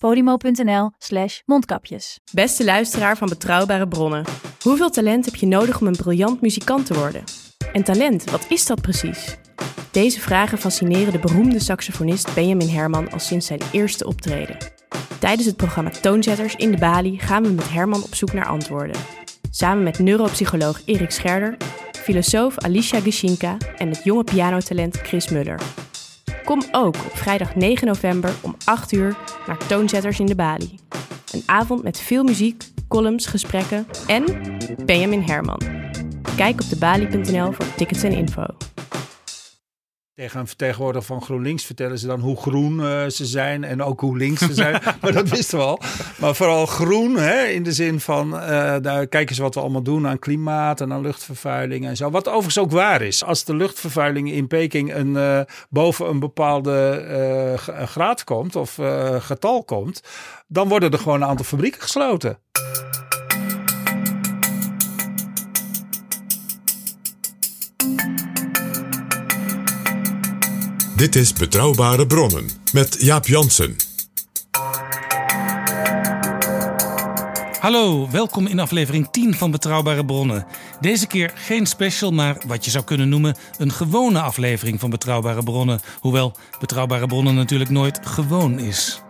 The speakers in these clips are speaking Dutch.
podimo.nl slash mondkapjes. Beste luisteraar van Betrouwbare Bronnen. Hoeveel talent heb je nodig om een briljant muzikant te worden? En talent, wat is dat precies? Deze vragen fascineren de beroemde saxofonist Benjamin Herman al sinds zijn eerste optreden. Tijdens het programma Toonzetters in de Bali gaan we met Herman op zoek naar antwoorden. Samen met neuropsycholoog Erik Scherder, filosoof Alicia Gishinka en het jonge pianotalent Chris Muller. Kom ook op vrijdag 9 november om 8 uur naar Toonzetters in de Bali. Een avond met veel muziek, columns, gesprekken en Benjamin Herman. Kijk op debali.nl voor tickets en info. Tegen een vertegenwoordiger van GroenLinks vertellen ze dan hoe groen eh, ze zijn en ook hoe links ze zijn. maar dat wisten we al. Maar vooral groen, hè, in de zin van, daar kijken ze wat we allemaal doen aan klimaat en aan luchtvervuiling en zo. Wat overigens ook waar is. Als de luchtvervuiling in Peking een, eh, boven een bepaalde graad komt of getal komt, dan worden er gewoon een aantal fabrieken gesloten. Dit is Betrouwbare Bronnen met Jaap Jansen. Hallo, welkom in aflevering 10 van Betrouwbare Bronnen. Deze keer geen special, maar wat je zou kunnen noemen een gewone aflevering van Betrouwbare Bronnen. Hoewel Betrouwbare Bronnen natuurlijk nooit gewoon is.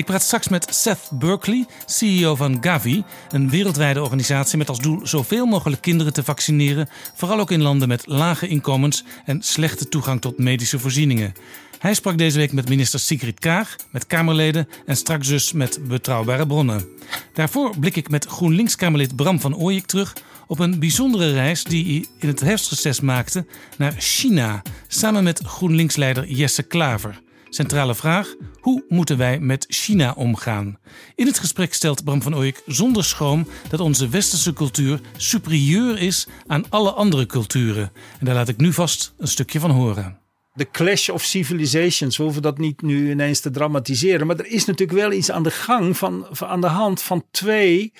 Ik praat straks met Seth Berkley, CEO van Gavi, een wereldwijde organisatie met als doel zoveel mogelijk kinderen te vaccineren, vooral ook in landen met lage inkomens en slechte toegang tot medische voorzieningen. Hij sprak deze week met minister Sigrid Kaag, met Kamerleden en straks dus met betrouwbare bronnen. Daarvoor blik ik met GroenLinks-Kamerlid Bram van Ooyek terug op een bijzondere reis die hij in het herfstreces maakte naar China, samen met GroenLinks-leider Jesse Klaver. Centrale vraag: hoe moeten wij met China omgaan? In het gesprek stelt Bram van Ooyek zonder schroom dat onze westerse cultuur superieur is aan alle andere culturen. En daar laat ik nu vast een stukje van horen de clash of civilizations. We hoeven dat niet nu ineens te dramatiseren. Maar er is natuurlijk wel iets aan de gang van, van aan de hand van twee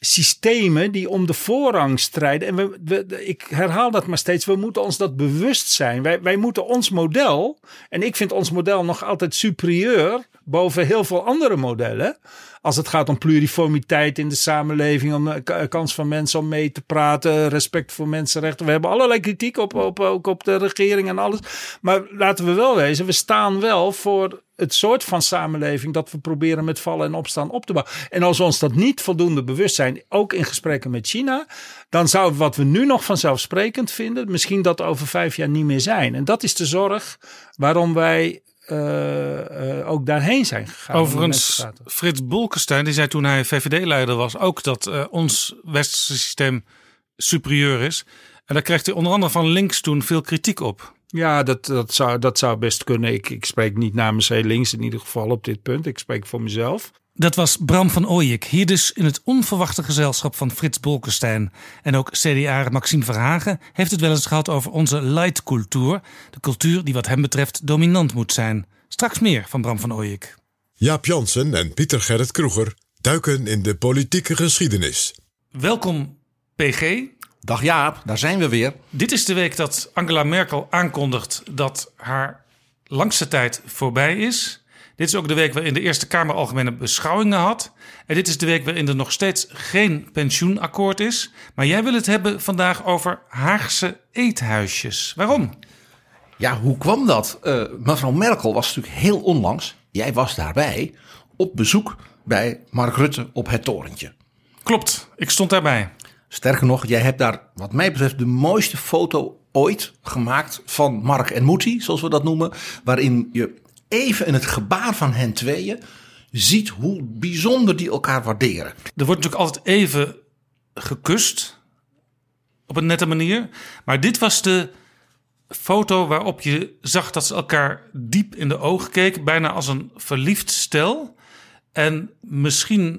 systemen die om de voorrang strijden. En we, we, ik herhaal dat maar steeds. We moeten ons dat bewust zijn. Wij, wij moeten ons model. En ik vind ons model nog altijd superieur boven heel veel andere modellen. Als het gaat om pluriformiteit in de samenleving, om de kans van mensen om mee te praten, respect voor mensenrechten. We hebben allerlei kritiek op, op, ook op de regering en alles. Maar laten we wel wezen, we staan wel voor het soort van samenleving dat we proberen met vallen en opstaan op te bouwen. En als we ons dat niet voldoende bewust zijn, ook in gesprekken met China, dan zou wat we nu nog vanzelfsprekend vinden, misschien dat over vijf jaar niet meer zijn. En dat is de zorg waarom wij uh, uh, ook daarheen zijn gegaan. Overigens, Frits Bolkestein, die zei toen hij VVD-leider was, ook dat uh, ons westerse systeem superieur is. En daar kreeg hij onder andere van links toen veel kritiek op. Ja, dat, dat, zou, dat zou best kunnen. Ik, ik spreek niet namens heel links in ieder geval op dit punt. Ik spreek voor mezelf. Dat was Bram van Ooyek, hier dus in het onverwachte gezelschap van Frits Bolkestein. En ook CDA Maxime Verhagen heeft het wel eens gehad over onze light-cultuur. De cultuur die wat hem betreft dominant moet zijn. Straks meer van Bram van Ooyek. Jaap Jansen en Pieter Gerrit Kroeger duiken in de politieke geschiedenis. Welkom PG. Dag Jaap, daar zijn we weer. Dit is de week dat Angela Merkel aankondigt dat haar langste tijd voorbij is. Dit is ook de week waarin de Eerste Kamer algemene beschouwingen had. En dit is de week waarin er nog steeds geen pensioenakkoord is. Maar jij wil het hebben vandaag over Haagse eethuisjes. Waarom? Ja, hoe kwam dat? Uh, mevrouw Merkel was natuurlijk heel onlangs, jij was daarbij, op bezoek bij Mark Rutte op het torentje. Klopt, ik stond daarbij. Sterker nog, jij hebt daar, wat mij betreft, de mooiste foto ooit gemaakt van Mark en Moetie, zoals we dat noemen. Waarin je even in het gebaar van hen tweeën ziet hoe bijzonder die elkaar waarderen. Er wordt natuurlijk altijd even gekust. Op een nette manier. Maar dit was de foto waarop je zag dat ze elkaar diep in de ogen keken. Bijna als een verliefd stel. En misschien,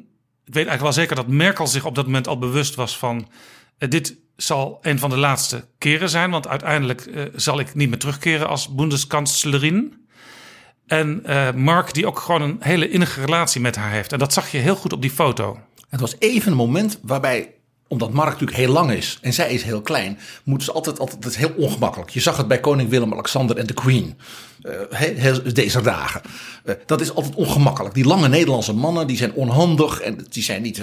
ik weet eigenlijk wel zeker dat Merkel zich op dat moment al bewust was van. eh, dit zal een van de laatste keren zijn. Want uiteindelijk eh, zal ik niet meer terugkeren als Bundeskanzlerin. En eh, Mark, die ook gewoon een hele innige relatie met haar heeft. En dat zag je heel goed op die foto. Het was even een moment waarbij, omdat Mark natuurlijk heel lang is en zij is heel klein, moeten ze altijd, altijd het is heel ongemakkelijk. Je zag het bij koning Willem-Alexander en de Queen. eh, he- deze dagen. Eh, dat is altijd ongemakkelijk. Die lange Nederlandse mannen die zijn onhandig en die zijn niet,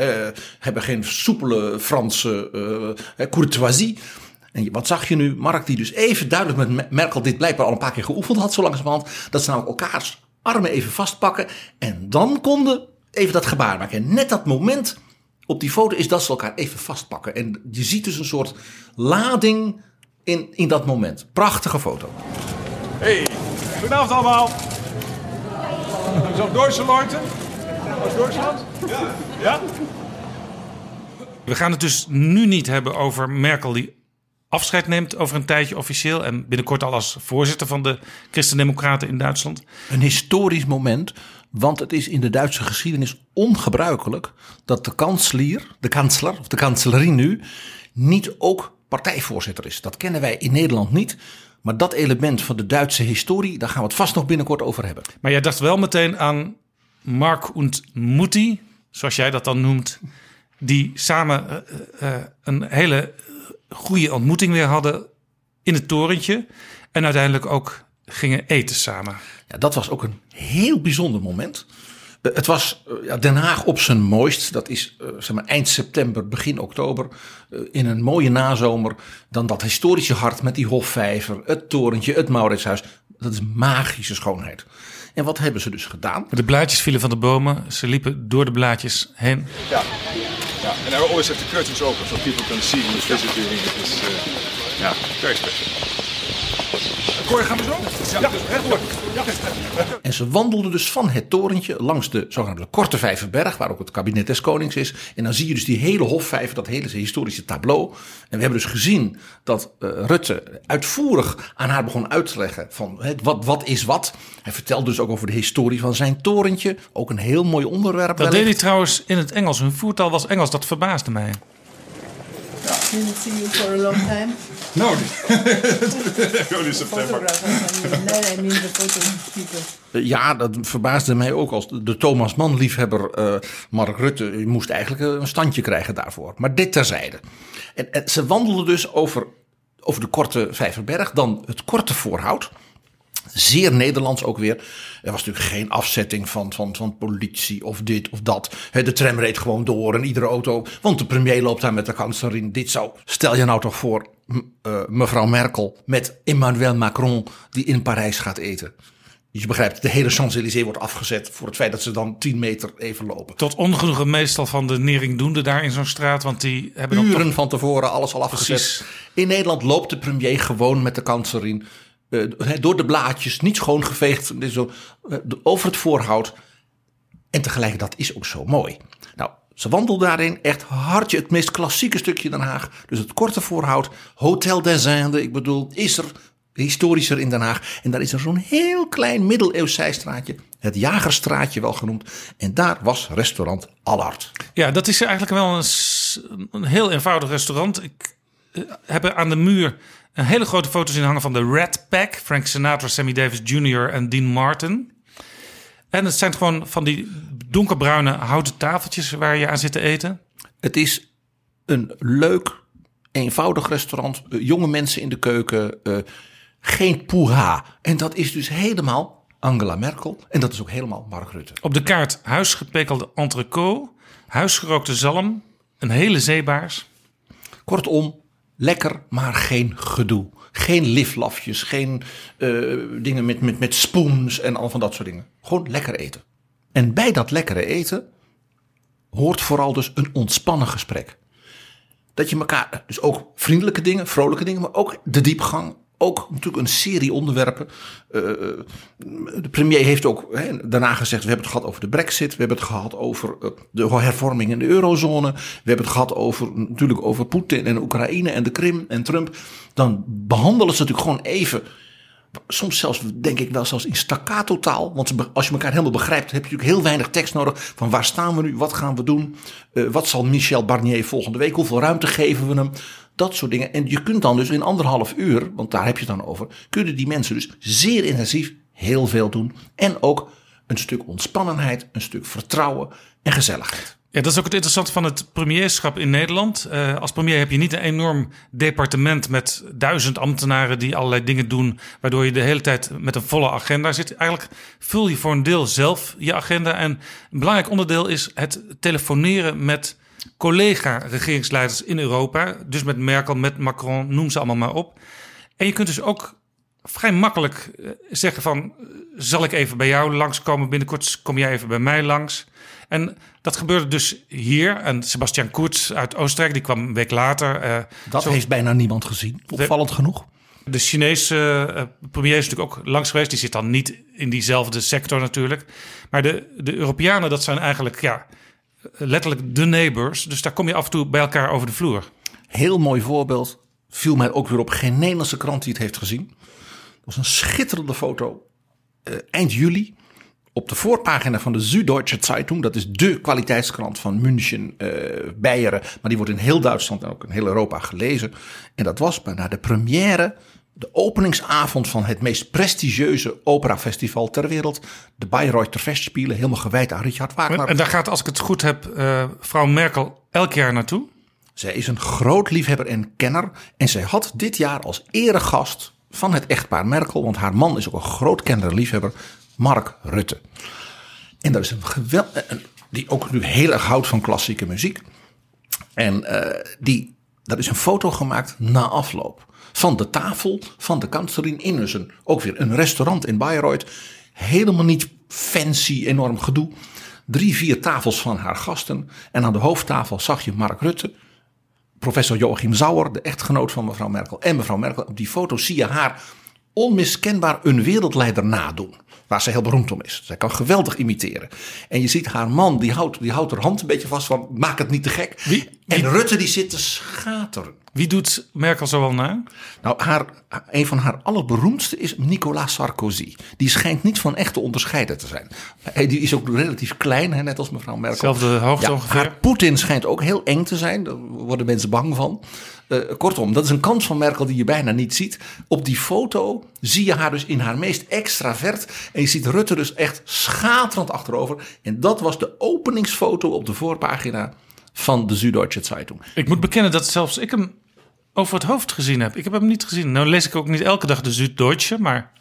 hebben geen soepele Franse courtoisie. En wat zag je nu? Mark die dus even duidelijk met Me- Merkel dit blijkbaar al een paar keer geoefend had, zo langzamerhand. Dat ze nou elkaars armen even vastpakken. En dan konden even dat gebaar maken. En net dat moment op die foto is dat ze elkaar even vastpakken. En je ziet dus een soort lading in, in dat moment. Prachtige foto. Hey, goedenavond allemaal. Zo, Duitse Leute? Uit Duitsland? Ja. Ja? We gaan het dus nu niet hebben over Merkel die afscheid neemt over een tijdje officieel. En binnenkort al als voorzitter van de Christen-Democraten in Duitsland. Een historisch moment, want het is in de Duitse geschiedenis ongebruikelijk dat de kanselier, de kansler of de kanselerin nu, niet ook partijvoorzitter is. Dat kennen wij in Nederland niet. Maar dat element van de Duitse historie, daar gaan we het vast nog binnenkort over hebben. Maar jij dacht wel meteen aan Mark und Mutti, zoals jij dat dan noemt. Die samen eh, eh, een hele goede ontmoeting weer hadden in het torentje. En uiteindelijk ook gingen eten samen. Ja, dat was ook een heel bijzonder moment. Eh, Het was eh, ja, Den Haag op zijn mooist. Dat is eh, zeg maar, eind september, begin oktober. in een mooie nazomer. Dan dat historische hart met die Hofvijver, het torentje, het Mauritshuis. Dat is magische schoonheid. En wat hebben ze dus gedaan? De blaadjes vielen van de bomen. Ze liepen door de blaadjes heen. Ja. And I always have the curtains open so people can see who's visiting. It is, ja, very special. Cor, gaan we zo? Ja, rechtdoor. Ja. En ze wandelden dus van het torentje langs de zogenaamde Korte Vijverberg, waar ook het kabinet des Konings is. En dan zie je dus die hele Hofvijver, dat hele historische tableau. En we hebben dus gezien dat eh, Rutte uitvoerig aan haar begon uit te leggen van wat, wat is wat. Hij vertelde dus ook over de historie van zijn torentje. Ook een heel mooi onderwerp. Dat deed wellicht. hij trouwens in het Engels. Hun voertaal was Engels. Dat verbaasde mij. Didn't see you for a long time. No, only September. Photographers, I mean, no, I mean the photo people. Eh, Ja, dat verbaasde mij ook als de Thomas Mann liefhebber eh, Mark Rutte die moest eigenlijk eh, een standje krijgen daarvoor. Maar dit terzijde. En, en ze wandelden dus over, over de korte Vijverberg, dan het korte voorhout. Zeer Nederlands ook weer. Er was natuurlijk geen afzetting van, van, van politie of dit of dat. De tram reed gewoon door en iedere auto. Want de premier loopt daar met de kanselier. Dit zou. Stel je nou toch voor eh, mevrouw Merkel met Emmanuel Macron die in Parijs gaat eten. Je begrijpt, de hele Champs-Élysées wordt afgezet voor het feit dat ze dan 10 meter even lopen. Tot ongenoegen meestal van de neringdoende daar in zo'n straat. Want die hebben dan Uren toch... van tevoren alles al afgezet. Precies. In Nederland loopt de premier gewoon met de kanselier eh, door de blaadjes, niet schoongeveegd, dit zo, eh, over het voorhout. En tegelijk, dat is ook zo mooi. Nou, ze wandelt daarin echt hartje het meest klassieke stukje Den Haag. Dus het korte voorhout, Hotel des Indes, ik bedoel, is er historischer in Den Haag. En daar is er zo'n heel klein middeleeuws zijstraatje, het Jagerstraatje wel genoemd. En daar was restaurant Allard. Ja, dat is eigenlijk wel een, een heel eenvoudig restaurant. Ik eh, heb aan de muur een hele grote foto's in hangen van de Red Pack. Frank Sinatra, Sammy Davis Jr. en Dean Martin. En het zijn gewoon van die donkerbruine houten tafeltjes waar je aan zit te eten. Het is een leuk, eenvoudig restaurant. Eh, jonge mensen in de keuken. eh, geen poeha. En dat is dus helemaal Angela Merkel. En dat is ook helemaal Mark Rutte. Op de kaart huisgepekelde entrecote, huisgerookte zalm, een hele zeebaars. Kortom, lekker, maar geen gedoe. Geen liflafjes, geen eh, dingen met, met, met spoons en al van dat soort dingen. Gewoon lekker eten. En bij dat lekkere eten hoort vooral dus een ontspannen gesprek. Dat je elkaar, dus ook vriendelijke dingen, vrolijke dingen, maar ook de diepgang. Ook natuurlijk een serie onderwerpen. Uh, de premier heeft ook daarna gezegd: we hebben het gehad over de Brexit. We hebben het gehad over uh, de hervorming in de eurozone. We hebben het gehad over natuurlijk over Poetin en Oekraïne en de Krim en Trump. Dan behandelen ze natuurlijk gewoon even soms zelfs, denk ik wel, zelfs in staccato taal. Want als je elkaar helemaal begrijpt, heb je natuurlijk heel weinig tekst nodig. Van waar staan we nu? Wat gaan we doen? Wat zal Michel Barnier volgende week? Hoeveel ruimte geven we hem? Dat soort dingen. En je kunt dan dus in anderhalf uur, want daar heb je het dan over, kunnen die mensen dus zeer intensief heel veel doen. En ook een stuk ontspannenheid, een stuk vertrouwen en gezelligheid. Ja, dat is ook het interessante van het premierschap in Nederland. Uh, als premier heb je niet een enorm departement met duizend ambtenaren die allerlei dingen doen, waardoor je de hele tijd met een volle agenda zit. Eigenlijk vul je voor een deel zelf je agenda. En een belangrijk onderdeel is het telefoneren met collega-regeringsleiders in Europa. Dus met Merkel, met Macron, noem ze allemaal maar op. En je kunt dus ook vrij makkelijk eh, zeggen van... zal ik even bij jou langskomen? Binnenkort kom jij even bij mij langs. En dat gebeurde dus hier. En Sebastian Kurz uit Oostenrijk, die kwam een week later. Uh, dat zo, heeft bijna niemand gezien, opvallend de, genoeg. De Chinese uh, premier is natuurlijk ook langs geweest. Die zit dan niet in diezelfde sector natuurlijk. Maar de, de Europeanen, dat zijn eigenlijk ja, letterlijk de neighbors. Dus daar kom je af en toe bij elkaar over de vloer. Heel mooi voorbeeld. Viel mij ook weer op geen Nederlandse krant die het heeft gezien. Dat was een schitterende foto. Uh, eind juli op de voorpagina van de Süddeutsche Zeitung, dat is de kwaliteitskrant van München, uh, Beieren, maar die wordt in heel Duitsland en ook in heel Europa gelezen. En dat was bijna de première, de openingsavond van het meest prestigieuze operafestival ter wereld, de Bayreuther Festspielen, helemaal gewijd aan Richard Wagner. En daar gaat, als ik het goed heb, uh, vrouw Merkel elk jaar naartoe? Zij is een groot liefhebber en kenner en zij had dit jaar als eregast van het echtpaar Merkel, want haar man is ook een groot kenner en liefhebber, Mark Rutte. En dat is een geweldig. Die ook nu heel erg houdt van klassieke muziek. En uh, die, dat is een foto gemaakt na afloop. Van de tafel van de kanselier in dus ook weer een restaurant in Bayreuth. Helemaal niet fancy, enorm gedoe. Drie, vier tafels van haar gasten. En aan de hoofdtafel zag je Mark Rutte. Professor Joachim Sauer, de echtgenoot van mevrouw Merkel. En mevrouw Merkel. Op die foto zie je haar onmiskenbaar een wereldleider nadoen. Waar ze heel beroemd om is. Zij kan geweldig imiteren. En je ziet haar man, die houdt, die houdt haar hand een beetje vast van maak het niet te gek. Wie? En Rutte die zit te schateren. Wie doet Merkel zo wel na? Nou, haar, een van haar allerberoemdste is Nicolas Sarkozy. Die schijnt niet van echt te onderscheiden te zijn. Die is ook relatief klein, hè, net als mevrouw Merkel. Zelfde hoogte ja, ongeveer. Haar Poetin schijnt ook heel eng te zijn. Daar worden mensen bang van. Uh, kortom, dat is een kant van Merkel die je bijna niet ziet. Op die foto zie je haar dus in haar meest extravert. En je ziet Rutte dus echt schaterend achterover. En dat was de openingsfoto op de voorpagina van de Süddeutsche Zeitung. Ik moet bekennen dat zelfs ik hem over het hoofd gezien heb. Ik heb hem niet gezien. Nou lees ik ook niet elke dag de Süddeutsche, maar...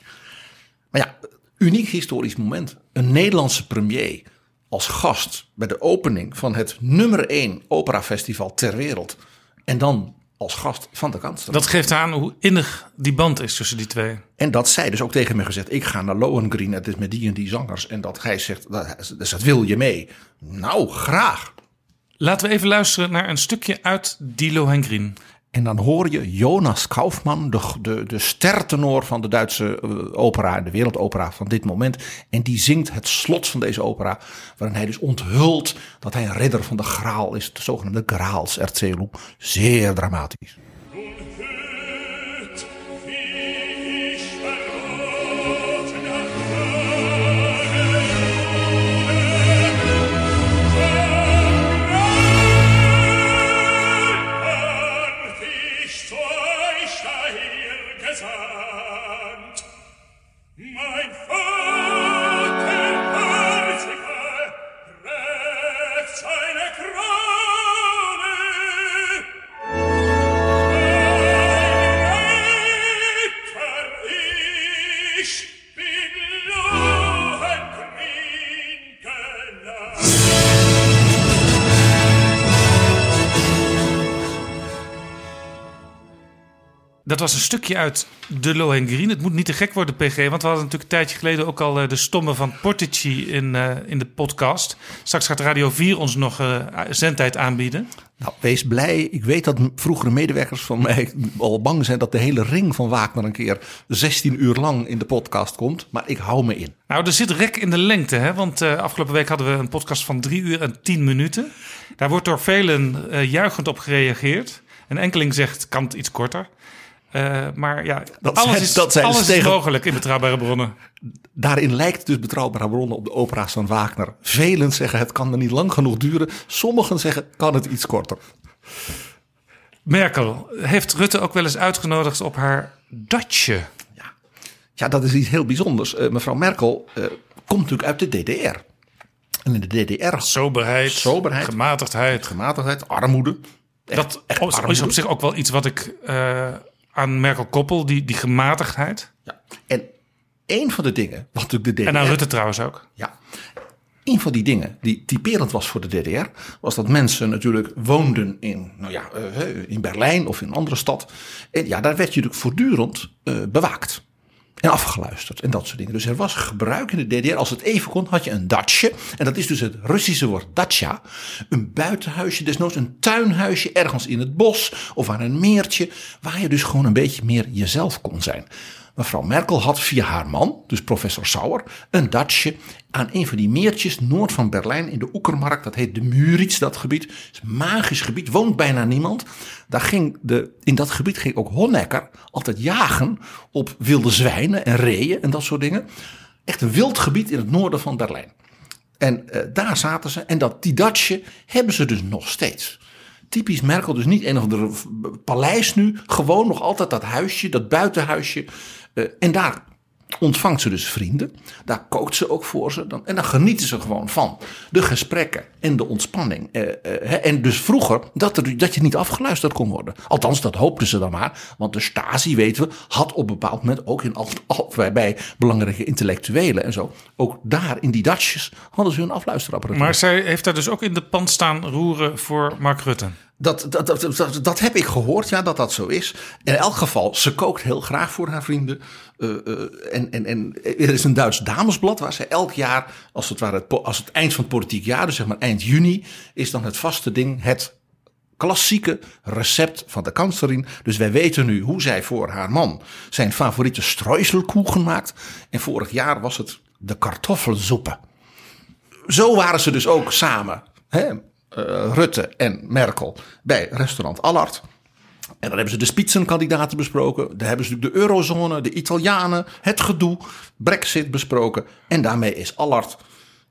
Maar ja, uniek historisch moment. Een Nederlandse premier als gast bij de opening van het nummer 1 operafestival ter wereld. En dan als gast van de kanselier. Dat geeft aan hoe innig die band is tussen die twee. En dat zij dus ook tegen me gezegd: ik ga naar Lohengrin, het is met die en die zangers. En dat hij zegt: dat, dus dat wil je mee. Nou, graag. Laten we even luisteren naar een stukje uit die Lohengrin. En dan hoor je Jonas Kaufmann, de, de, de stertenor van de Duitse uh, opera, de wereldopera van dit moment. En die zingt het slot van deze opera, waarin hij dus onthult dat hij een redder van de Graal is, de zogenaamde Graalserzählung. Zeer dramatisch. Dat was een stukje uit De Lohengrin. Het moet niet te gek worden, PG. Want we hadden natuurlijk een tijdje geleden ook al eh, de stommen van Portici in, eh, in de podcast. Straks gaat Radio 4 ons nog uh, zendtijd aanbieden. Nou, wees blij. Ik weet dat vroegere medewerkers van mij al bang zijn dat de hele ring van Wagner een keer 16 uur lang in de podcast komt. Maar ik hou me in. Nou, er zit rek in de lengte, hè? Want uh, afgelopen week hadden we een podcast van 3 uur en 10 minuten. Daar wordt door velen uh, juichend op gereageerd. Een enkeling zegt, kan het iets korter? Uh, maar ja, dat alles, zijn, is, dat zijn alles tegen... is mogelijk in betrouwbare bronnen. Daarin lijkt dus betrouwbare bronnen op de opera's van Wagner. Velen zeggen het kan er niet lang genoeg duren. Sommigen zeggen kan het iets korter. Merkel, heeft Rutte ook wel eens uitgenodigd op haar datje? Ja, ja dat is iets heel bijzonders. Uh, mevrouw Merkel uh, komt natuurlijk uit de DDR. En in de DDR... Soberheid, soberheid gematigdheid. Gematigheid, armoede. Echt, dat echt armoede. is op zich ook wel iets wat ik aan Merkel koppel, die, die gematigdheid. Ja. En een van de dingen, wat natuurlijk de DDR... En aan Rutte trouwens ook. Ja. Een van die dingen die typerend was voor de DDR, was dat mensen natuurlijk woonden in, nou ja, uh, in Berlijn of in een andere stad. En ja, daar werd je natuurlijk voortdurend uh, bewaakt. En afgeluisterd en dat soort dingen. Dus er was gebruik in de DDR. Als het even kon, had je een datje. En dat is dus het Russische woord dacha. Een buitenhuisje, desnoods een tuinhuisje ergens in het bos of aan een meertje. Waar je dus gewoon een beetje meer jezelf kon zijn. Mevrouw Merkel had via haar man, dus professor Sauer, een datje aan een van die meertjes noord van Berlijn in de Oekermark. Dat heet de Müritz, dat gebied. Het is een magisch gebied, woont bijna niemand. Daar ging de, in dat gebied ging ook Honecker altijd jagen op wilde zwijnen en reeën en dat soort dingen. Echt een wild gebied in het noorden van Berlijn. En uh, daar zaten ze. En dat, die datje hebben ze dus nog steeds. Typisch Merkel, dus niet een of ander paleis nu. Gewoon nog altijd dat huisje, dat buitenhuisje. Uh, en daar ontvangt ze dus vrienden. Daar kookt ze ook voor ze. Dan, en dan genieten ze gewoon van de gesprekken en de ontspanning. Uh, uh, en dus vroeger dat, dat je niet afgeluisterd kon worden. Althans, dat hoopten ze dan maar. Want de Stasi, weten we, had op een bepaald moment ook in al, al, bij, belangrijke intellectuelen en zo. Ook daar in die datjes hadden ze hun afluisterapparatuur. Maar zij heeft daar dus ook in de pan staan roeren voor Mark Rutte. Dat, dat, dat, dat, dat heb ik gehoord, ja, dat dat zo is. In elk geval, ze kookt heel graag voor haar vrienden. Uh, uh, en, en, en er is een Duits damesblad waar ze elk jaar, als het, ware, als het eind van het politiek jaar, dus zeg maar eind juni, is dan het vaste ding het klassieke recept van de kanslerin. Dus wij weten nu hoe zij voor haar man zijn favoriete streuselkoeken maakt. En vorig jaar was het de kartoffelsoepen. Zo waren ze dus ook samen. Hè? Uh, Rutte en Merkel bij restaurant Allard. En dan hebben ze de spitsenkandidaten besproken. Daar hebben ze de eurozone, de Italianen, het gedoe, Brexit besproken. En daarmee is Allard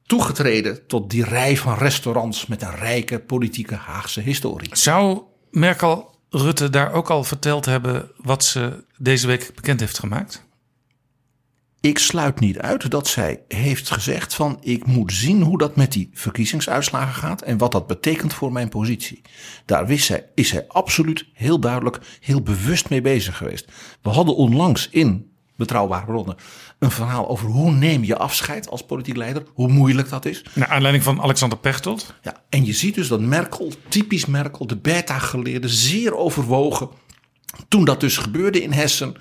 toegetreden tot die rij van restaurants met een rijke politieke Haagse historie. Zou Merkel Rutte daar ook al verteld hebben wat ze deze week bekend heeft gemaakt? Ik sluit niet uit dat zij heeft gezegd van ik moet zien hoe dat met die verkiezingsuitslagen gaat en wat dat betekent voor mijn positie. Daar wist zij, is zij absoluut heel duidelijk, heel bewust mee bezig geweest. We hadden onlangs in Betrouwbare Bronnen een verhaal over hoe neem je afscheid als politiek leider, hoe moeilijk dat is. Naar aanleiding van Alexander Pechtold. Ja, en je ziet dus dat Merkel, typisch Merkel, de beta-geleerde, zeer overwogen. Toen dat dus gebeurde in Hessen,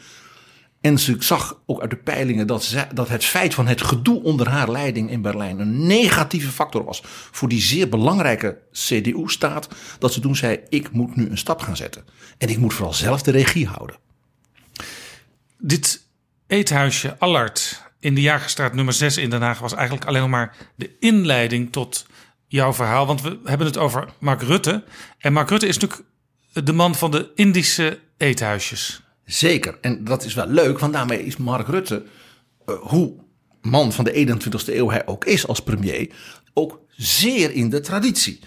en ze zag ook uit de peilingen dat, dat het feit van het gedoe onder haar leiding in Berlijn een negatieve factor was voor die zeer belangrijke CDU-staat. Dat ze toen zei: Ik moet nu een stap gaan zetten. En ik moet vooral zelf de regie houden. Dit eethuisje Allard in de Jagerstraat nummer 6 in Den Haag was eigenlijk alleen maar de inleiding tot jouw verhaal. Want we hebben het over Mark Rutte. En Mark Rutte is natuurlijk de man van de Indische eethuisjes. Zeker. En dat is wel leuk, want daarmee is Mark Rutte, uh, hoe man van de 21ste eeuw hij ook is als premier, ook zeer in de traditie.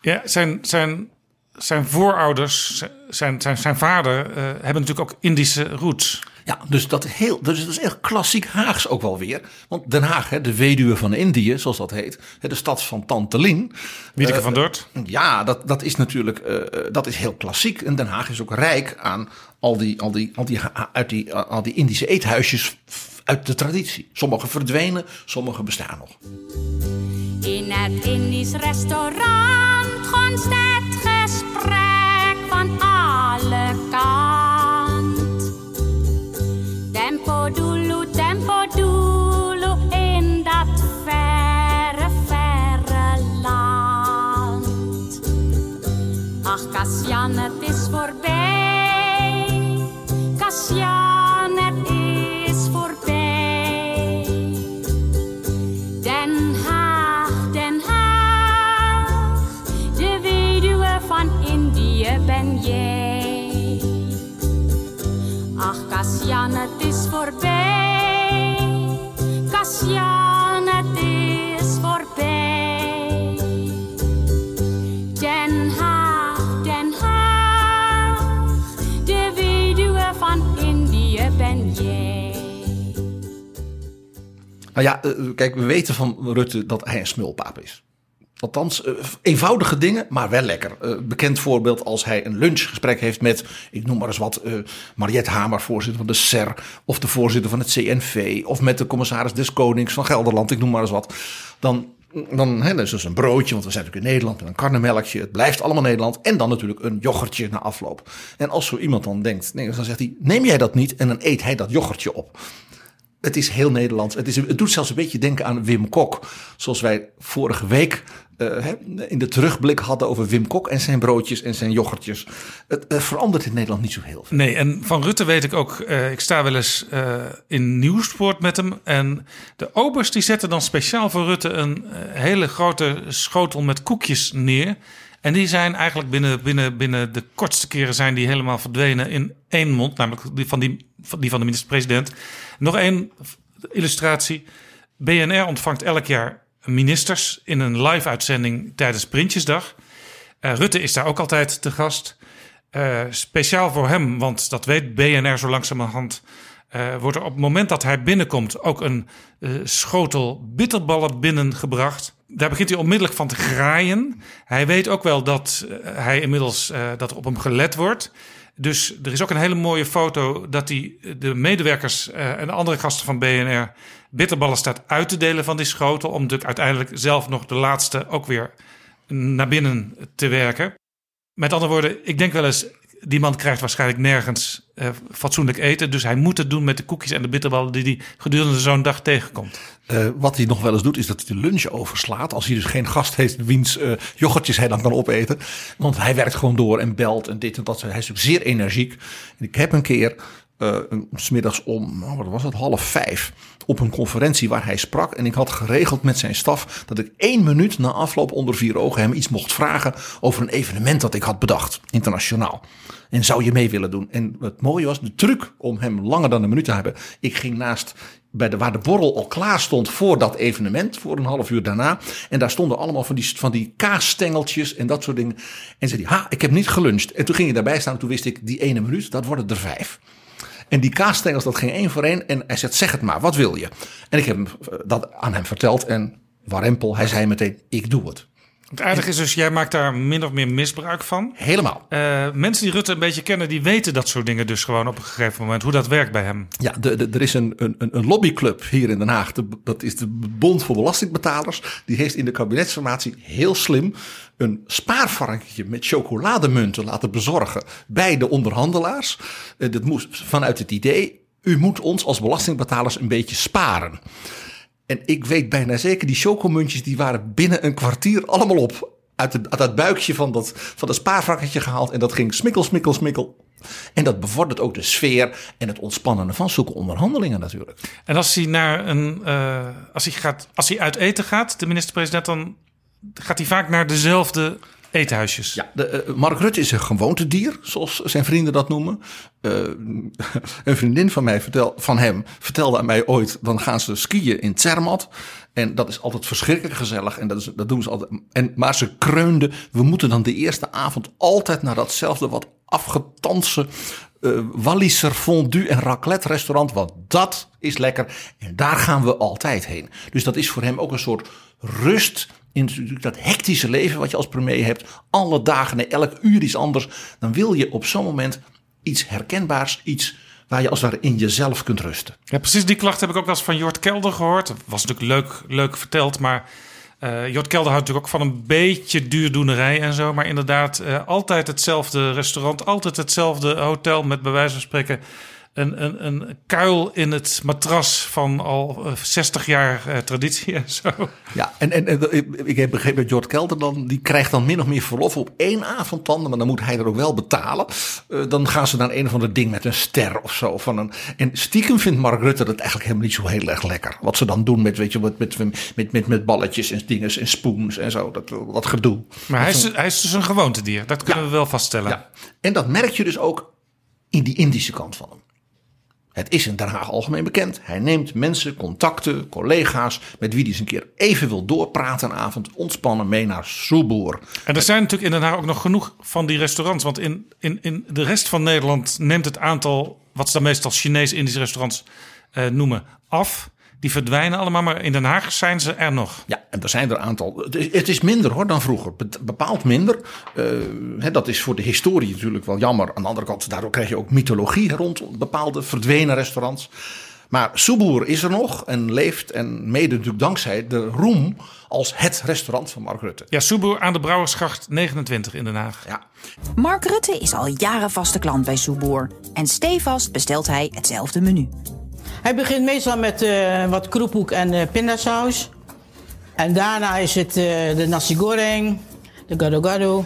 Ja, zijn, zijn, zijn voorouders, zijn, zijn, zijn vader, uh, hebben natuurlijk ook Indische roots. Ja, dus dat, heel, dus dat is echt klassiek Haags ook wel weer. Want Den Haag, hè, de weduwe van Indië, zoals dat heet. De stad van Tante Lien. Wieteke uh, van Dort. Ja, dat, dat is natuurlijk uh, dat is heel klassiek. En Den Haag is ook rijk aan al die, al die, al die, uit die, al die Indische eethuisjes uit de traditie. Sommige verdwenen, sommige bestaan nog. In het Indisch restaurant gonst het gesprek van alle kant. Tempo doelu, tempo doelu in dat verre, verre land. Ach, Kasjan, het is voorbij. Het is voorbij. Den Haag, Den Haag, de weduwe van Indië ben jij. Ach, Kassian, Nou ja, eh, kijk, we weten van Rutte dat hij een smulpaap is. Althans, eh, eenvoudige dingen, maar wel lekker. Eh, bekend voorbeeld als hij een lunchgesprek heeft met, ik noem maar eens wat, Mariette Hamer, voorzitter van de SER, of de voorzitter van het CNV, of met de commissaris des Konings van Gelderland, ik noem maar eens wat. Dan, dan hè, is dus een broodje, want we zijn natuurlijk in Nederland, met een karnemelkje, het blijft allemaal Nederland. En dan natuurlijk een yoghurtje na afloop. En als zo iemand dan denkt, nee, dan zegt hij, neem jij dat niet? En dan eet hij dat yoghurtje op. Het is heel Nederlands. Het, is, het doet zelfs een beetje denken aan Wim Kok. Zoals wij vorige week eh, in de terugblik hadden over Wim Kok en zijn broodjes en zijn yoghurtjes. Het verandert in Nederland niet zo heel veel. Nee, en van Rutte weet ik ook, eh, ik sta wel eens eh, in Nieuwsport met hem. En de obers die zetten dan speciaal voor Rutte een hele grote schotel met koekjes neer. En die zijn eigenlijk binnen, binnen, binnen de kortste keren zijn die helemaal verdwenen in één mond. Namelijk die, van die van de minister-president. Nog één illustratie. BNR ontvangt elk jaar ministers in een live-uitzending tijdens Prinsjesdag. Eh, Rutte is daar ook altijd te gast. Eh, speciaal voor hem, want dat weet BNR zo langzamerhand. eh wordt er op het moment dat hij binnenkomt ook een schotel bitterballen binnengebracht. Daar begint hij onmiddellijk van te graaien. Hij weet ook wel dat hij inmiddels dat op hem gelet wordt. Dus er is ook een hele mooie foto dat hij de medewerkers eh, en de andere gasten van BNR bitterballen staat uit te delen van die schotel. Om natuurlijk uiteindelijk zelf nog de laatste ook weer naar binnen te werken. Met andere woorden, ik denk wel eens, die man krijgt waarschijnlijk nergens eh, fatsoenlijk eten. Dus hij moet het doen met de koekjes en de bitterballen die hij gedurende zo'n dag tegenkomt. Eh, wat hij nog wel eens doet, is dat hij de lunch overslaat. Als hij dus geen gast heeft, wiens eh, yoghurtjes hij dan kan opeten. Want hij werkt gewoon door en belt en dit en dat. Hij is natuurlijk zeer energiek. En ik heb een keer, 's smiddags om, nou, wat was het, half vijf, op een conferentie waar hij sprak. En ik had geregeld met zijn staf dat ik één minuut na afloop onder vier ogen hem iets mocht vragen over een evenement dat ik had bedacht, internationaal. En zou je mee willen doen? En het mooie was, de truc om hem langer dan een minuut te hebben. Ik ging naast bij de, waar de borrel al klaar stond voor dat evenement, voor een half uur daarna. En daar stonden allemaal van die, van die kaasstengeltjes en dat soort dingen. En zei hij, ha, ik heb niet geluncht. En toen ging hij daarbij staan, toen wist ik, die ene minuut, dat worden er vijf. En die kaasstengels, dat ging één voor één. En hij zegt, zeg het maar, wat wil je? En ik heb eh, dat aan hem verteld. En warempel, hij zei meteen, ik doe het. Het aardige is dus, jij maakt daar min of meer misbruik van. Helemaal. Eh, mensen die Rutte een beetje kennen, die weten dat soort dingen dus gewoon op een gegeven moment. Hoe dat werkt bij hem. Ja, de, de- er is een, een, een lobbyclub hier in Den Haag. De- dat is de Bond voor Belastingbetalers. Die heeft in de kabinetsformatie heel slim een spaarvarkentje met chocolademunten laten bezorgen bij de onderhandelaars. Eh, dat moest vanuit het idee, u moet ons als belastingbetalers een beetje sparen. En ik weet bijna zeker, die chocomuntjes die waren binnen een kwartier allemaal op. Uit, het uit het buikje van dat, van dat spaarvarkentje gehaald. En dat ging smikkel, smikkel, smikkel. En dat bevordert ook de sfeer en het ontspannen van zulke onderhandelingen natuurlijk. En als hij naar een. eh, als, hij gaat, als hij uit eten gaat, de minister-president, dan gaat hij vaak naar dezelfde eethuisjes. Ja, de, eh, Mark Rutte is een gewoontedier, zoals zijn vrienden dat noemen. Eh, een vriendin van, mij vertel, van hem vertelde aan mij ooit, dan gaan ze skiën in Zermatt. En dat is altijd verschrikkelijk gezellig. En dat, is, dat doen ze altijd. En, maar ze kreunde, we moeten dan de eerste avond altijd naar datzelfde wat afgetanse eh Walliser fondue en raclette restaurant. Want dat is lekker. En daar gaan we altijd heen. Dus dat is voor hem ook een soort rust in dat hectische leven wat je als premier hebt. Alle dagen, nee, elk uur iets anders. Dan wil je op zo'n moment iets herkenbaars, iets waar je als het ware in jezelf kunt rusten. Ja, precies die klacht heb ik ook wel eens van Jort Kelder gehoord. Was natuurlijk leuk, leuk verteld, maar eh Jort Kelder houdt natuurlijk ook van een beetje duurdoenerij en zo. Maar inderdaad, eh, altijd hetzelfde restaurant, altijd hetzelfde hotel met bij wijze van spreken een, een, een kuil in het matras van al eh, 60 jaar eh, traditie en zo. Ja, en, en, en ik- heb begrepen dat George Kelder dan, die krijgt dan min of meer verlof op één avond dan, maar dan moet hij er ook wel betalen. Eh, dan gaan ze naar een of ander ding met een ster of zo. Van een, en stiekem vindt Mark Rutte dat eigenlijk helemaal niet zo heel erg lekker. Wat ze dan doen met, weet je, met, met, met, met, met balletjes en dingen en spoons en zo. Dat, dat gedoe. Maar hij is, hij is dus een gewoontedier. Dat kunnen we wel vaststellen. Ja. En dat merk je dus ook in die Indische kant van hem. Het is in Den Haag algemeen bekend. Hij neemt mensen, contacten, collega's met wie hij eens een keer even wil doorpraten een avond, ontspannen mee naar Soeboer. En er zijn natuurlijk in Den Haag ook nog genoeg van die restaurants. Want in, in, in de rest van Nederland neemt het aantal, wat ze dan meestal Chinees-Indische restaurants eh, noemen, af. Die verdwijnen allemaal, maar in Den Haag zijn ze er nog. Ja, en er zijn er een aantal. Het is, het is minder hoor dan vroeger. Be- Bepaald minder. Eh, hè, dat is voor de historie natuurlijk wel jammer. Aan de andere kant, daardoor krijg je ook mythologie rond bepaalde verdwenen restaurants. Maar Soeboer is er nog en leeft. En mede natuurlijk dankzij de roem als het restaurant van Mark Rutte. Ja, Soeboer aan de Brouwersgracht 29 in Den Haag. Ja. Mark Rutte is al jaren vaste klant bij Soeboer. En stevast bestelt hij hetzelfde menu. Hij begint meestal met eh, wat kroephoek en eh, pindasaus. En daarna is het eh, de nasi goreng, de gado-gado,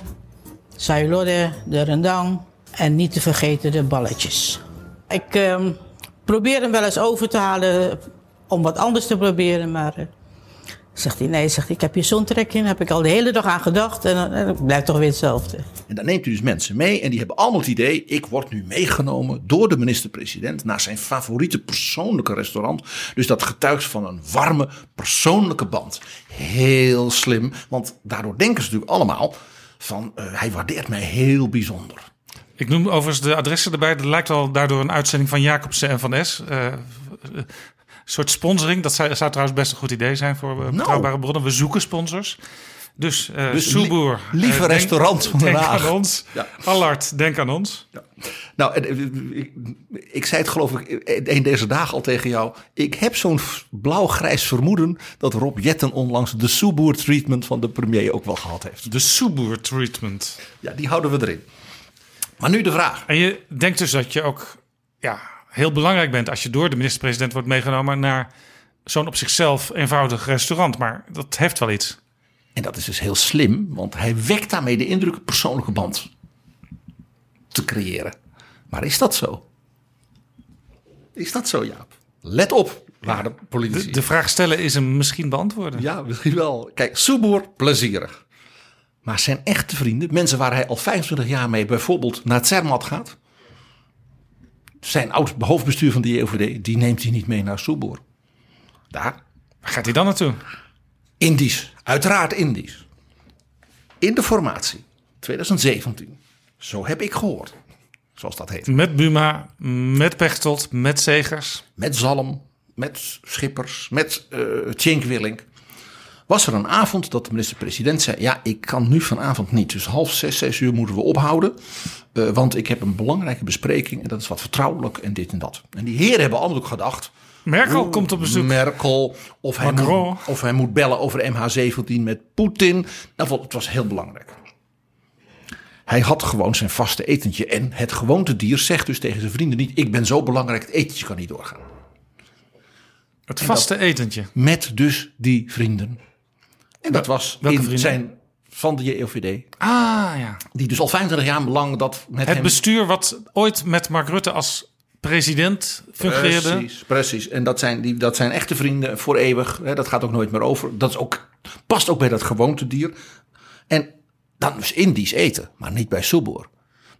sayur de rendang en niet te vergeten de balletjes. Ik ehm, probeer hem wel eens over te halen om wat anders te proberen, maar zegt hij nee, zegt hij, ik heb hier zo'n trek in, heb ik al de hele dag aan gedacht en, dan- en het blijft toch weer hetzelfde. En dan neemt u dus mensen mee en die hebben allemaal het idee: ik word nu meegenomen door de minister-president naar zijn favoriete persoonlijke restaurant. Dus dat getuigt van een warme persoonlijke band. Heel slim, want daardoor denken ze natuurlijk allemaal van eh, hij waardeert mij heel bijzonder. Ik noem overigens de adressen erbij. Dat lijkt al daardoor een uitzending van Jacobsen en van S. Eh, eh, soort sponsoring. Dat zou, zou trouwens best een goed idee zijn voor eh, betrouwbare bronnen. We zoeken sponsors. Dus, Nou. Dus Soeboer. li- lieve eh, denk- restaurant van Den Denk Haag. aan ons. Ja. Allard, denk aan ons. Nou, en, eh, ik, ik zei het geloof ik een deze dagen al tegen jou. Ik heb zo'n blauw-grijs vermoeden dat Rob Jetten onlangs de Soeboer treatment van de premier ook wel gehad heeft. De Soeboer treatment. Ja, die houden we erin. Maar nu de vraag. En je denkt dus dat je ook ja, heel belangrijk bent als je door de minister-president wordt meegenomen naar zo'n op zichzelf eenvoudig restaurant. Maar dat heeft wel iets. En dat is dus heel slim, want hij wekt daarmee de indruk een persoonlijke band te creëren. Maar is dat zo? Is dat zo, Jaap? Let op, waarde politici. De, de vraag stellen is hem misschien beantwoorden. Ja, misschien wel. Kijk, Soeboer, plezierig. Maar zijn echte vrienden, mensen waar hij al 25 jaar mee bijvoorbeeld naar Zermatt gaat. Zijn oud hoofdbestuur van de JOVD, die neemt hij niet mee naar Soeboer. Daar. Waar gaat hij dan naartoe? Indisch, uiteraard Indisch. In de formatie 2017. Zo heb ik gehoord. Zoals dat heet. Met Buma, met Pechtold, met Zegers. Met Zalm, met Schippers, met eh Tjenk Willink. Was er een avond dat de minister-president zei: Ja, ik kan nu vanavond niet. Dus half zes, zes uur moeten we ophouden. Eh, want ik heb een belangrijke bespreking en dat is wat vertrouwelijk en dit en dat. En die heren hebben allemaal ook gedacht. Merkel komt op bezoek. Merkel. Of hij, moet, of hij moet bellen over MH17 met Poetin. Nou, het was heel belangrijk. Hij had gewoon zijn vaste etentje. En het gewoontedier zegt dus tegen zijn vrienden niet: Ik ben zo belangrijk, het etentje kan niet doorgaan. Het vaste etentje. Met dus die vrienden. En dat was in vrienden? zijn van de JOVD. Ah ja. Die dus al 25 jaar lang dat met Het hem... bestuur wat ooit met Mark Rutte als president fungeerde. Precies, precies. En dat zijn, die, dat zijn echte vrienden voor eeuwig. Dat gaat ook nooit meer over. Dat is ook, past ook bij dat gewoontedier. En dan dus Indisch eten, maar niet bij Soeboer.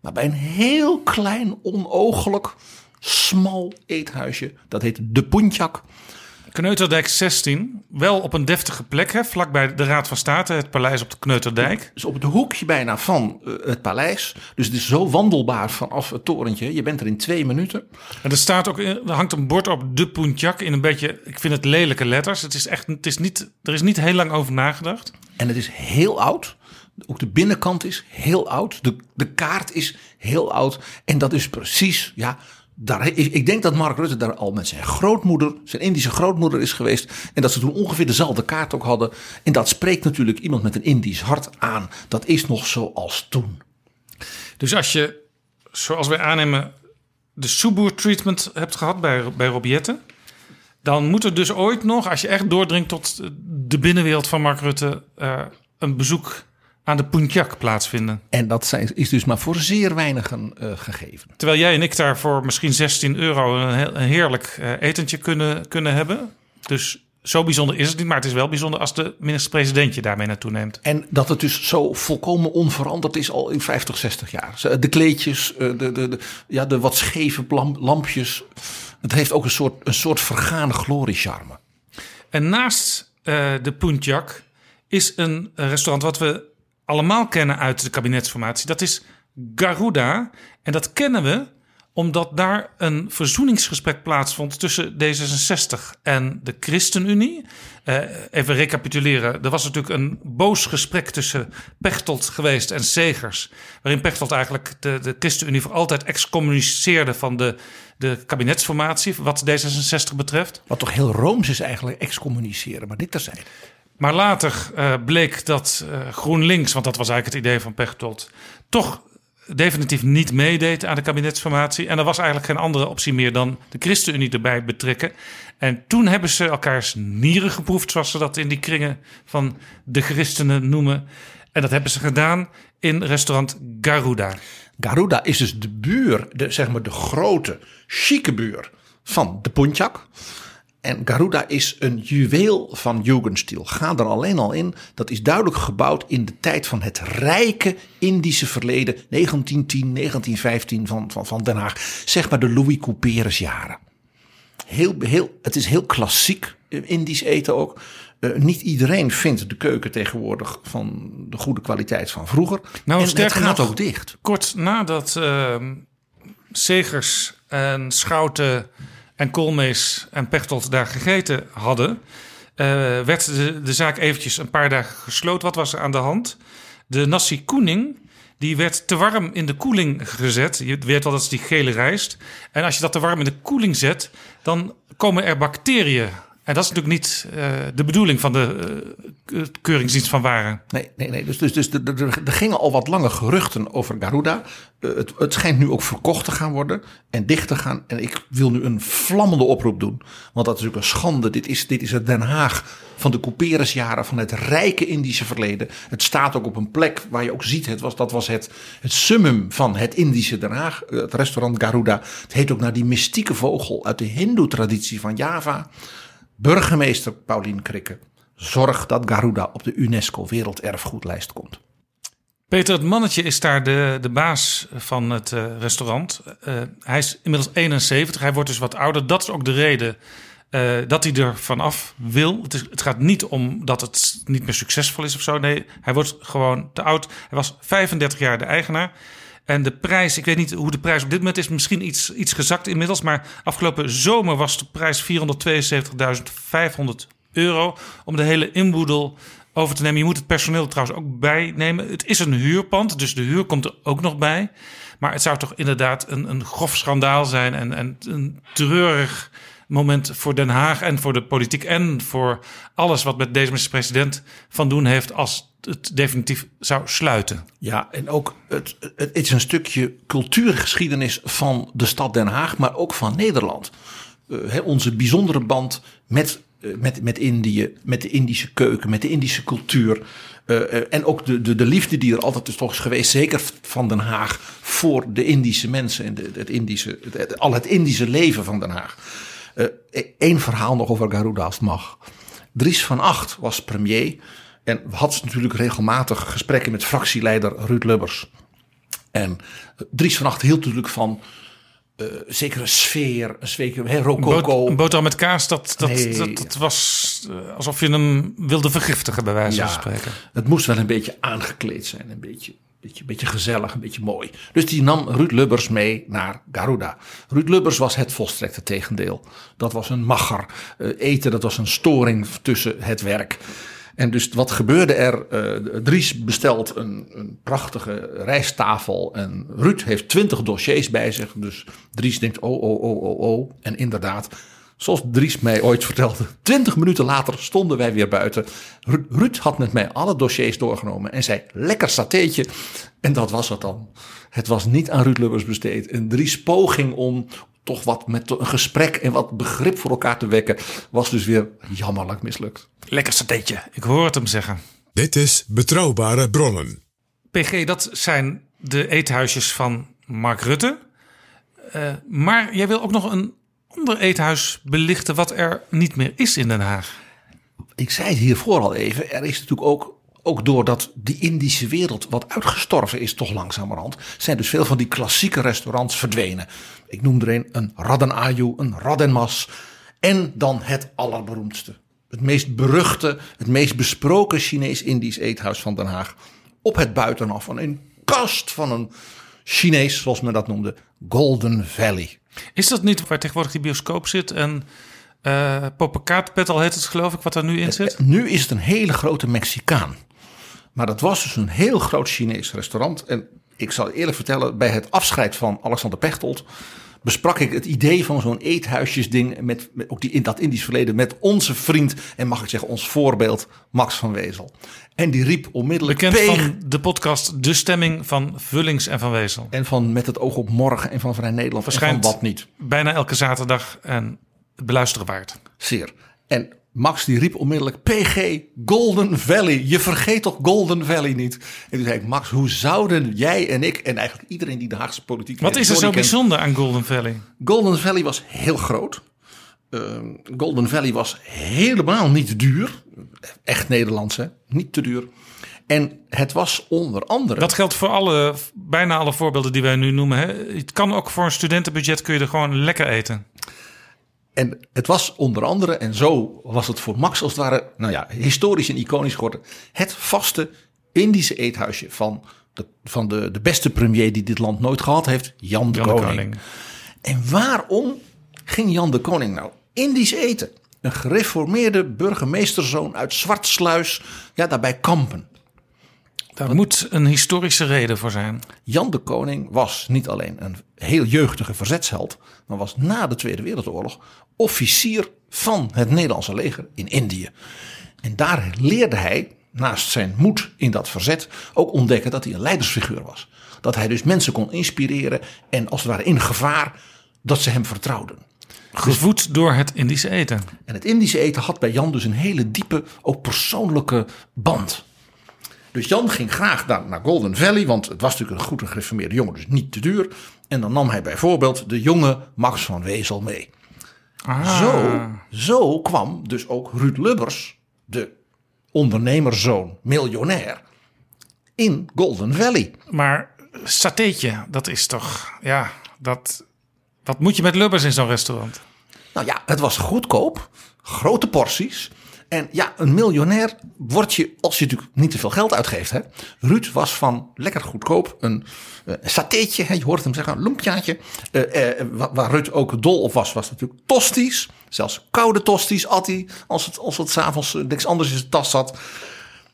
Maar bij een heel klein, onogelijk, smal eethuisje. Dat heet De Puntjak. Kneuterdijk 16. Wel op een deftige plek, hè, vlakbij de Raad van State, het paleis op de Kneuterdijk. Dus op het hoekje bijna van eh, het paleis. Dus het is zo wandelbaar vanaf het torentje. Je bent er in twee minuten. En er, staat ook, in- er hangt een bord op de Puntjak in een beetje, ik vind het lelijke letters. Het is echt, het is niet, er is niet heel lang over nagedacht. En het is heel oud. Ook de binnenkant is heel oud. De, de kaart is heel oud. En dat is precies, ja. Ik, denk dat Mark Rutte daar al met zijn grootmoeder, zijn Indische grootmoeder is geweest. En dat ze toen ongeveer dezelfde kaart ook hadden. En dat spreekt natuurlijk iemand met een Indisch hart aan. Dat is nog zoals toen. Dus als je, zoals wij aannemen, de Soeboer treatment hebt gehad bij, bij Robiette... dan moet er dus ooit nog, als je echt doordringt tot de binnenwereld van Mark Rutte... eh, een bezoek aan de Punjak plaatsvinden. En dat zijn, is dus maar voor zeer weinigen eh, gegeven. Terwijl jij en ik daar voor misschien 16 euro een, heel- een heerlijk eh, etentje kunnen, kunnen hebben. Dus zo bijzonder is het niet, maar het is wel bijzonder als de minister-president je daarmee naartoe neemt. En dat het dus zo volkomen onveranderd is al in 50, 60 jaar. De kleedjes, eh, de, de, de, ja, de wat scheve lam- lampjes. Het heeft ook een soort, een soort vergane gloriecharme. En naast de Punjak is een restaurant wat we allemaal kennen uit de kabinetsformatie. Dat is Garuda. En dat kennen we omdat daar een verzoeningsgesprek plaatsvond tussen D66 en de ChristenUnie. Eh, even recapituleren. Er was natuurlijk een boos gesprek tussen Pechtold geweest en Segers. Waarin Pechtold eigenlijk de, de ChristenUnie voor altijd excommuniceerde van de, de kabinetsformatie. Wat D66 betreft. Wat toch heel rooms is eigenlijk excommuniceren, maar dit terzijde. Maar later eh, bleek dat eh, GroenLinks, want dat was eigenlijk het idee van Pechtold, toch definitief niet meedeed aan de kabinetsformatie. En er was eigenlijk geen andere optie meer dan de ChristenUnie erbij betrekken. En toen hebben ze elkaars nieren geproefd, zoals ze dat in die kringen van de christenen noemen. En dat hebben ze gedaan in restaurant Garuda. Garuda is dus de buur, de, zeg maar de grote, chique buur van de Punjak. En Garuda is een juweel van Jugendstil. Ga er alleen al in. Dat is duidelijk gebouwd in de tijd van het rijke Indische verleden. 1910, 1915 van, van, van Den Haag. Zeg maar de Louis Couperus jaren. Heel, heel, het is heel klassiek eh, Indisch eten ook. Eh, niet iedereen vindt de keuken tegenwoordig van de goede kwaliteit van vroeger. Nou, en het gaat nog, ook dicht. Kort nadat ehm Segers en Schouten en Koolmees en Pechtold daar gegeten hadden, eh, werd de, zaak eventjes een paar dagen gesloten. Wat was er aan de hand? De nasi koening, die werd te warm in de koeling gezet. Je weet wel, dat is die gele rijst. En als je dat te warm in de koeling zet, dan komen er bacteriën. En dat is natuurlijk niet eh, de bedoeling van de eh, keuringsdienst van waren. Nee, nee, nee. Dus, dus, dus er, er, gingen al wat lange geruchten over Garuda. Eh, het, het schijnt nu ook verkocht te gaan worden en dicht te gaan. En ik wil nu een vlammende oproep doen. Want dat is natuurlijk een schande. Dit is, dit is het Den Haag van de couperusjaren van het rijke Indische verleden. Het staat ook op een plek waar je ook ziet, het was, dat was het, het summum van het Indische Den Haag. Het restaurant Garuda. Het heet ook naar die mystieke vogel uit de hindoe-traditie van Java. Burgemeester Paulien Krikke. Zorg dat Garuda op de UNESCO Werelderfgoedlijst komt. Peter, het mannetje is daar de, de baas van het eh, restaurant. Eh, hij is inmiddels 71, hij wordt dus wat ouder. Dat is ook de reden eh, dat hij er vanaf wil. Het, is, het gaat niet om dat het niet meer succesvol is of zo. Nee, hij wordt gewoon te oud. Hij was 35 jaar de eigenaar. En de prijs, ik weet niet hoe de prijs op dit moment is, misschien iets, iets gezakt inmiddels. Maar afgelopen zomer was de prijs 472.500 euro om de hele inboedel over te nemen. Je moet het personeel trouwens ook bijnemen. Het is een huurpand, dus de huur komt er ook nog bij. Maar het zou toch inderdaad een, een grof schandaal zijn en, en een treurig moment voor Den Haag en voor de politiek en voor alles wat met deze minister-president van doen heeft als het definitief zou sluiten. Ja, en ook het, het, is een stukje cultuurgeschiedenis van de stad Den Haag, maar ook van Nederland. Hè, onze bijzondere band met, uh, met, met Indië, met de Indische keuken, met de Indische cultuur. Uh, en ook de, de, de liefde die er altijd is, toch is geweest, zeker van Den Haag, voor de Indische mensen en de, het Indische, het, al het Indische leven van Den Haag. Eén verhaal nog over Garuda als het mag. Dries van Acht was premier. En we hadden natuurlijk regelmatig gesprekken met fractieleider Ruud Lubbers. En Dries van Acht hield natuurlijk van uh, zekere sfeer, een zekere hey, rococo. Een boterham met kaas, dat, dat, nee, dat, dat was uh, alsof je hem wilde vergiftigen, bij wijze ja, van spreken. Het moest wel een beetje aangekleed zijn, een beetje, beetje, beetje gezellig, een beetje mooi. Dus die nam Ruud Lubbers mee naar Garuda. Ruud Lubbers was het volstrekte tegendeel. Dat was een macher. Uh, eten, dat was een storing tussen het werk. En dus wat gebeurde er? Uh, Dries bestelt een, een, prachtige rijsttafel. En Ruud heeft twintig dossiers bij zich. Dus Dries denkt: oh, oh, oh, oh, oh. En inderdaad, Zoals Dries mij ooit vertelde. Twintig minuten later stonden wij weer buiten. Ru- Ruud had met mij alle dossiers doorgenomen en zei lekker satéetje. En dat was het dan. Het was niet aan Ruud Lubbers besteed. En Dries poging om toch wat met een gesprek en wat begrip voor elkaar te wekken... was dus weer jammerlijk mislukt. Lekker satéetje, ik hoor het hem zeggen. Dit is Betrouwbare Bronnen. PG, dat zijn de eethuisjes van Mark Rutte. Eh, maar jij wil ook nog een ander eethuis belichten wat er niet meer is in Den Haag. ik zei het hiervoor al even. Er is natuurlijk ook, ook doordat die Indische wereld wat uitgestorven is, toch langzamerhand. Zijn dus veel van die klassieke restaurants verdwenen. Ik noem er een, een Radden Ayu, een Radden Mas. En dan het allerberoemdste. Het meest beruchte, het meest besproken Chinees-Indisch eethuis van Den Haag. Op het buitenaf van een kast van een Chinees, zoals men dat noemde, Golden Valley. Is dat niet waar tegenwoordig die bioscoop zit en uh, Poppenkaapetel heet het geloof ik, wat er nu in zit? Nu is het een hele grote Mexicaan. Maar dat was dus een heel groot Chinees restaurant. En ik zal eerlijk vertellen, bij het afscheid van Alexander Pechtold besprak ik het idee van zo'n eethuisjesding met, met ook die in dat Indisch verleden met onze vriend en mag ik zeggen ons voorbeeld Max van Wezel. En die riep onmiddellijk Bekend van de podcast De Stemming van Vullings en Van Wezel. en van met het oog op morgen en van Vrij Nederland en Verschijnt van wat niet. bijna elke zaterdag en beluisteren waard. Zeer. En Max die riep onmiddellijk PG Golden Valley. Je vergeet toch Golden Valley niet? En toen zei ik Max, hoe zouden jij en ik en eigenlijk iedereen die de Haagse politiek Wat is er zo bijzonder aan Golden Valley? Golden Valley was heel groot. Ehm, Golden Valley was helemaal niet duur. Echt Nederlands, hè? Niet te duur. En het was onder andere. Dat geldt voor alle, bijna alle voorbeelden die wij nu noemen. Hè? Het kan ook voor een studentenbudget kun je er gewoon lekker eten. En het was onder andere, en zo was het voor Max als het ware, nou ja, historisch en iconisch geworden. Het vaste Indische eethuisje van de, van de, de beste premier die dit land nooit gehad heeft, Jan de, Jan de Koning. Koning. En waarom ging Jan de Koning nou Indisch eten? Een gereformeerde burgemeesterzoon uit Zwartsluis, ja, daarbij kampen. Daar moet een historische reden voor zijn. Jan de Koning was niet alleen een heel jeugdige verzetsheld, maar was na de Tweede Wereldoorlog officier van het Nederlandse leger in Indië. En daar leerde hij, naast zijn moed in dat verzet, ook ontdekken dat hij een leidersfiguur was. Dat hij dus mensen kon inspireren en als het ware in gevaar, dat ze hem vertrouwden. Gevoed door het Indische eten. En het Indische eten had bij Jan dus een hele diepe, ook persoonlijke band. Dus Jan ging graag naar, naar Golden Valley, want het was natuurlijk een goed gereformeerde jongen, dus niet te duur. En dan nam hij bijvoorbeeld de jonge Max van Wezel mee. Ah. Zo, zo kwam dus ook Ruud Lubbers, de ondernemerszoon, miljonair, in Golden Valley. Maar satéetje, dat is toch, ja, dat, wat moet je met lubbers in zo'n restaurant? Nou ja, het was goedkoop, grote porties. En ja, een miljonair word je als je natuurlijk niet te veel geld uitgeeft. Hè? Ruud was van lekker goedkoop een uh, satéetje, hè, je hoort hem zeggen, een lumpjaatje. Uh, waar, waar Ruud ook dol op was, was natuurlijk tosties. Zelfs koude tosties at hij als het, als het s'avonds niks anders in zijn tas zat.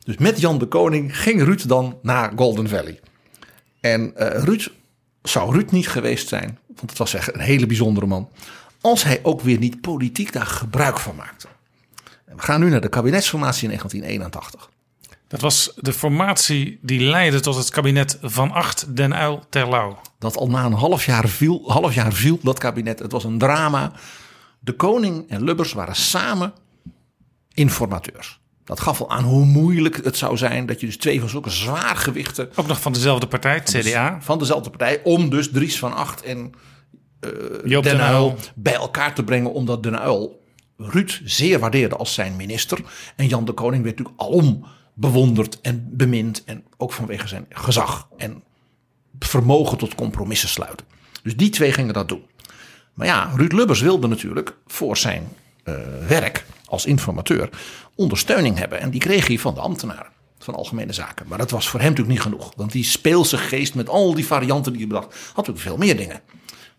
Dus met Jan de Koning ging Ruud dan naar Golden Valley. En Ruud zou Ruud niet geweest zijn, want het was echt een hele bijzondere man. Als hij ook weer niet politiek daar gebruik van maakte. We gaan nu naar de kabinetsformatie in 1981. Dat was de formatie die leidde tot het kabinet van Acht Den Uyl Terlouw. Dat al na een half jaar viel, half jaar viel dat kabinet. Het was een drama. De koning en Lubbers waren samen informateurs. Dat gaf al aan hoe moeilijk het zou zijn dat je dus twee van zulke zwaargewichten... Ook nog van dezelfde partij, het CDA. Van dezelfde partij, om dus Dries van Acht en uh, Den den Uyl. bij elkaar te brengen. Omdat Den Uyl Ruud zeer waardeerde als zijn minister. En Jan de Koning werd natuurlijk alom bewonderd en bemind. En ook vanwege zijn gezag en vermogen tot compromissen sluiten. Dus die twee gingen dat doen. Maar ja, Ruud Lubbers wilde natuurlijk voor zijn uh, werk als informateur ondersteuning hebben. En die kreeg hij van de ambtenaren van Algemene Zaken. Maar dat was voor hem natuurlijk niet genoeg. Want die speelse geest met al die varianten die hij bedacht, had natuurlijk veel meer dingen.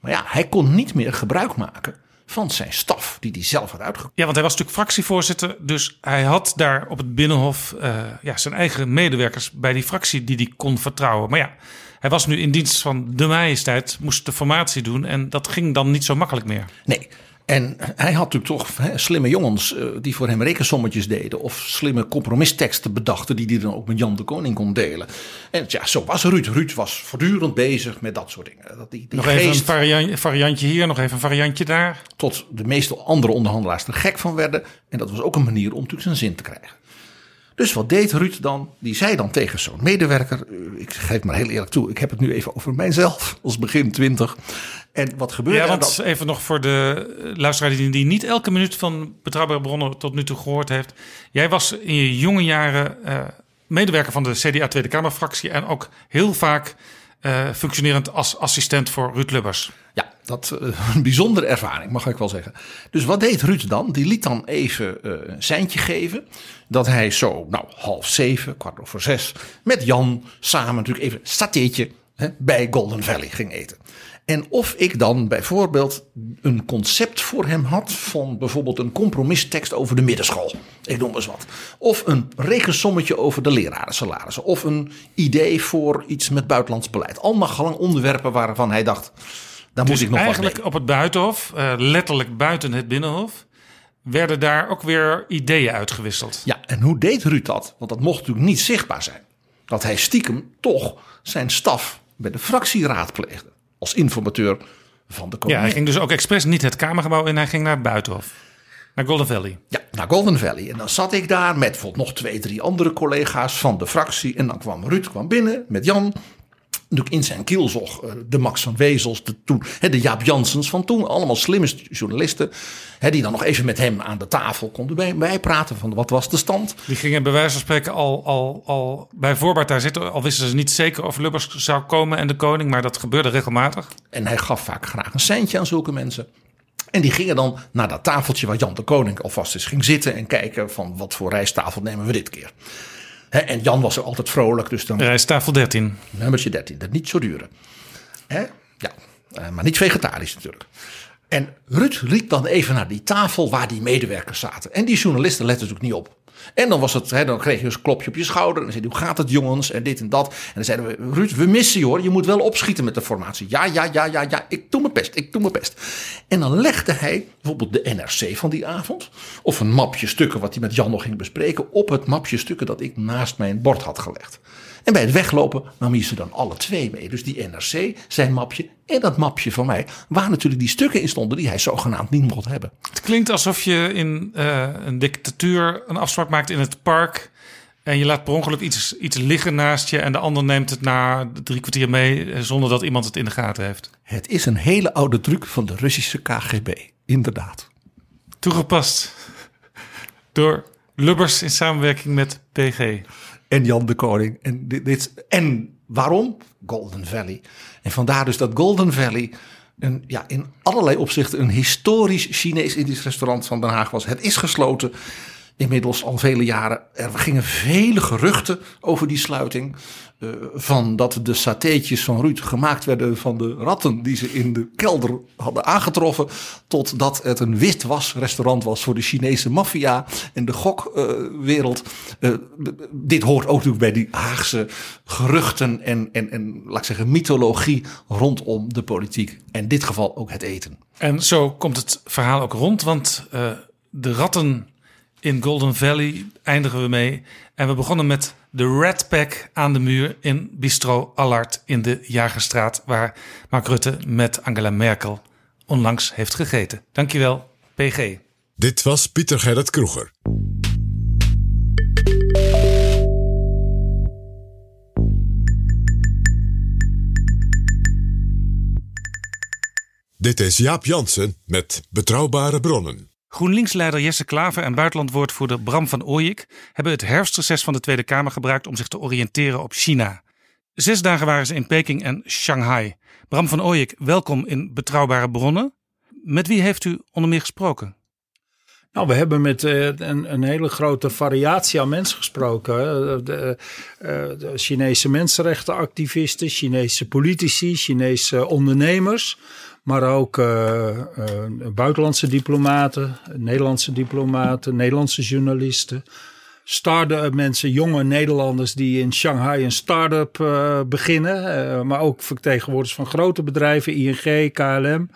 Maar ja, hij kon niet meer gebruik maken van zijn staf die hij zelf had uitgekozen. Ja, want hij was natuurlijk fractievoorzitter. Dus hij had daar op het Binnenhof uh, ja, zijn eigen medewerkers bij die fractie die hij kon vertrouwen. Maar ja, hij was nu in dienst van de majesteit, moest de formatie doen. En dat ging dan niet zo makkelijk meer. Nee, En hij had natuurlijk toch hè, slimme jongens eh, die voor hem rekensommetjes deden. Of slimme compromisteksten bedachten die hij dan ook met Jan de Koning kon delen. En ja, zo was Ruud. Ruud was voortdurend bezig met dat soort dingen. Dat die, die Nog even een variant- variantje hier, nog even een variantje daar. tot de meeste andere onderhandelaars er gek van werden. En dat was ook een manier om natuurlijk zijn zin te krijgen. Dus wat deed Ruud dan? Die zei dan tegen zo'n medewerker. eh, Ik geef maar heel eerlijk toe. Ik heb het nu even over mijzelf. Als begin twintig. En wat gebeurde Ja, er want dan? even nog voor de eh, luisteraar die, die niet elke minuut van Betrouwbare Bronnen tot nu toe gehoord heeft. Jij was in je jonge jaren eh, medewerker van de CDA Tweede Kamerfractie en ook heel vaak eh, functionerend als assistent voor Ruud Lubbers. Ja, dat eh, een bijzondere ervaring, mag ik wel zeggen. Dus wat deed Ruud dan? Die liet dan even een seintje geven. Dat hij zo, nou, half zeven, kwart over zes, met Jan samen natuurlijk even een satéetje hè, bij Golden Valley ging eten. En of ik dan bijvoorbeeld een concept voor hem had van bijvoorbeeld een compromistekst over de middenschool. Ik noem eens wat. Of een rekensommetje over de lerarensalarissen. Of een idee voor iets met buitenlands beleid. Allemaal gelang onderwerpen waarvan hij dacht, daar moet dus ik nog eigenlijk op het buitenhof, eh, letterlijk buiten het binnenhof, werden daar ook weer ideeën uitgewisseld. Ja, en hoe deed Ruud dat? Want dat mocht natuurlijk niet zichtbaar zijn. Dat hij stiekem toch zijn staf bij de fractie raadpleegde. Als informateur van de Ja, koning. hij ging dus ook expres niet het Kamergebouw in, hij ging naar het buitenhof. Naar Golden Valley. Ja, naar Golden Valley. En dan zat ik daar met nog twee, drie andere collega's van de fractie. En dan kwam Ruud kwam binnen met Jan. Natuurlijk in zijn kielzog eh, de Max van Wezels, de, toen, de Jaap Janssens van toen. Allemaal slimme journalisten. Die dan nog even met hem aan de tafel konden bij, bijpraten van wat was de stand. Die gingen bij wijze van spreken al, al, al bij voorbaat daar zitten. Al wisten ze niet zeker of Lubbers zou komen en de koning. Maar dat gebeurde regelmatig. En hij gaf vaak graag een centje aan zulke mensen. En die gingen dan naar dat tafeltje waar Jan de Koning alvast eens ging zitten. En kijken van wat voor rijsttafel nemen we dit keer. Hè, en Jan was er altijd vrolijk. Dus dan Rijsttafel 13. nummertje 13. Dat niet zo duren. Hè? Ja, eh, maar niet vegetarisch natuurlijk. En Ruud liep dan even naar die tafel waar die medewerkers zaten. En die journalisten letten natuurlijk niet op. En dan, was het, hè, dan kreeg je dus een klopje op je schouder. En dan zei hij, hoe gaat het jongens? En dit en dat. En dan zeiden we, Ruud, we missen je hoor. Je moet wel opschieten met de formatie. Ja, ja, ja, ja, ja. Ik doe mijn best. Ik doe mijn best. En dan legde hij bijvoorbeeld de NRC van die avond. Of een mapje stukken wat hij met Jan nog ging bespreken. Op het mapje stukken dat ik naast mijn bord had gelegd. En bij het weglopen nam hij ze dan alle twee mee. Dus die NRC, zijn mapje en dat mapje van mij. Waar natuurlijk die stukken in stonden die hij zogenaamd niet mocht hebben. Het klinkt alsof je in eh, een dictatuur een afspraak maakt in het park. En je laat per ongeluk iets, iets liggen naast je. En de ander neemt het na drie kwartier mee. eh, Zonder dat iemand het in de gaten heeft. Het is een hele oude truc van de Russische KGB. Inderdaad. Toegepast door Lubbers in samenwerking met PG. En Jan de Koning. En, dit, en waarom? Golden Valley. En vandaar dus dat Golden Valley een, ja, in allerlei opzichten een historisch Chinees-Indisch restaurant van Den Haag was. Het is gesloten. Inmiddels al vele jaren. Er gingen vele geruchten over die sluiting. Eh, van dat de satéetjes van Ruud gemaakt werden van de ratten die ze in de kelder hadden aangetroffen. Tot dat het een witwasrestaurant was voor de Chinese maffia en de gokwereld. Eh, dit hoort ook natuurlijk bij die Haagse geruchten en, en, en laat ik zeggen mythologie rondom de politiek. En in dit geval ook het eten. En zo komt het verhaal ook rond, want eh, de ratten in Golden Valley eindigen we mee. En we begonnen met de Red Pack aan de muur in Bistro Allard in de Jagerstraat, waar Mark Rutte met Angela Merkel onlangs heeft gegeten. Dankjewel, PG. Dit was Pieter Gerrit Kroeger. Dit is Jaap Jansen met Betrouwbare Bronnen. GroenLinks-leider Jesse Klaver en buitenlandwoordvoerder Bram van Ooyik hebben het herfstreces van de Tweede Kamer gebruikt om zich te oriënteren op China. Zes dagen waren ze in Peking en Shanghai. Bram van Ooyik, welkom in Betrouwbare Bronnen. Met wie heeft u onder meer gesproken? Nou, we hebben met eh, een, hele grote variatie aan mensen gesproken. De, eh, de Chinese mensenrechtenactivisten, Chinese politici, Chinese ondernemers. Maar ook eh, eh, buitenlandse diplomaten, Nederlandse diplomaten, Nederlandse journalisten. Start-up mensen, jonge Nederlanders die in Shanghai een start-up eh, beginnen. maar ook vertegenwoordigers van grote bedrijven, ING, KLM.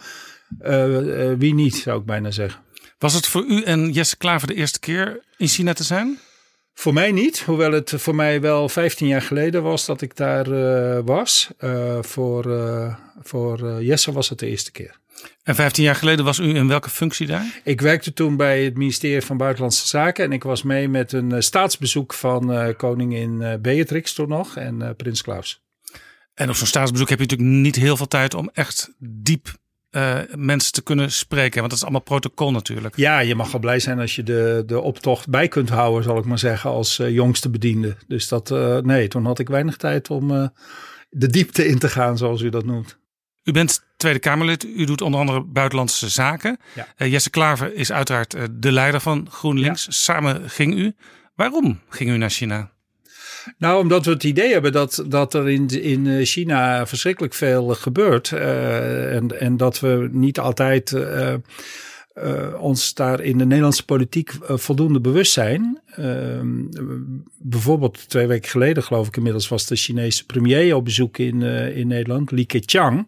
wie niet, zou ik bijna zeggen. Was het voor u en Jesse Klaver de eerste keer in China te zijn? Voor mij niet, hoewel het voor mij wel 15 jaar geleden was dat ik daar eh, was. Uh, voor uh, voor Jesse was het de eerste keer. En 15 jaar geleden was u in welke functie daar? Ik werkte toen bij het ministerie van Buitenlandse Zaken en ik was mee met een staatsbezoek van koningin Beatrix toen nog en prins Klaus. En op zo'n staatsbezoek heb je natuurlijk niet heel veel tijd om echt diep uh, mensen te kunnen spreken. Want dat is allemaal protocol natuurlijk. Ja, je mag wel blij zijn als je de, de optocht bij kunt houden, zal ik maar zeggen, als uh, jongste bediende. Dus dat, uh, nee, toen had ik weinig tijd om de diepte in te gaan, zoals u dat noemt. U bent Tweede Kamerlid. U doet onder andere buitenlandse zaken. Ja. Jesse Klaver is uiteraard de leider van GroenLinks. Ja. Samen ging u. Waarom ging u naar China? Nou, omdat we het idee hebben dat, dat er in, in China verschrikkelijk veel gebeurt. Uh, en, en dat we niet altijd uh, ons daar in de Nederlandse politiek voldoende bewust zijn. Ehm, bijvoorbeeld twee weken geleden, geloof ik inmiddels, was de Chinese premier op bezoek in, in Nederland, Li Keqiang.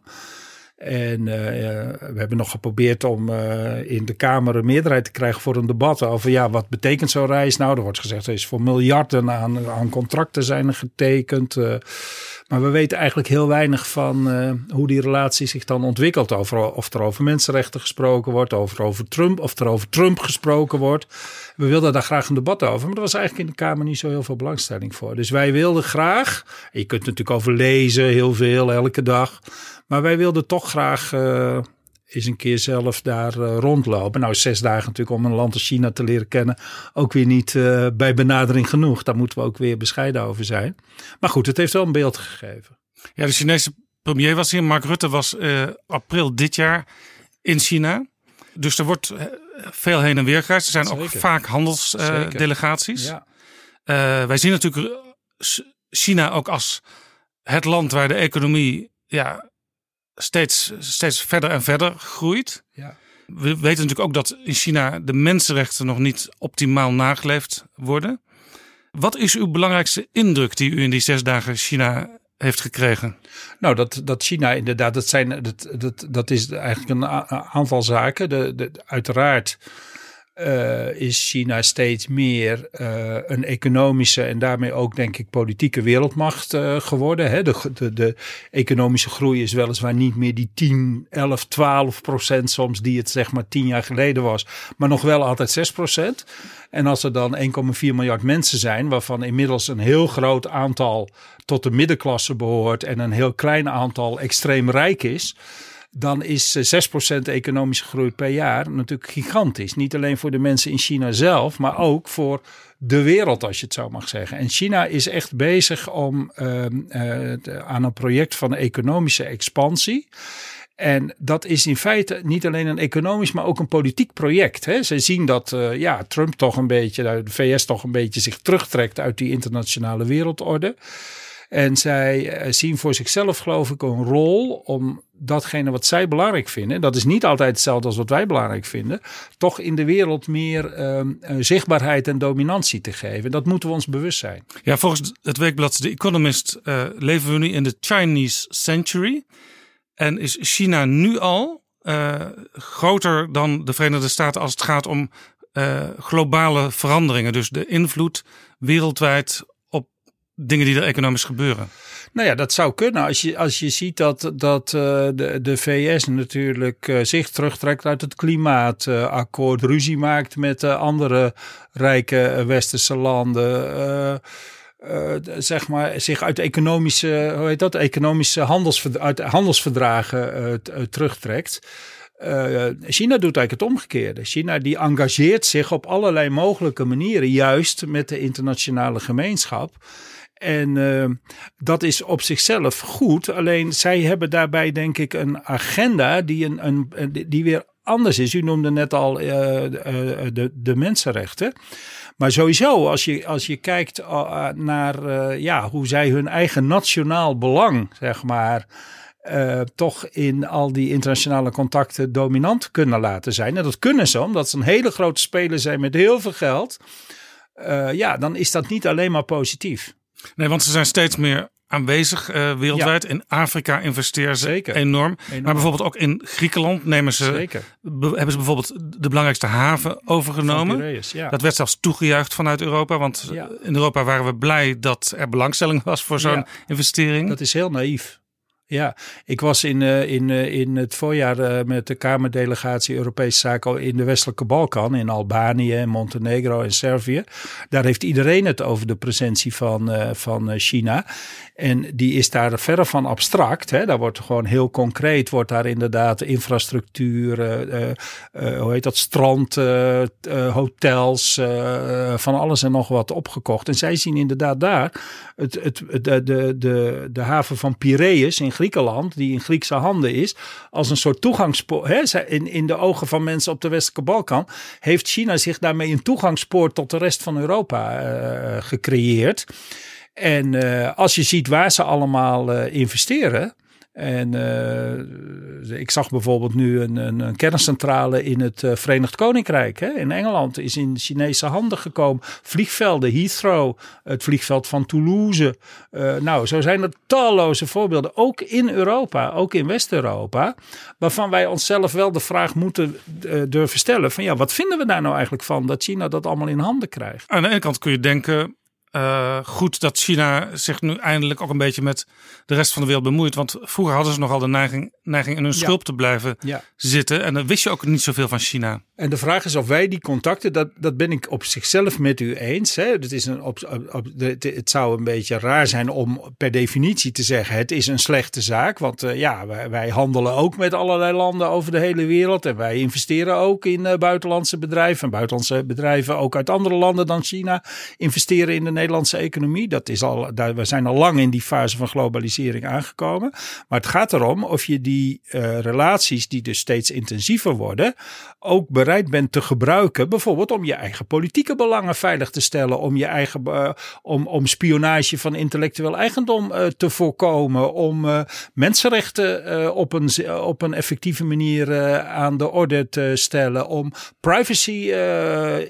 En uh, we hebben nog geprobeerd om uh, in de Kamer een meerderheid te krijgen voor een debat over ja, wat betekent zo'n reis nou? Er wordt gezegd er is voor miljarden aan, aan contracten zijn getekend. Maar we weten eigenlijk heel weinig van hoe die relatie zich dan ontwikkelt. Over, of er over mensenrechten gesproken wordt, over, over Trump, of er over Trump gesproken wordt. We wilden daar graag een debat over, maar er was eigenlijk in de Kamer niet zo heel veel belangstelling voor. Dus wij wilden graag, je kunt natuurlijk over lezen, heel veel, elke dag. Maar wij wilden toch graag uh, eens een keer zelf daar uh, rondlopen. Nou, zes dagen natuurlijk om een land als China te leren kennen. Ook weer niet uh, bij benadering genoeg. Daar moeten we ook weer bescheiden over zijn. Maar goed, het heeft wel een beeld gegeven. Ja, de Chinese premier was hier. Mark Rutte was april dit jaar in China. Dus er wordt veel heen en weer gereisd. Er zijn ook vaak handelsdelegaties. ja. wij zien natuurlijk China ook als het land waar de economie ja, steeds, steeds verder en verder groeit. Ja. We weten natuurlijk ook dat in China de mensenrechten nog niet optimaal nageleefd worden. Wat is uw belangrijkste indruk die u in die zes dagen China heeft gekregen? Nou, dat, dat China inderdaad, dat, zijn, dat, dat, dat is eigenlijk een aantal zaken. De, de, uiteraard uh, is China steeds meer uh, een economische en daarmee ook denk ik politieke wereldmacht uh, geworden. Hè? De, de, de, economische groei is weliswaar niet meer die 10, 11, 12 procent soms die het zeg maar 10 jaar geleden was, maar nog wel altijd 6 procent. En als er dan 1,4 miljard mensen zijn, waarvan inmiddels een heel groot aantal tot de middenklasse behoort en een heel klein aantal extreem rijk is dan is 6% eh, economische groei per jaar natuurlijk gigantisch. Niet alleen voor de mensen in China zelf, maar ook voor de wereld, als je het zo mag zeggen. En China is echt bezig om uh, uh, aan een project van economische expansie. En dat is in feite niet alleen een economisch, maar ook een politiek project. Hè. Ze zien dat uh, ja, Trump toch een beetje, de VS toch een beetje zich terugtrekt uit die internationale wereldorde. En zij eh, zien voor zichzelf, geloof ik, een rol om datgene wat zij belangrijk vinden, dat is niet altijd hetzelfde als wat wij belangrijk vinden, toch in de wereld meer um, zichtbaarheid en dominantie te geven. Dat moeten we ons bewust zijn. Ja, volgens het weekblad The Economist uh, leven we nu in de Chinese Century. En is China nu al groter dan de Verenigde Staten als het gaat om globale veranderingen. Dus de invloed wereldwijd dingen die er economisch gebeuren? Nou ja, dat zou kunnen. Als je, als je ziet dat, dat uh, de, de VS natuurlijk uh, zich terugtrekt uit het klimaatakkoord, ruzie maakt met andere rijke westerse landen. zeg maar, zich uit economische, hoe heet dat, economische handelsverd uit handelsverdragen terugtrekt. China doet eigenlijk het omgekeerde. China die engageert zich op allerlei mogelijke manieren, juist met de internationale gemeenschap. En uh, dat is op zichzelf goed. Alleen zij hebben daarbij denk ik een agenda die, een, een, die weer anders is. U noemde net al uh, de, de mensenrechten. Maar sowieso, als je, als je kijkt naar ja, hoe zij hun eigen nationaal belang, zeg maar. Toch in al die internationale contacten dominant kunnen laten zijn. En dat kunnen ze omdat ze een hele grote speler zijn met heel veel geld. Ja, dan is dat niet alleen maar positief. Nee, want ze zijn steeds meer aanwezig eh, wereldwijd. In Afrika investeren ze Zeker. enorm. Enorm. Maar bijvoorbeeld ook in Griekenland nemen ze, Zeker. hebben ze bijvoorbeeld de belangrijkste haven overgenomen. Van Piraeus, ja. Dat werd zelfs toegejuicht vanuit Europa. Want Ja. in Europa waren we blij dat er belangstelling was voor zo'n investering. Dat is heel naïef. Ja, ik was in, eh, in, eh, in het voorjaar eh, met de Kamerdelegatie Europese Zaken in de Westelijke Balkan, in Albanië, Montenegro en Servië. Daar heeft iedereen het over de presentie van, van China. En die is daar verre van abstract. Hè. Daar wordt gewoon heel concreet, wordt daar inderdaad infrastructuur, hoe heet dat, strand, hotels, van alles en nog wat opgekocht. En zij zien inderdaad daar het, het- de, de, de, de haven van Piraeus in Griekenland, die in Griekse handen is, als een soort toegangspoort. Hè, in, in de ogen van mensen op de Westelijke Balkan heeft China zich daarmee een toegangspoort tot de rest van Europa eh, gecreëerd. En eh, als je ziet waar ze allemaal eh, investeren. En eh, ik zag bijvoorbeeld nu een, een, kerncentrale in het eh, Verenigd Koninkrijk. Hè? In Engeland is in Chinese handen gekomen. Vliegvelden, Heathrow, het vliegveld van Toulouse. Eh, nou, zo zijn er talloze voorbeelden. Ook in Europa, ook in West-Europa. Waarvan wij onszelf wel de vraag moeten durven stellen. Van ja, wat vinden we daar nou eigenlijk van dat China dat allemaal in handen krijgt? Aan de ene kant kun je denken, eh, goed dat China zich nu eindelijk ook een beetje met de rest van de wereld bemoeit. Want vroeger hadden ze nogal de neiging, neiging in hun Ja. schulp te blijven Ja. zitten. En dan wist je ook niet zoveel van China. En de vraag is of wij die contacten, dat, dat ben ik op zichzelf met u eens. Hè? Het, is een, op, op, het zou een beetje raar zijn om per definitie te zeggen: het is een slechte zaak. Want eh, ja, wij, wij handelen ook met allerlei landen over de hele wereld. En wij investeren ook in eh, buitenlandse bedrijven. En buitenlandse bedrijven ook uit andere landen dan China investeren in de Nederlandse economie. Dat is al, daar, we zijn al lang in die fase van globalisering aangekomen. Maar het gaat erom of je die eh, relaties, die dus steeds intensiever worden, ook bereid bent te gebruiken. Bijvoorbeeld om je eigen politieke belangen veilig te stellen. Om je eigen eh, om, om spionage van intellectueel eigendom eh, te voorkomen. Om mensenrechten op, een, op een effectieve manier aan de orde te stellen. Om privacy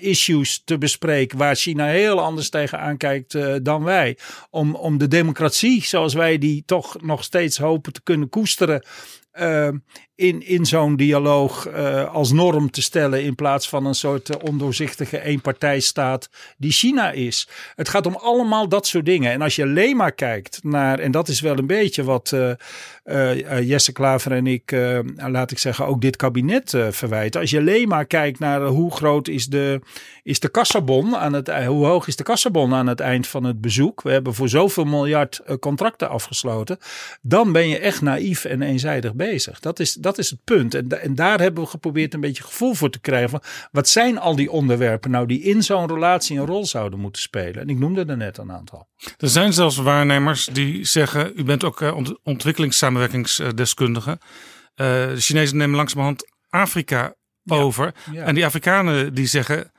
issues te bespreken. Waar China heel anders tegen aankijkt eh, dan wij. Om, om de democratie zoals wij die toch nog steeds hopen te kunnen koesteren. eh, in, in zo'n dialoog eh, als norm te stellen in plaats van een soort eh, ondoorzichtige eenpartijstaat die China is. Het gaat om allemaal dat soort dingen. En als je alleen maar kijkt naar, en dat is wel een beetje wat eh, Jesse Klaver en ik, laat ik zeggen, ook dit kabinet verwijten. Als je alleen maar kijkt naar hoe groot is de, is de kassabon aan het, hoe hoog is de kassabon aan het eind van het bezoek. We hebben voor zoveel miljard contracten afgesloten. Dan ben je echt naïef en eenzijdig bezig. Dat is, dat is het punt. En, da- en daar hebben we geprobeerd een beetje gevoel voor te krijgen. Van, wat zijn al die onderwerpen nou die in zo'n relatie een rol zouden moeten spelen? En ik noemde er net een aantal. Er zijn zelfs waarnemers die zeggen, u bent ook eh, ont- ontwikkelingssamenwerkingsdeskundige. Eh, de Chinezen nemen langzamerhand Afrika over. ja. En die Afrikanen die zeggen,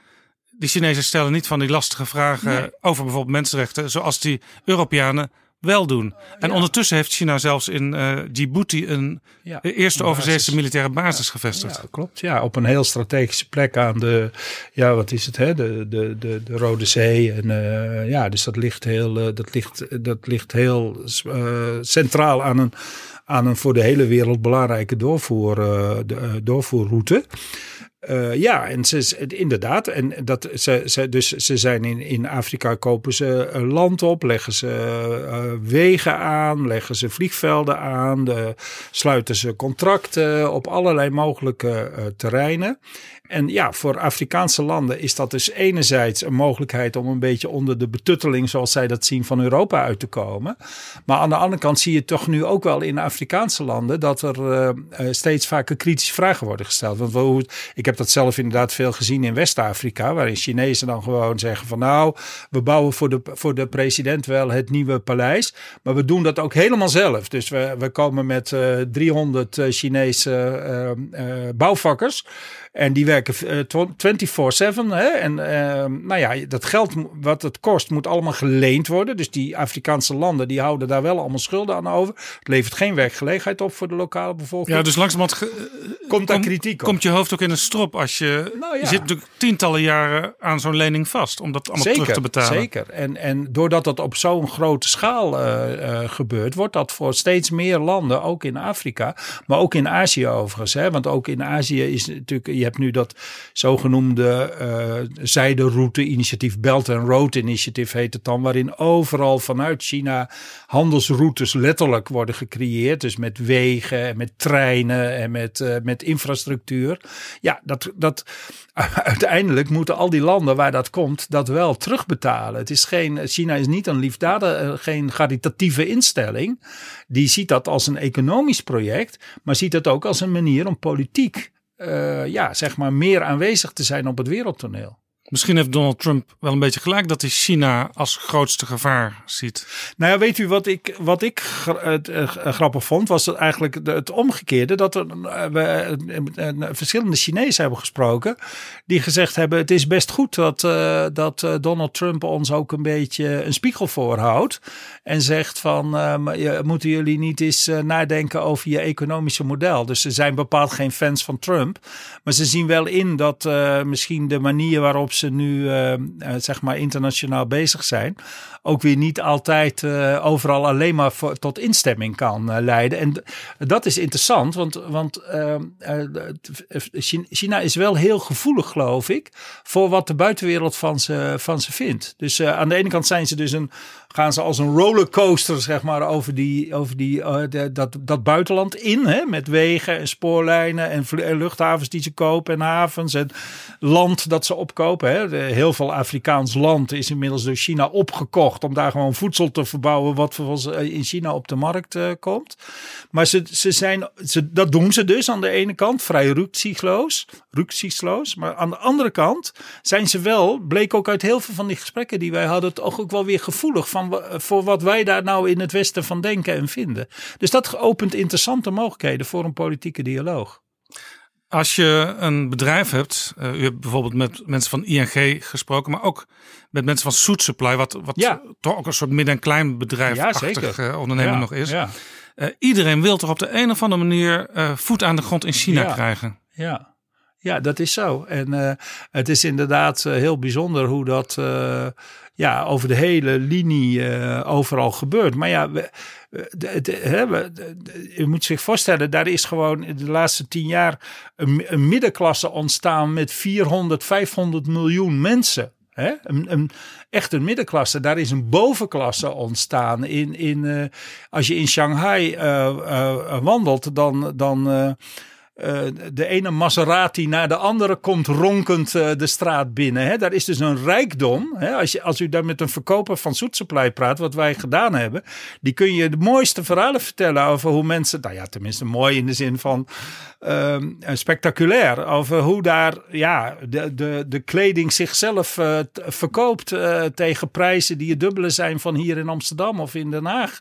die Chinezen stellen niet van die lastige vragen Nee. over bijvoorbeeld mensenrechten, zoals die Europeanen wel doen. En ondertussen heeft China zelfs in eh, Djibouti een Ja, de eerste een overzeese militaire basis gevestigd. Ja, klopt. Ja, op een heel strategische plek aan de, ja, wat is het, hè? De, de, de, de Rode Zee. En eh, ja, dus dat ligt heel, eh, dat ligt, dat ligt heel eh, centraal aan een, aan een voor de hele wereld belangrijke doorvoer, eh, eh, doorvoerroute. Eh, ja, en ze, ze- inderdaad. En dat, ze, ze, dus ze zijn in, in Afrika, kopen ze eh, land op, leggen ze eh, wegen aan, leggen ze vliegvelden aan, de, sluiten ze contracten op allerlei mogelijke eh, terreinen. En ja, voor Afrikaanse landen is dat dus enerzijds een mogelijkheid om een beetje onder de betutteling, zoals zij dat zien, van Europa uit te komen. Maar aan de andere kant zie je toch nu ook wel in Afrikaanse landen dat er eh, eh, steeds vaker kritische vragen worden gesteld. Want hoe, ik heb dat zelf inderdaad veel gezien in West-Afrika, waarin Chinezen dan gewoon zeggen van nou, we bouwen voor de, voor de president wel het nieuwe paleis, maar we doen dat ook helemaal zelf. Dus we, we komen met eh 300 eh, Chinese eh, eh, bouwvakkers. En die werken eh, tw- 24-7. hè. En eh, nou ja, dat geld wat het kost moet allemaal geleend worden. Dus die Afrikaanse landen die houden daar wel allemaal schulden aan over. Het levert geen werkgelegenheid op voor de lokale bevolking. Ja, dus langzamerhand ge- komt daar kom- kritiek op. komt je hoofd ook in een strop. als je. Nou ja. Je zit natuurlijk tientallen jaren aan zo'n lening vast om dat allemaal terug te betalen. Zeker. En, en doordat dat op zo'n grote schaal eh, eh, gebeurt, wordt dat voor steeds meer landen, ook in Afrika, maar ook in Azië overigens. Hè? Want ook in Azië is natuurlijk, je hebt nu dat zogenoemde eh zijderoute-initiatief, Belt and Road Initiative heet het dan, waarin overal vanuit China handelsroutes letterlijk worden gecreëerd. Dus met wegen en met treinen en met, eh, met infrastructuur. Ja, dat, dat, uiteindelijk moeten al die landen waar dat komt, dat wel terugbetalen. Het is geen, China is niet een liefdadige, eh, geen caritatieve instelling. Die ziet dat als een economisch project, maar ziet het ook als een manier om politiek, eh, ja, zeg maar, meer aanwezig te zijn op het wereldtoneel. Misschien heeft Donald Trump wel een beetje gelijk dat hij China als grootste gevaar ziet. Nou ja, weet u wat ik, wat ik gra- het, eh, grappig vond? Was eigenlijk het omgekeerde. Dat er, eh, we eh, eh, verschillende Chinezen hebben gesproken. Die gezegd hebben: het is best goed dat, eh, dat eh, Donald Trump ons ook een beetje een spiegel voorhoudt. En zegt van: eh, je- moeten jullie niet eens eh, nadenken over je economische model? Dus ze zijn bepaald geen fans van Trump. Maar ze zien wel in dat eh, misschien de manier waarop ze nu eh, eh, zeg maar internationaal bezig zijn, ook weer niet altijd eh, overal alleen maar tot instemming kan eh, leiden. En dat is interessant, want, want eh, eh, Chi- China is wel heel gevoelig, geloof ik, voor wat de buitenwereld van ze, van ze vindt. Dus aan de ene kant zijn ze dus een, gaan ze als een rollercoaster, zeg maar, over, die, over die, eh, dat, dat buitenland in, hè, met wegen en spoorlijnen en luchthavens die ze kopen en havens en land dat ze opkopen. Hè. Heel veel Afrikaans land is inmiddels door China opgekocht om daar gewoon voedsel te verbouwen wat vervolgens eh, in China op de markt eh, komt. Maar ze, ze zijn, ze, dat doen ze dus aan de ene kant vrij rücksichtsloos. Maar aan de andere kant zijn ze wel, bleek ook uit heel veel van die gesprekken die wij hadden, toch ook wel weer gevoelig van, voor wat wij daar nou in het Westen van denken en vinden. Dus dat opent interessante mogelijkheden voor een politieke dialoog. Als je een bedrijf hebt, eh, u hebt bijvoorbeeld met mensen van ING gesproken, maar ook met mensen van Soet Supply, wat, wat Ja. toch ook een soort midden- en klein bedrijfachtig Ja, eh, onderneming Ja, nog is. Eh, iedereen wil toch op de een of andere manier voet aan de grond in China krijgen. Ja. Ja, dat is zo. En het is inderdaad heel bijzonder hoe dat ja, over de hele linie eh, overal gebeurt. Maar ja, je moet zich voorstellen, daar is gewoon de laatste tien jaar een, middenklasse ontstaan met 400, 500 miljoen mensen. Hè? Een, een, echt een middenklasse. Daar is een bovenklasse ontstaan. In, in, eh, als je in Shanghai eh, wandelt, dan. dan eh, de ene Maserati naar de andere komt ronkend eh, de straat binnen. Hè. Daar is dus een rijkdom. Hè. Als, je, als u daar met een verkoper van Soet Supply praat, wat wij gedaan hebben, die kun je de mooiste verhalen vertellen over hoe mensen, nou ja, tenminste mooi in de zin van ehm, eh, spectaculair, over hoe daar ja, de, de, de kleding zichzelf eh, t- verkoopt eh, tegen prijzen die het dubbele zijn van hier in Amsterdam of in Den Haag.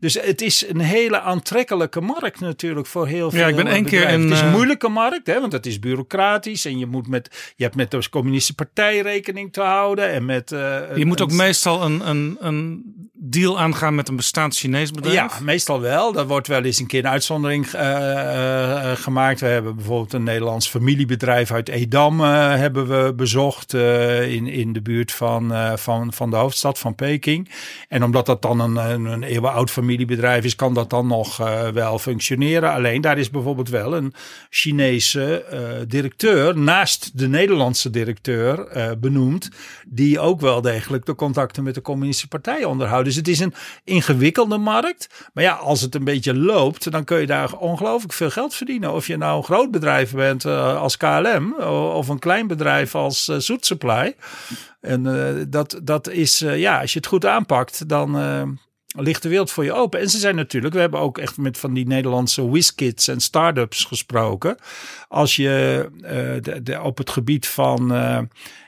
Dus het is een hele aantrekkelijke markt natuurlijk voor heel veel Ja, ik ben één keer in, Het is een eh, moeilijke markt, hè, want het is bureaucratisch en je moet met, je hebt met de communistische partij rekening te houden en met. Je moet ook een- meestal een, een, een deal aangaan met een bestaand Chinees bedrijf. Ja, meestal wel. Dat wordt wel eens een keer een uitzondering eh, eh, gemaakt. We hebben bijvoorbeeld een Nederlands familiebedrijf uit Edam eh, hebben we bezocht eh, in, in de buurt van, eh, van, van de hoofdstad van Peking. En omdat dat dan een, een, een eeuwenoud familiebedrijf is, kan dat dan nog eh, wel functioneren. Alleen daar is bijvoorbeeld wel een Chinese eh, directeur naast de Nederlandse directeur eh, benoemd, die ook wel degelijk de contacten met de communistische partij onderhoudt. Dus het is een ingewikkelde markt. Maar ja, als het een beetje loopt, dan kun je daar ongelooflijk veel geld verdienen. Of je nou een groot bedrijf bent eh, als KLM of een klein bedrijf als eh, Soet Supply. En eh, dat, dat is, ja, als je het goed aanpakt, dan ligt de wereld voor je open. En ze zijn natuurlijk, we hebben ook echt met van die Nederlandse whiskids en start-ups gesproken. Als je de, op het gebied van,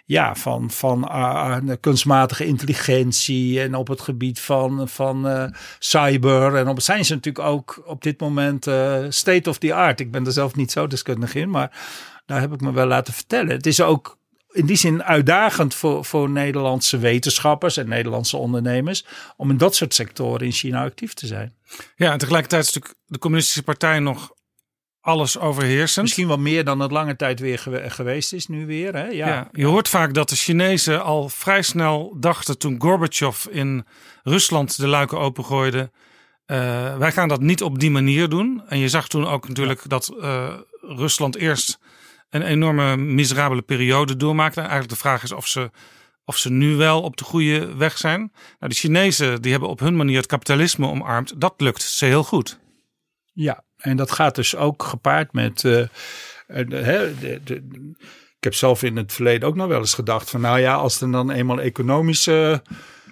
ja, van, van ah, ah, kunstmatige intelligentie en op het gebied van, van eh, cyber. En op zijn ze natuurlijk ook op dit moment eh, state of the art. Ik ben er zelf niet zo deskundig in, maar daar heb ik me wel laten vertellen. Het is ook in die zin uitdagend voor, voor Nederlandse wetenschappers en Nederlandse ondernemers om in dat soort sectoren in China actief te zijn. Ja, en tegelijkertijd is natuurlijk de communistische partij nog alles overheersend. Misschien wel meer dan het lange tijd weer gewe- geweest is nu weer. Hè? Ja. Ja, je hoort vaak dat de Chinezen al vrij snel dachten toen Gorbachev in Rusland de luiken opengooide. eh, wij gaan dat niet op die manier doen. En je zag toen ook natuurlijk dat eh, Rusland eerst een enorme miserabele periode doormaakte. En eigenlijk de vraag is of ze, of ze nu wel op de goede weg zijn. Nou, de Chinezen die hebben op hun manier het kapitalisme omarmd. Dat lukt ze heel goed. Ja, en dat gaat dus ook gepaard met. eh, eh, de- ik heb zelf in het verleden ook nog wel eens gedacht: van nou ja, als er dan eenmaal economische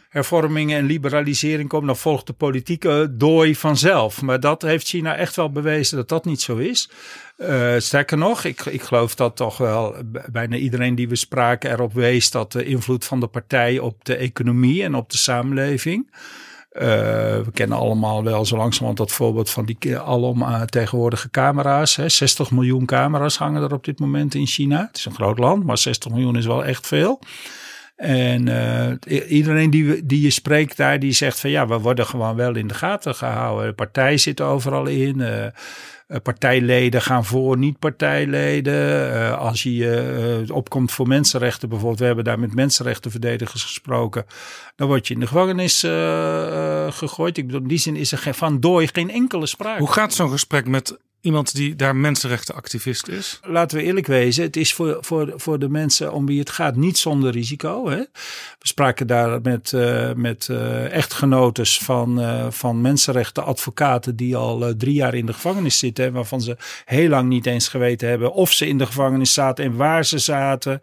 hervormingen en liberalisering komt, dan volgt de politieke dooi vanzelf. Maar dat heeft China echt wel bewezen dat dat niet zo is. Eh, sterker nog, ik, ik geloof dat toch wel bijna iedereen die we spraken erop wees dat de invloed van de partij op de economie en op de samenleving. Eh, we kennen allemaal wel zo langzamerhand dat voorbeeld van die alom tegenwoordige camera's. Hè. 60 miljoen camera's hangen er op dit moment in China. Het is een groot land, maar 60 miljoen is wel echt veel. En eh, iedereen die, die je spreekt daar, die zegt van ja, we worden gewoon wel in de gaten gehouden. De partij zit overal in. eh, eh, partijleden gaan voor niet-partijleden. Als je opkomt voor mensenrechten, bijvoorbeeld, we hebben daar met mensenrechtenverdedigers gesproken, dan word je in de gevangenis gegooid. Ik bedoel, in die zin is er van dooi geen enkele sprake. Hoe gaat zo'n gesprek met iemand die daar mensenrechtenactivist is? laten we eerlijk wezen, het is voor, voor, voor de mensen om wie het gaat niet zonder risico. Hè? We spraken daar met, eh, met eh, echtgenotes van, eh, van mensenrechtenadvocaten die al drie jaar in de gevangenis zitten. En waarvan ze heel lang niet eens geweten hebben of ze in de gevangenis zaten en waar ze zaten.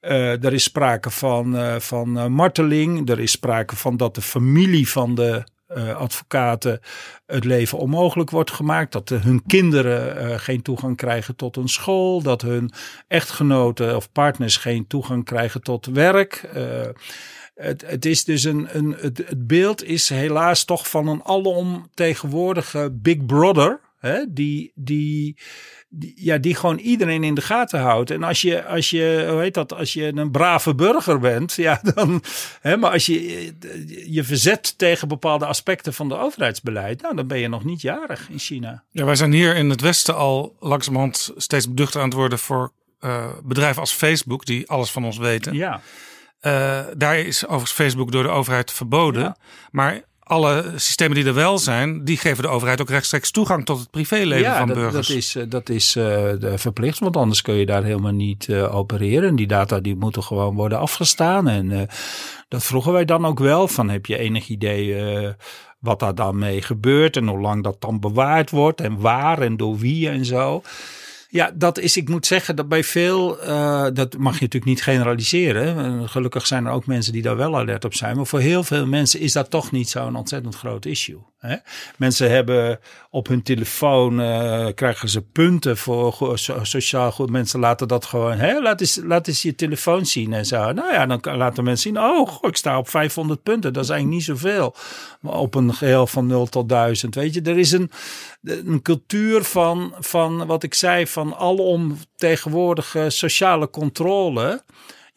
Er is sprake van, van marteling. Er is sprake van dat de familie van de eh, advocaten het leven onmogelijk wordt gemaakt. Dat de- hun kinderen eh, geen toegang krijgen tot een school. Dat hun echtgenoten of partners geen toegang krijgen tot werk. Eh, het, het is dus een, een het, het beeld is helaas toch van een alomtegenwoordige Big Brother. Hè, die, die, die, ja, die gewoon iedereen in de gaten houdt. En als je, als je, hoe heet dat, als je een brave burger bent, ja, dan, hè, maar als je je verzet tegen bepaalde aspecten van de overheidsbeleid, nou, dan ben je nog niet jarig in China. Ja, wij zijn hier in het Westen al langzamerhand steeds beduchter aan het worden voor eh, bedrijven als Facebook, die alles van ons weten. Ja. Eh, daar is overigens Facebook door de overheid verboden. Maar alle systemen die er wel zijn, die geven de overheid ook rechtstreeks toegang tot het privéleven ja, van dat, burgers. dat is, eh, dat is eh, verplicht, want anders kun je daar helemaal niet eh, opereren. En die data die moeten gewoon worden afgestaan. En eh, dat vroegen wij dan ook wel. Van heb je enig idee eh, wat daar dan mee gebeurt en hoe lang dat dan bewaard wordt en waar en door wie en zo. Ja, dat is, ik moet zeggen dat bij veel, eh, dat mag je natuurlijk niet generaliseren. Eh, Gelukkig zijn er ook mensen die daar wel alert op zijn. Maar voor heel veel mensen is dat toch niet zo'n ontzettend groot issue. Hè? Mensen hebben op hun telefoon, eh, krijgen ze punten voor sociaal goed. Mensen laten dat gewoon, hè? Laat, eens, laat eens je telefoon zien en zo. Nou ja, dan laten mensen zien, oh, ik sta op 500 punten. Dat is eigenlijk niet zoveel. Maar op een geheel van 0 tot 1000, weet je. Er is een, een cultuur van, van wat ik zei, van alomtegenwoordige sociale controle.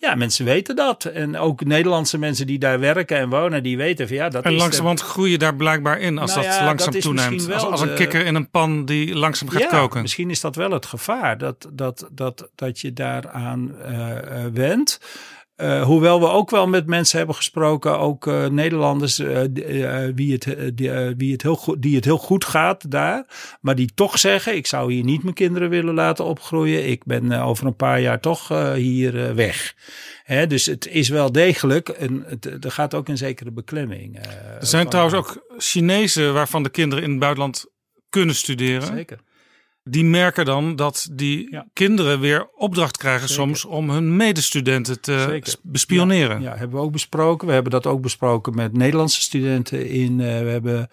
Ja, mensen weten dat. En ook Nederlandse mensen die daar werken en wonen, die weten van ja, dat en is... langzamerhand groei je daar blijkbaar in als Nou dat ja, langzaam dat toeneemt. Als, als een kikker in een pan die langzaam gaat ja, koken. Misschien is dat wel het gevaar, dat, dat, dat, dat je daaraan eh eh wendt. Eh, hoewel we ook wel met mensen hebben gesproken, ook eh, Nederlanders, die, eh, wie, het, die, wie het heel goed, die het heel goed gaat daar. Maar die toch zeggen, ik zou hier niet mijn kinderen willen laten opgroeien. Ik ben over een paar jaar toch hier weg. Hè, dus het is wel degelijk, een, het, er gaat ook een zekere beklemming. Er zijn trouwens ook Chinezen waarvan de kinderen in het buitenland kunnen studeren. Zeker. Die merken dan dat die kinderen weer opdracht krijgen Zeker. soms om hun medestudenten te Zeker. bespioneren. Ja, hebben we ook besproken. We hebben dat ook besproken met Nederlandse studenten in. eh, we hebben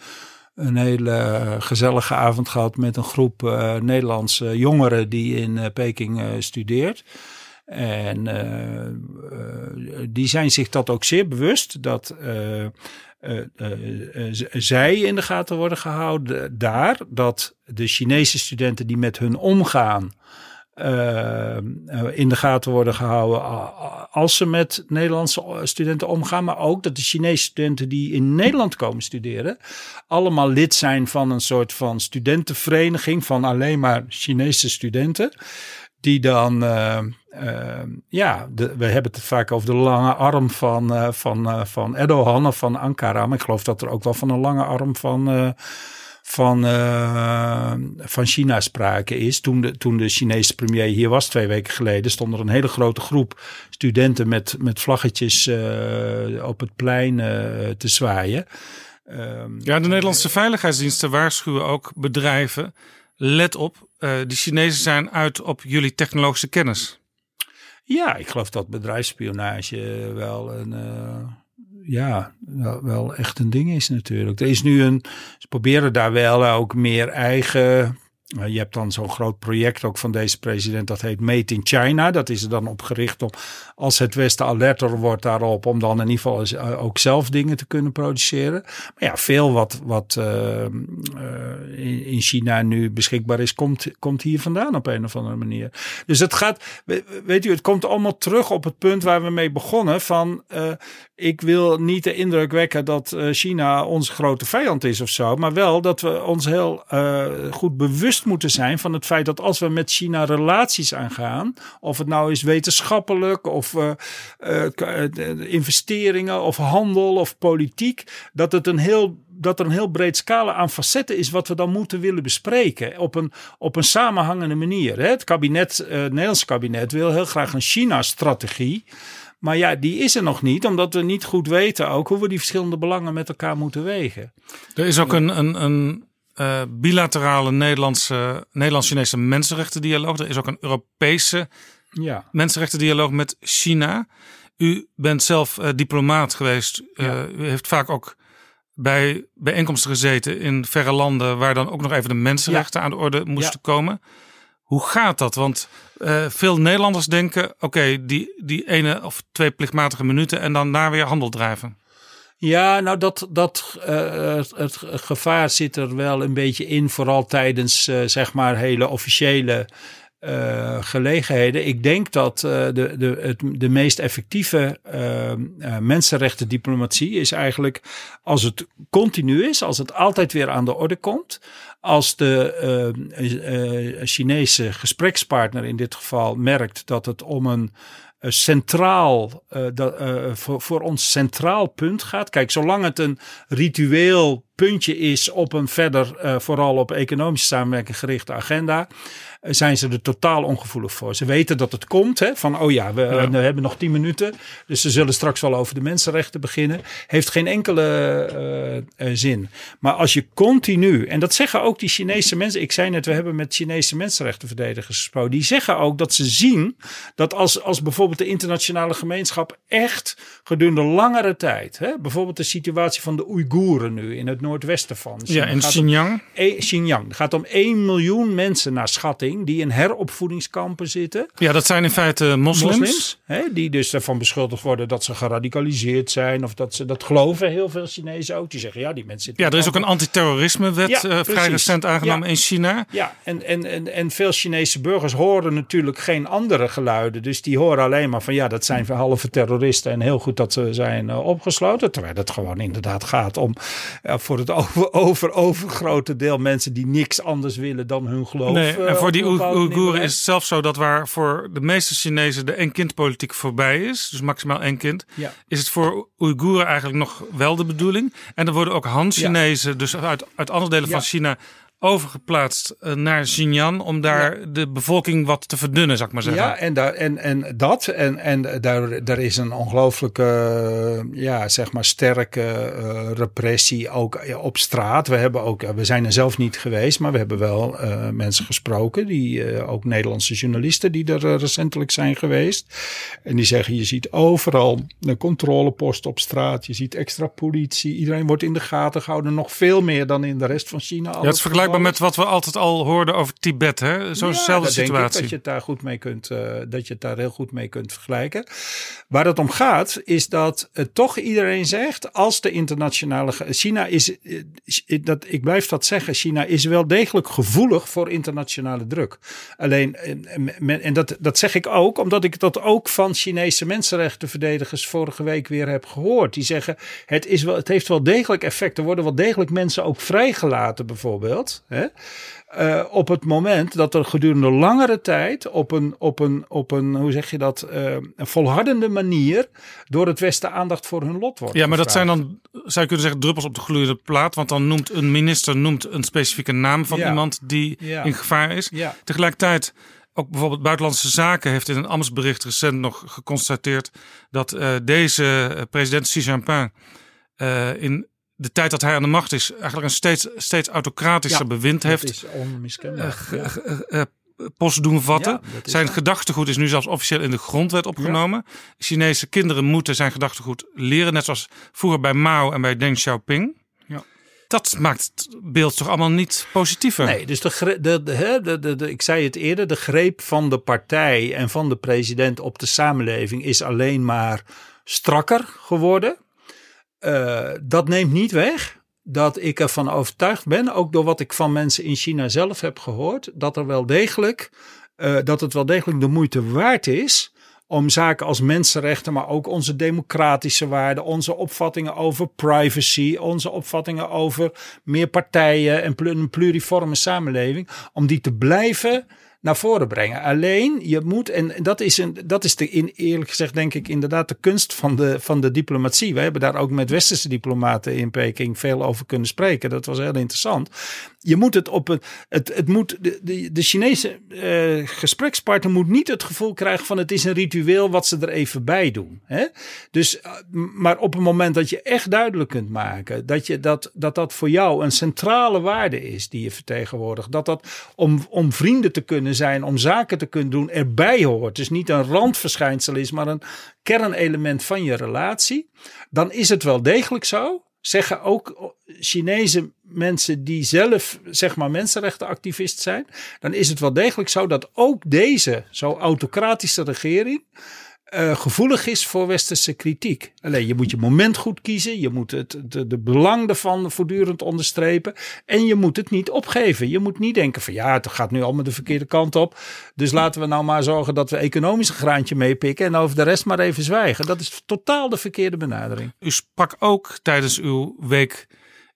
een hele eh, gezellige avond gehad met een groep eh, Nederlandse jongeren die in Peking studeert. En die zijn zich dat ook zeer bewust dat eh, eh, eh, zij in de gaten worden gehouden daar. Dat de Chinese studenten die met hun omgaan eh, in de gaten worden gehouden als ze met Nederlandse studenten omgaan. Maar ook dat de Chinese studenten die in Nederland komen studeren, allemaal lid zijn van een soort van studentenvereniging van alleen maar Chinese studenten. Die dan, uh, uh, ja, we hebben het vaak over de lange arm van, uh, van, van Erdogan of van Ankara. Maar ik geloof dat er ook wel van een lange arm van van, uh, van China sprake is. Toen de, toen de Chinese premier hier was twee weken geleden, stond er een hele grote groep studenten met, met vlaggetjes op het plein te zwaaien. Um, ja, de Nederlandse veiligheidsdiensten waarschuwen ook bedrijven. Let op, de Chinezen zijn uit op jullie technologische kennis. Ja, ik geloof dat bedrijfsspionage wel een ja, wel, wel, echt een ding is natuurlijk. Er is nu een, ze proberen daar wel ook meer eigen nou, je hebt dan zo'n groot project ook van deze president, dat heet Made in China. Dat is er dan op gericht om, als het Westen alerter wordt daarop, om dan in ieder geval eh, ook zelf dingen te kunnen produceren. Maar ja, veel wat, wat uh, in China nu beschikbaar is, komt, komt hier vandaan op een of andere manier. Dus het gaat, weet u, het komt allemaal terug op het punt waar we mee begonnen van, ik wil niet de indruk wekken dat China onze grote vijand is of zo, maar wel dat we ons heel goed bewust moeten zijn van het feit dat als we met China relaties aangaan, of het nou is wetenschappelijk of uh, uh, investeringen of handel of politiek, dat het een heel dat er een heel breed scala aan facetten is wat we dan moeten willen bespreken op een, op een samenhangende manier. Het kabinet, het Nederlands kabinet wil heel graag een China-strategie. Maar ja, die is er nog niet, omdat we niet goed weten ook hoe we die verschillende belangen met elkaar moeten wegen. Er is ook een, een, een uh, bilaterale Nederlandse, Nederlands-Chinese mensenrechtendialoog. Er is ook een Europese ja. mensenrechtendialoog met China. U bent zelf uh, diplomaat geweest. Uh, U heeft vaak ook bij bijeenkomsten gezeten in verre landen waar dan ook nog even de mensenrechten ja. aan de orde moesten komen. Hoe gaat dat? Want veel Nederlanders denken: oké, die, die ene of twee plichtmatige minuten en dan daar weer handel drijven. Ja, nou dat, dat uh, het, gevaar zit er wel een beetje in, vooral tijdens uh, zeg maar hele officiële uh, gelegenheden. Ik denk dat de, de, het, de meest effectieve mensenrechten diplomatie is eigenlijk als het continu is, als het altijd weer aan de orde komt. Als de Chinese gesprekspartner in dit geval merkt dat het om een centraal, uh, dat, voor, voor ons centraal punt gaat. Kijk, zolang het een ritueel puntje is op een verder, vooral op economische samenwerking gerichte agenda, zijn ze er totaal ongevoelig voor. Ze weten dat het komt, hè, van oh ja, we, ja. we hebben nog tien minuten, dus ze zullen straks wel over de mensenrechten beginnen. Heeft geen enkele uh, zin. Maar als je continu, en dat zeggen ook die Chinese mensen, ik zei net, we hebben met Chinese mensenrechtenverdedigers gesproken, die zeggen ook dat ze zien dat als, als bijvoorbeeld de internationale gemeenschap echt gedurende langere tijd, hè, bijvoorbeeld de situatie van de Oeigoeren nu in het noordwesten van China. Ja, in Xinjiang. e, Xinjiang. Het gaat om 1 miljoen mensen naar schatting die in heropvoedingskampen zitten. Ja, dat zijn in feite moslims. moslims hè, die dus ervan beschuldigd worden dat ze geradicaliseerd zijn. Of dat ze dat geloven heel veel Chinezen ook. Die zeggen ja, die mensen. Ja, er is ook een antiterrorismewet ja, uh, vrij recent aangenomen ja. in China. Ja, en, en, en, en veel Chinese burgers horen natuurlijk geen andere geluiden. Dus die horen alleen maar van ja, dat zijn halve terroristen. En heel goed dat ze zijn uh, opgesloten. Terwijl het gewoon inderdaad gaat om uh, voor het over, over, overgrote deel mensen die niks anders willen dan hun geloof. Nee, en voor die Oeigoeren is het zelfs zo dat waar voor de meeste Chinezen de één-kind-politiek voorbij is, dus maximaal één kind, ja. is het voor Oeigoeren eigenlijk nog wel de bedoeling. En er worden ook Han-Chinezen, ja. dus uit, uit andere delen van China, overgeplaatst eh, naar Xinjiang om daar ja. de bevolking wat te verdunnen, zou ik maar zeggen. Ja, en, daar, en, en dat. En, en daar, daar is een ongelooflijke, ja, zeg maar sterke uh, repressie ook op straat. We, hebben ook, we zijn er zelf niet geweest, maar we hebben wel uh, mensen gesproken, die, ook Nederlandse journalisten die er recentelijk zijn geweest. En die zeggen, je ziet overal een controlepost op straat, je ziet extra politie, iedereen wordt in de gaten gehouden, nog veel meer dan in de rest van China. Ja, het vergelijkbaar met wat we altijd al hoorden over Tibet, hè? Zo'n Ja, dat denk ik situatie. dat je het daar goed mee kunt, eh, dat je het daar heel goed mee kunt vergelijken. Waar het om gaat, is dat eh, toch iedereen zegt, als de internationale. China is, eh, dat, ik blijf dat zeggen, China is wel degelijk gevoelig voor internationale druk. Alleen, eh, men- en dat, dat zeg ik ook, omdat ik dat ook van Chinese mensenrechtenverdedigers vorige week weer heb gehoord. Die zeggen, het, is wel, het heeft wel degelijk effect. Er worden wel degelijk mensen ook vrijgelaten, bijvoorbeeld. Hè? Eh, op het moment dat er gedurende langere tijd op een, op een, op een hoe zeg je dat, eh, een volhardende manier door het Westen aandacht voor hun lot wordt. Ja, maar dat zijn dan, zou je kunnen zeggen, druppels op de gloeiende plaat. Want dan noemt een minister noemt een specifieke naam van Ja. iemand die Ja. in gevaar is. Ja. Tegelijkertijd, ook bijvoorbeeld Buitenlandse Zaken heeft in een ambtsbericht recent nog geconstateerd dat eh, deze president Xi Jinping in de tijd dat hij aan de macht is, eigenlijk een steeds, steeds autocratischer Ja, bewind dat heeft is onmiskenbaar. eh, Ja. ge- eh, post doen vatten. Ja, zijn gedachtegoed is nu zelfs officieel in de grondwet opgenomen. Chinese kinderen moeten zijn gedachtegoed leren, net zoals vroeger bij Mao en bij Deng Xiaoping. Ja. Dat maakt het beeld toch allemaal niet positiever? Nee, dus de, de, de, de- ik zei het eerder, de greep van de partij en van de president op de samenleving is alleen maar strakker geworden. Eh, dat neemt niet weg dat ik ervan overtuigd ben, ook door wat ik van mensen in China zelf heb gehoord, dat er wel degelijk, eh, dat het wel degelijk de moeite waard is om zaken als mensenrechten, maar ook onze democratische waarden, onze opvattingen over privacy, onze opvattingen over meer partijen en een pluriforme samenleving, om die te blijven naar voren brengen. Alleen je moet, en dat is, een, dat is de, in, eerlijk gezegd, denk ik, inderdaad de kunst van de, van de diplomatie. We hebben daar ook met westerse diplomaten in Peking veel over kunnen spreken. Dat was heel interessant. Je moet het op een. Het, het moet, de, de, de Chinese eh, gesprekspartner moet niet het gevoel krijgen van het is een ritueel wat ze er even bij doen. Hè? Dus, eh, maar op het moment dat je echt duidelijk kunt maken dat, je dat, dat dat voor jou een centrale waarde is die je vertegenwoordigt. Dat dat om, om vrienden te kunnen zijn, om zaken te kunnen doen, erbij hoort. Dus niet een randverschijnsel is, maar een kernelement van je relatie. Dan is het wel degelijk zo. Zeggen ook Chinese mensen die zelf zeg maar mensenrechtenactivist zijn. Dan is het wel degelijk zo dat ook deze zo autocratische regering eh, gevoelig is voor westerse kritiek. Alleen je moet je moment goed kiezen. Je moet het, de, belang ervan voortdurend onderstrepen. En je moet het niet opgeven. Je moet niet denken van ja, het gaat nu allemaal de verkeerde kant op. Dus laten we nou maar zorgen dat we economisch een graantje meepikken. En over de rest maar even zwijgen. Dat is totaal de verkeerde benadering. U sprak ook tijdens uw week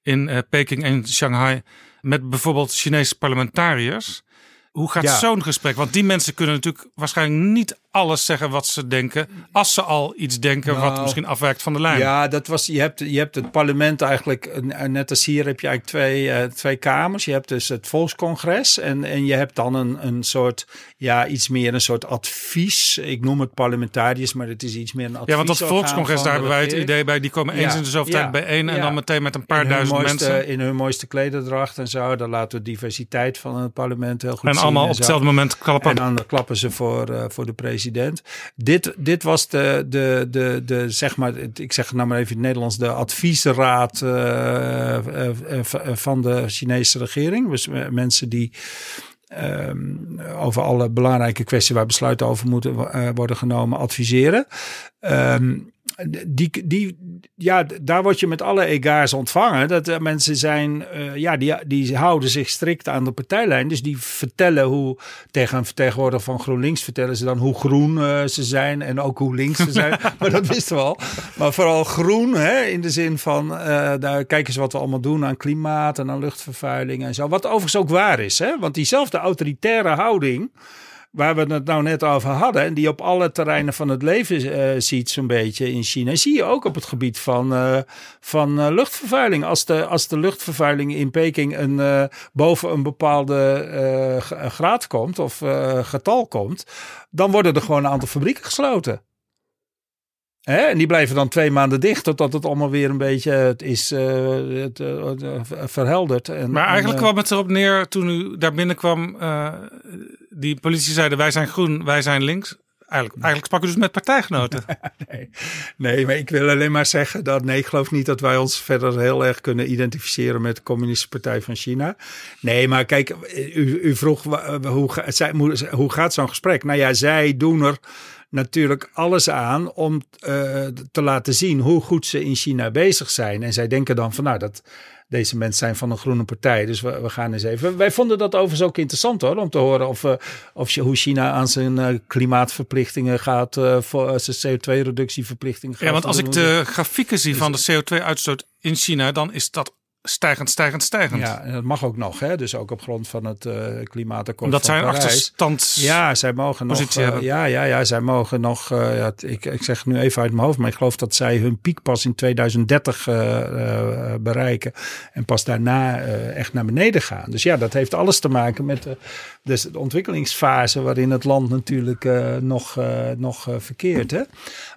in eh, Peking en Shanghai met bijvoorbeeld Chinese parlementariërs. Hoe gaat Ja. zo'n gesprek? Want die mensen kunnen natuurlijk waarschijnlijk niet alles zeggen wat ze denken. Als ze al iets denken wat Nou, misschien afwijkt van de lijn. Ja, dat was, je, hebt, je hebt het parlement eigenlijk, net als hier heb je eigenlijk twee, eh, twee kamers. Je hebt dus het volkscongres en, en je hebt dan een, een soort, ja, iets meer een soort advies. Ik noem het parlementariërs, maar het is iets meer een advies. Ja, want dat volkscongres, daar hebben wij het idee bij. Die komen eens in de zoveel tijd bijeen en dan meteen met een paar duizend mensen. In hun mooiste klederdracht en zo. Dan laten we de diversiteit van het parlement heel goed En zien. Allemaal op hetzelfde moment klappen. En dan klappen ze voor, eh, voor de president. Dit, dit was de, de, de, de, zeg maar, ik zeg het nou maar even in het Nederlands, de adviesraad eh, eh, van de Chinese regering. Dus mensen die ehm, over alle belangrijke kwesties waar besluiten over moeten worden genomen, adviseren. Ehm, die, die, ja, daar word je met alle egaars ontvangen. Dat eh, mensen zijn, eh, ja, die, die houden zich strikt aan de partijlijn. Dus die vertellen hoe, tegen een vertegenwoordiger van GroenLinks vertellen ze dan hoe groen eh, ze zijn en ook hoe links ze zijn. maar dat wisten we al. Maar vooral groen, hè, in de zin van, daar kijken ze wat we allemaal doen aan klimaat en aan luchtvervuiling en zo. Wat overigens ook waar is, hè, want diezelfde autoritaire houding waar we het nou net over hadden, en die op alle terreinen van het leven eh, ziet, zo'n beetje in China, zie je ook op het gebied van, eh, van eh, luchtvervuiling. Als de, als de luchtvervuiling in Peking een, boven een bepaalde graad komt of getal komt, dan worden er gewoon een aantal fabrieken gesloten. Hè? En die blijven dan twee maanden dicht totdat het allemaal weer een beetje het is het, eh, verhelderd. En, Maar eigenlijk en, kwam het erop neer toen u daar binnenkwam. Eh die politie zeiden wij zijn groen, wij zijn links. eigenlijk, eigenlijk sprak u dus met partijgenoten. nee, nee, maar ik wil alleen maar zeggen dat nee, ik geloof niet dat wij ons verder heel erg kunnen identificeren met de Communistische Partij van China. Nee, maar kijk, u, u vroeg hoe, hoe gaat zo'n gesprek? Nou ja, zij doen er natuurlijk alles aan om uh, te laten zien hoe goed ze in China bezig zijn. En zij denken dan van nou, dat, deze mensen zijn van een groene partij. Dus we, we gaan eens even. Wij vonden dat overigens ook interessant hoor, om te horen of, uh, of hoe China aan zijn uh, klimaatverplichtingen gaat, uh, voor zijn CO2-reductieverplichtingen. Ja, want als ik de grafieken zie van de CO2-uitstoot in China, dan is dat stijgend, stijgend, stijgend. Ja, en dat mag ook nog, hè? dus ook op grond van het uh, klimaatakkoord. Omdat zij een achterstand. Ja, zij mogen nog. Uh, ja, ja, ja, zij mogen nog. Uh, ja, ik, ik zeg nu even uit mijn hoofd, maar ik geloof dat zij hun piek pas in 2030 bereiken en pas daarna echt naar beneden gaan. Dus ja, dat heeft alles te maken met de, dus de ontwikkelingsfase waarin het land natuurlijk nog, nog verkeert. Hè?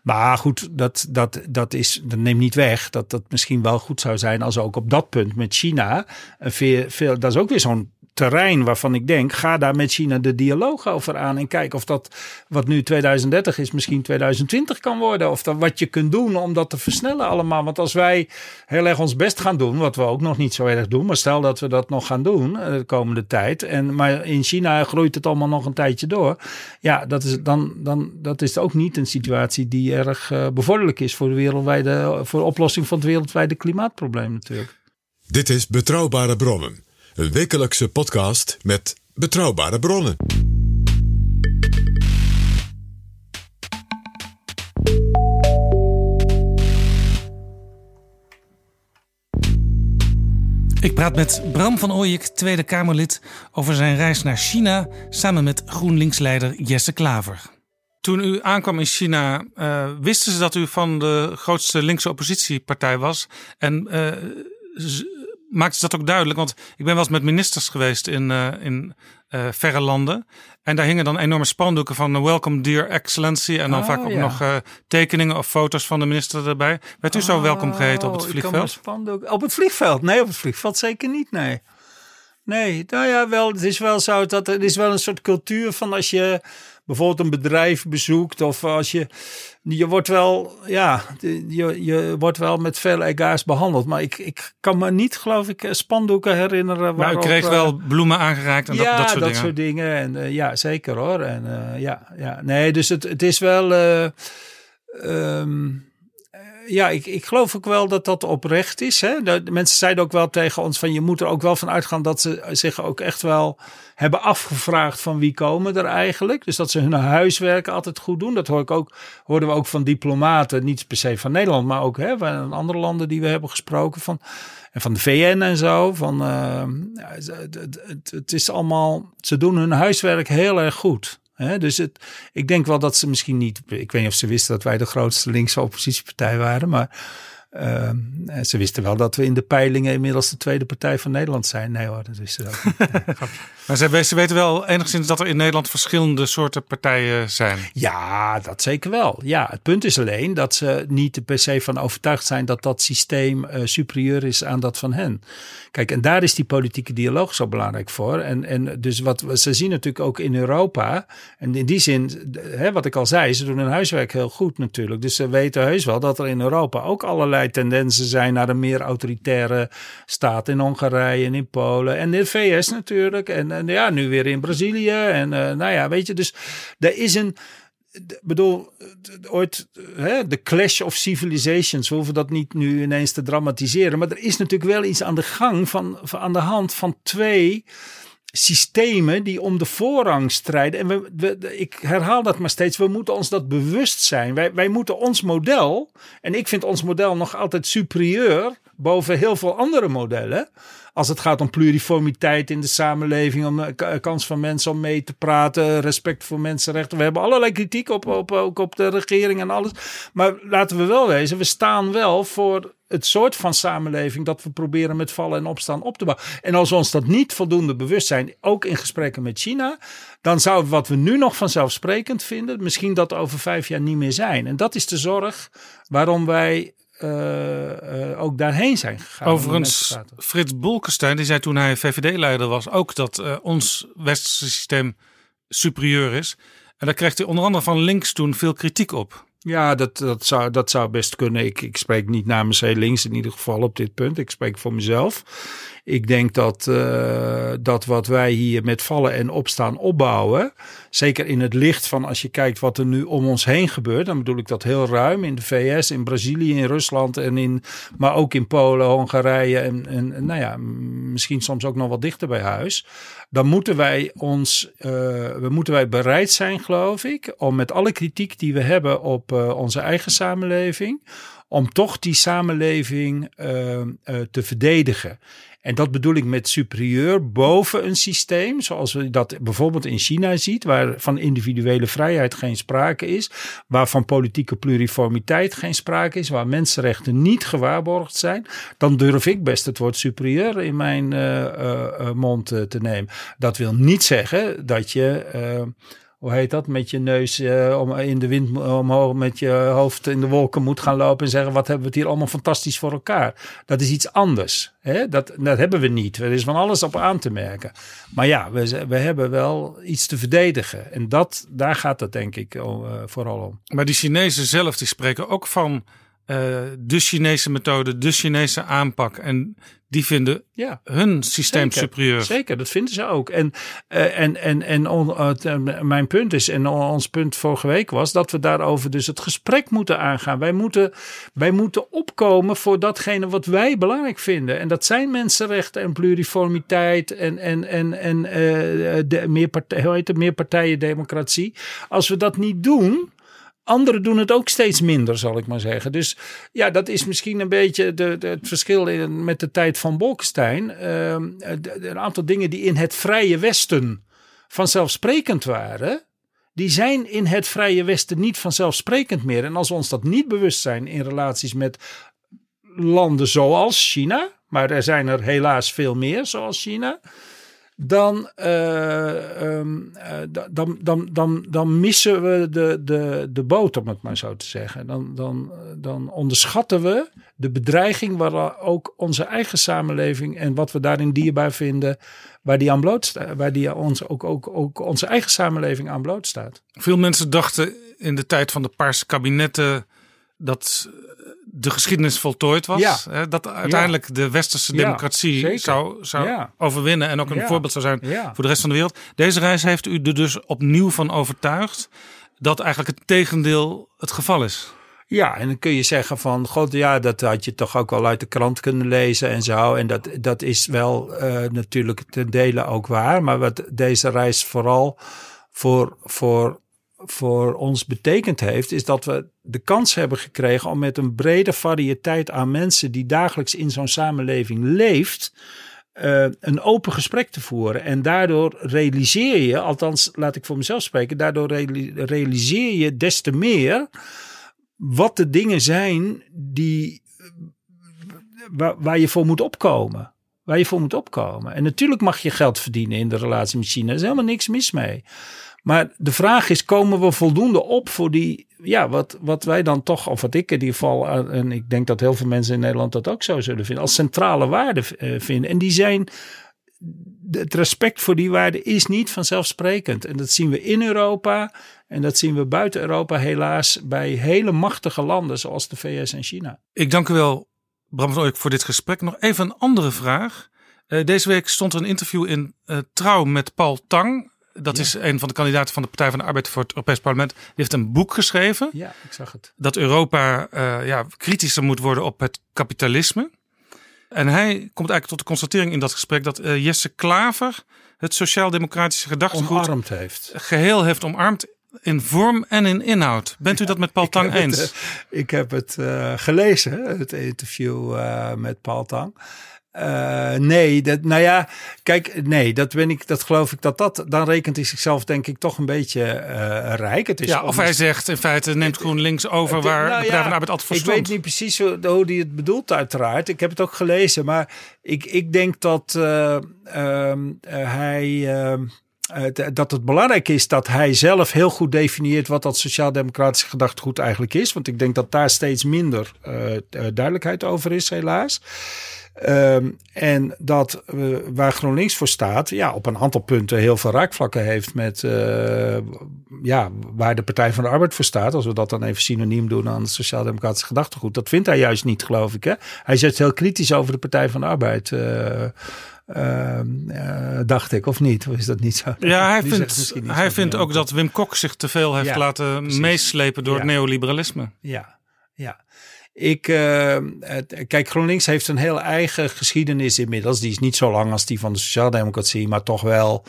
Maar goed, dat, dat, dat, is, dat neemt niet weg dat dat misschien wel goed zou zijn als ook op dat punt met China. Veel, veel, dat is ook weer zo'n terrein waarvan ik denk, ga daar met China de dialoog over aan en kijk of dat wat nu 2030 is, misschien 2020 kan worden. Of dat wat je kunt doen om dat te versnellen allemaal. Want als wij heel erg ons best gaan doen, wat we ook nog niet zo erg doen, maar stel dat we dat nog gaan doen eh, de komende tijd. En, maar in China groeit het allemaal nog een tijdje door. Ja, dat is, dan, dan, dat is ook niet een situatie die erg uh, bevorderlijk is voor de wereldwijde, voor de oplossing van het wereldwijde klimaatprobleem natuurlijk. Dit is Betrouwbare Bronnen, een wekelijkse podcast met betrouwbare bronnen. Ik praat met Bram van Ooyek, Tweede Kamerlid, over zijn reis naar China samen met GroenLinks-leider Jesse Klaver. Toen u aankwam in China, uh, wisten ze dat u van de grootste linkse oppositiepartij was. En uh, maakte ze dat ook duidelijk. Want ik ben wel eens met ministers geweest in, uh, in uh, verre landen. En daar hingen dan enorme spandoeken van Welcome Dear Excellency. En dan Oh, vaak ook ja. nog uh, tekeningen of foto's van de minister erbij. Werd u zo welkom geheten op het Oh, vliegveld? spandoek- Op het vliegveld? Nee, op het vliegveld zeker niet, nee. Nee, nou ja, wel, het is wel zo dat er is wel een soort cultuur van als je bijvoorbeeld een bedrijf bezoekt of als je, je wordt wel, ja, je, je wordt wel met veel egaars behandeld. Maar ik, ik kan me niet, geloof ik, spandoeken herinneren. Maar u waarop, kreeg eh, wel bloemen aangereikt en ja, dat, dat soort dingen. En, eh, ja, zeker hoor. En, eh, ja, ja, nee, dus het, het is wel. eh, ehm, eh, ja, ik, ik geloof ook wel dat dat oprecht is. Hè? De, mensen zeiden ook wel tegen ons van je moet er ook wel van uitgaan dat ze zich ook echt wel hebben afgevraagd van wie komen er eigenlijk. Dus dat ze hun huiswerk altijd goed doen. Dat hoor ik ook, hoorden we ook van diplomaten, niet per se van Nederland, maar ook hè, van andere landen die we hebben gesproken. Van, en van de VN en zo. Van, eh, het, het, het is allemaal, ze doen hun huiswerk heel erg goed. Dus het, ik denk wel dat ze misschien niet, ik weet niet of ze wisten dat wij de grootste linkse oppositiepartij waren, maar uh, ze wisten wel dat we in de peilingen inmiddels de tweede partij van Nederland zijn. Nee hoor, dat wisten ze ook. Maar ze, ze weten wel enigszins dat er in Nederland verschillende soorten partijen zijn. Ja, dat zeker wel. Ja, het punt is alleen dat ze niet per se van overtuigd zijn dat dat systeem uh, superieur is aan dat van hen. Kijk, en daar is die politieke dialoog zo belangrijk voor. En, en dus wat we, ze zien natuurlijk ook in Europa. En in die zin, hè, wat ik al zei, ze doen hun huiswerk heel goed natuurlijk. Dus ze weten heus wel dat er in Europa ook allerlei tendensen zijn naar een meer autoritaire staat in Hongarije en in Polen. En in de VS natuurlijk. En, en ja, nu weer in Brazilië. En uh, nou ja, weet je, dus er is een bedoel, ooit hè, de clash of civilizations. We hoeven dat niet nu ineens te dramatiseren. Maar er is natuurlijk wel iets aan de gang van, van aan de hand van twee systemen die om de voorrang strijden. En we, we, ik herhaal dat maar steeds. We moeten ons dat bewust zijn. Wij, wij moeten ons model. En ik vind ons model nog altijd superieur boven heel veel andere modellen. Als het gaat om pluriformiteit in de samenleving, om de kans van mensen om mee te praten, respect voor mensenrechten. We hebben allerlei kritiek op, op, ook op de regering en alles. Maar laten we wel wezen, we staan wel voor het soort van samenleving dat we proberen met vallen en opstaan op te bouwen. En als we ons dat niet voldoende bewust zijn, ook in gesprekken met China, dan zou wat we nu nog vanzelfsprekend vinden, misschien dat over vijf jaar niet meer zijn. En dat is de zorg waarom wij uh, uh, ook daarheen zijn gegaan. Overigens, Frits Bolkestein, die zei toen hij VVD-leider was, ook dat uh, ons westerse systeem superieur is. En daar kreeg hij onder andere van links toen veel kritiek op. Ja, dat, dat, zou, dat zou best kunnen. Ik, ik spreek niet namens heel links in ieder geval op dit punt. Ik spreek voor mezelf. Ik denk dat, uh, dat wat wij hier met vallen en opstaan opbouwen. Zeker in het licht van als je kijkt wat er nu om ons heen gebeurt. Dan bedoel ik dat heel ruim in de VS, in Brazilië, in Rusland. En in, maar ook in Polen, Hongarije en, en nou ja, misschien soms ook nog wat dichter bij huis. Dan moeten wij ons, uh, we moeten wij bereid zijn, geloof ik, om met alle kritiek die we hebben op uh, onze eigen samenleving, om toch die samenleving te verdedigen. En dat bedoel ik met superieur boven een systeem, zoals we dat bijvoorbeeld in China ziet, waar van individuele vrijheid geen sprake is, waar van politieke pluriformiteit geen sprake is, waar mensenrechten niet gewaarborgd zijn, dan durf ik best het woord superieur in mijn uh, uh, mond te nemen. Dat wil niet zeggen dat je hoe heet dat, met je neus uh, om, in de wind omhoog, met je hoofd in de wolken moet gaan lopen en zeggen: wat hebben we het hier allemaal fantastisch voor elkaar? Dat is iets anders. Hè? Dat, dat hebben we niet. Er is van alles op aan te merken. Maar ja, we, we hebben wel iets te verdedigen. En dat, daar gaat het denk ik uh, vooral om. Maar die Chinezen zelf, die spreken ook van uh, de Chinese methode, de Chinese aanpak. En die vinden ja, hun systeem zeker, superieur. Zeker, dat vinden ze ook. En, uh, en, en, en on, uh, mijn punt is, en ons punt vorige week was, dat we daarover dus het gesprek moeten aangaan. Wij moeten, wij moeten opkomen voor datgene wat wij belangrijk vinden. En dat zijn mensenrechten en pluriformiteit en, en, en, en de, meer, partij, hoe heet het, meer partijen democratie. Als we dat niet doen, Anderen doen het ook steeds minder, zal ik maar zeggen. Dus ja, dat is misschien een beetje de, de, het verschil in, met de tijd van Bolkestein. Uh, een aantal dingen die in het Vrije Westen vanzelfsprekend waren, die zijn in het Vrije Westen niet vanzelfsprekend meer. En als we ons dat niet bewust zijn in relaties met landen zoals China, maar er zijn er helaas veel meer zoals China dan, uh, um, uh, dan, dan, dan, dan missen we de, de, de boot, om het maar zo te zeggen. Dan, dan, dan onderschatten we de bedreiging waar ook onze eigen samenleving en wat we daarin dierbaar vinden, waar die aan blootstaat, waar die ons, ook, ook, ook onze eigen samenleving aan blootstaat. Veel mensen dachten in de tijd van de paarse kabinetten dat de geschiedenis voltooid was. Ja. Hè, dat uiteindelijk ja. de westerse democratie ja, zou, zou overwinnen en ook een voorbeeld zou zijn voor de rest van de wereld. Deze reis heeft u er dus opnieuw van overtuigd dat eigenlijk het tegendeel het geval is. Ja, en dan kun je zeggen van, god ja, dat had je toch ook wel uit de krant kunnen lezen en zo. En dat, dat is wel uh, natuurlijk ten dele ook waar. Maar wat deze reis vooral voor, voor voor ons betekend heeft, is dat we de kans hebben gekregen om met een brede variëteit aan mensen die dagelijks in zo'n samenleving leeft, uh, een open gesprek te voeren. En daardoor realiseer je, althans laat ik voor mezelf spreken, daardoor realiseer je des te meer wat de dingen zijn die, waar, waar je voor moet opkomen waar je voor moet opkomen. En natuurlijk mag je geld verdienen in de relatie met China. Er is helemaal niks mis mee. Maar de vraag is, komen we voldoende op voor die, ja, wat, wat wij dan toch, of wat ik in ieder geval, en ik denk dat heel veel mensen in Nederland dat ook zo zullen vinden, als centrale waarde vinden. En die zijn, het respect voor die waarde is niet vanzelfsprekend. En dat zien we in Europa en dat zien we buiten Europa helaas bij hele machtige landen zoals de VS en China. Ik dank u wel, Bram van Ooyek, voor dit gesprek. Nog even een andere vraag. Uh, deze week stond een interview in Trouw met Paul Tang. Dat ja. is een van de kandidaten van de Partij van de Arbeid voor het Europees Parlement. Die heeft een boek geschreven. Ja, ik zag het. Dat Europa uh, ja, kritischer moet worden op het kapitalisme. En hij komt eigenlijk tot de constatering in dat gesprek dat uh, Jesse Klaver het sociaal-democratische gedachtegoed omarmd heeft. geheel heeft omarmd in vorm en in inhoud. Bent u dat met Paul Tang eens? Het, uh, ik heb het uh, gelezen, het interview met Paul Tang. Uh, nee, dat, nou ja, kijk, nee, dat ben ik, dat geloof ik dat dat, dan rekent hij zichzelf denk ik toch een beetje uh, rijk. Het is ja, of hij zegt in feite neemt GroenLinks over het, waar nou, de Partij ja, van altijd voor Ik weet niet precies hoe, hoe hij het bedoelt uiteraard. Ik heb het ook gelezen, maar ik, ik denk dat uh, hij eh, dat het belangrijk is dat hij zelf heel goed definieert wat dat sociaal-democratische gedachtegoed eigenlijk is. Want ik denk dat daar steeds minder duidelijkheid over is, helaas. Um, en dat uh, waar GroenLinks voor staat, ja, op een aantal punten heel veel raakvlakken heeft met uh, ja, waar de Partij van de Arbeid voor staat. Als we dat dan even synoniem doen aan het sociaal-democratische gedachtegoed. Dat vindt hij juist niet, geloof ik. Hè? Hij zit heel kritisch over de Partij van de Arbeid. Uh, uh, uh, dacht ik, of niet? Of is dat niet zo? Ja, hij vindt, hij vindt ook dat Wim Kok zich te veel heeft ja, laten precies. meeslepen door ja. het neoliberalisme. Ja, ja. Ik, uh, kijk, GroenLinks heeft een heel eigen geschiedenis inmiddels. Die is niet zo lang als die van de Sociaaldemocratie, maar toch wel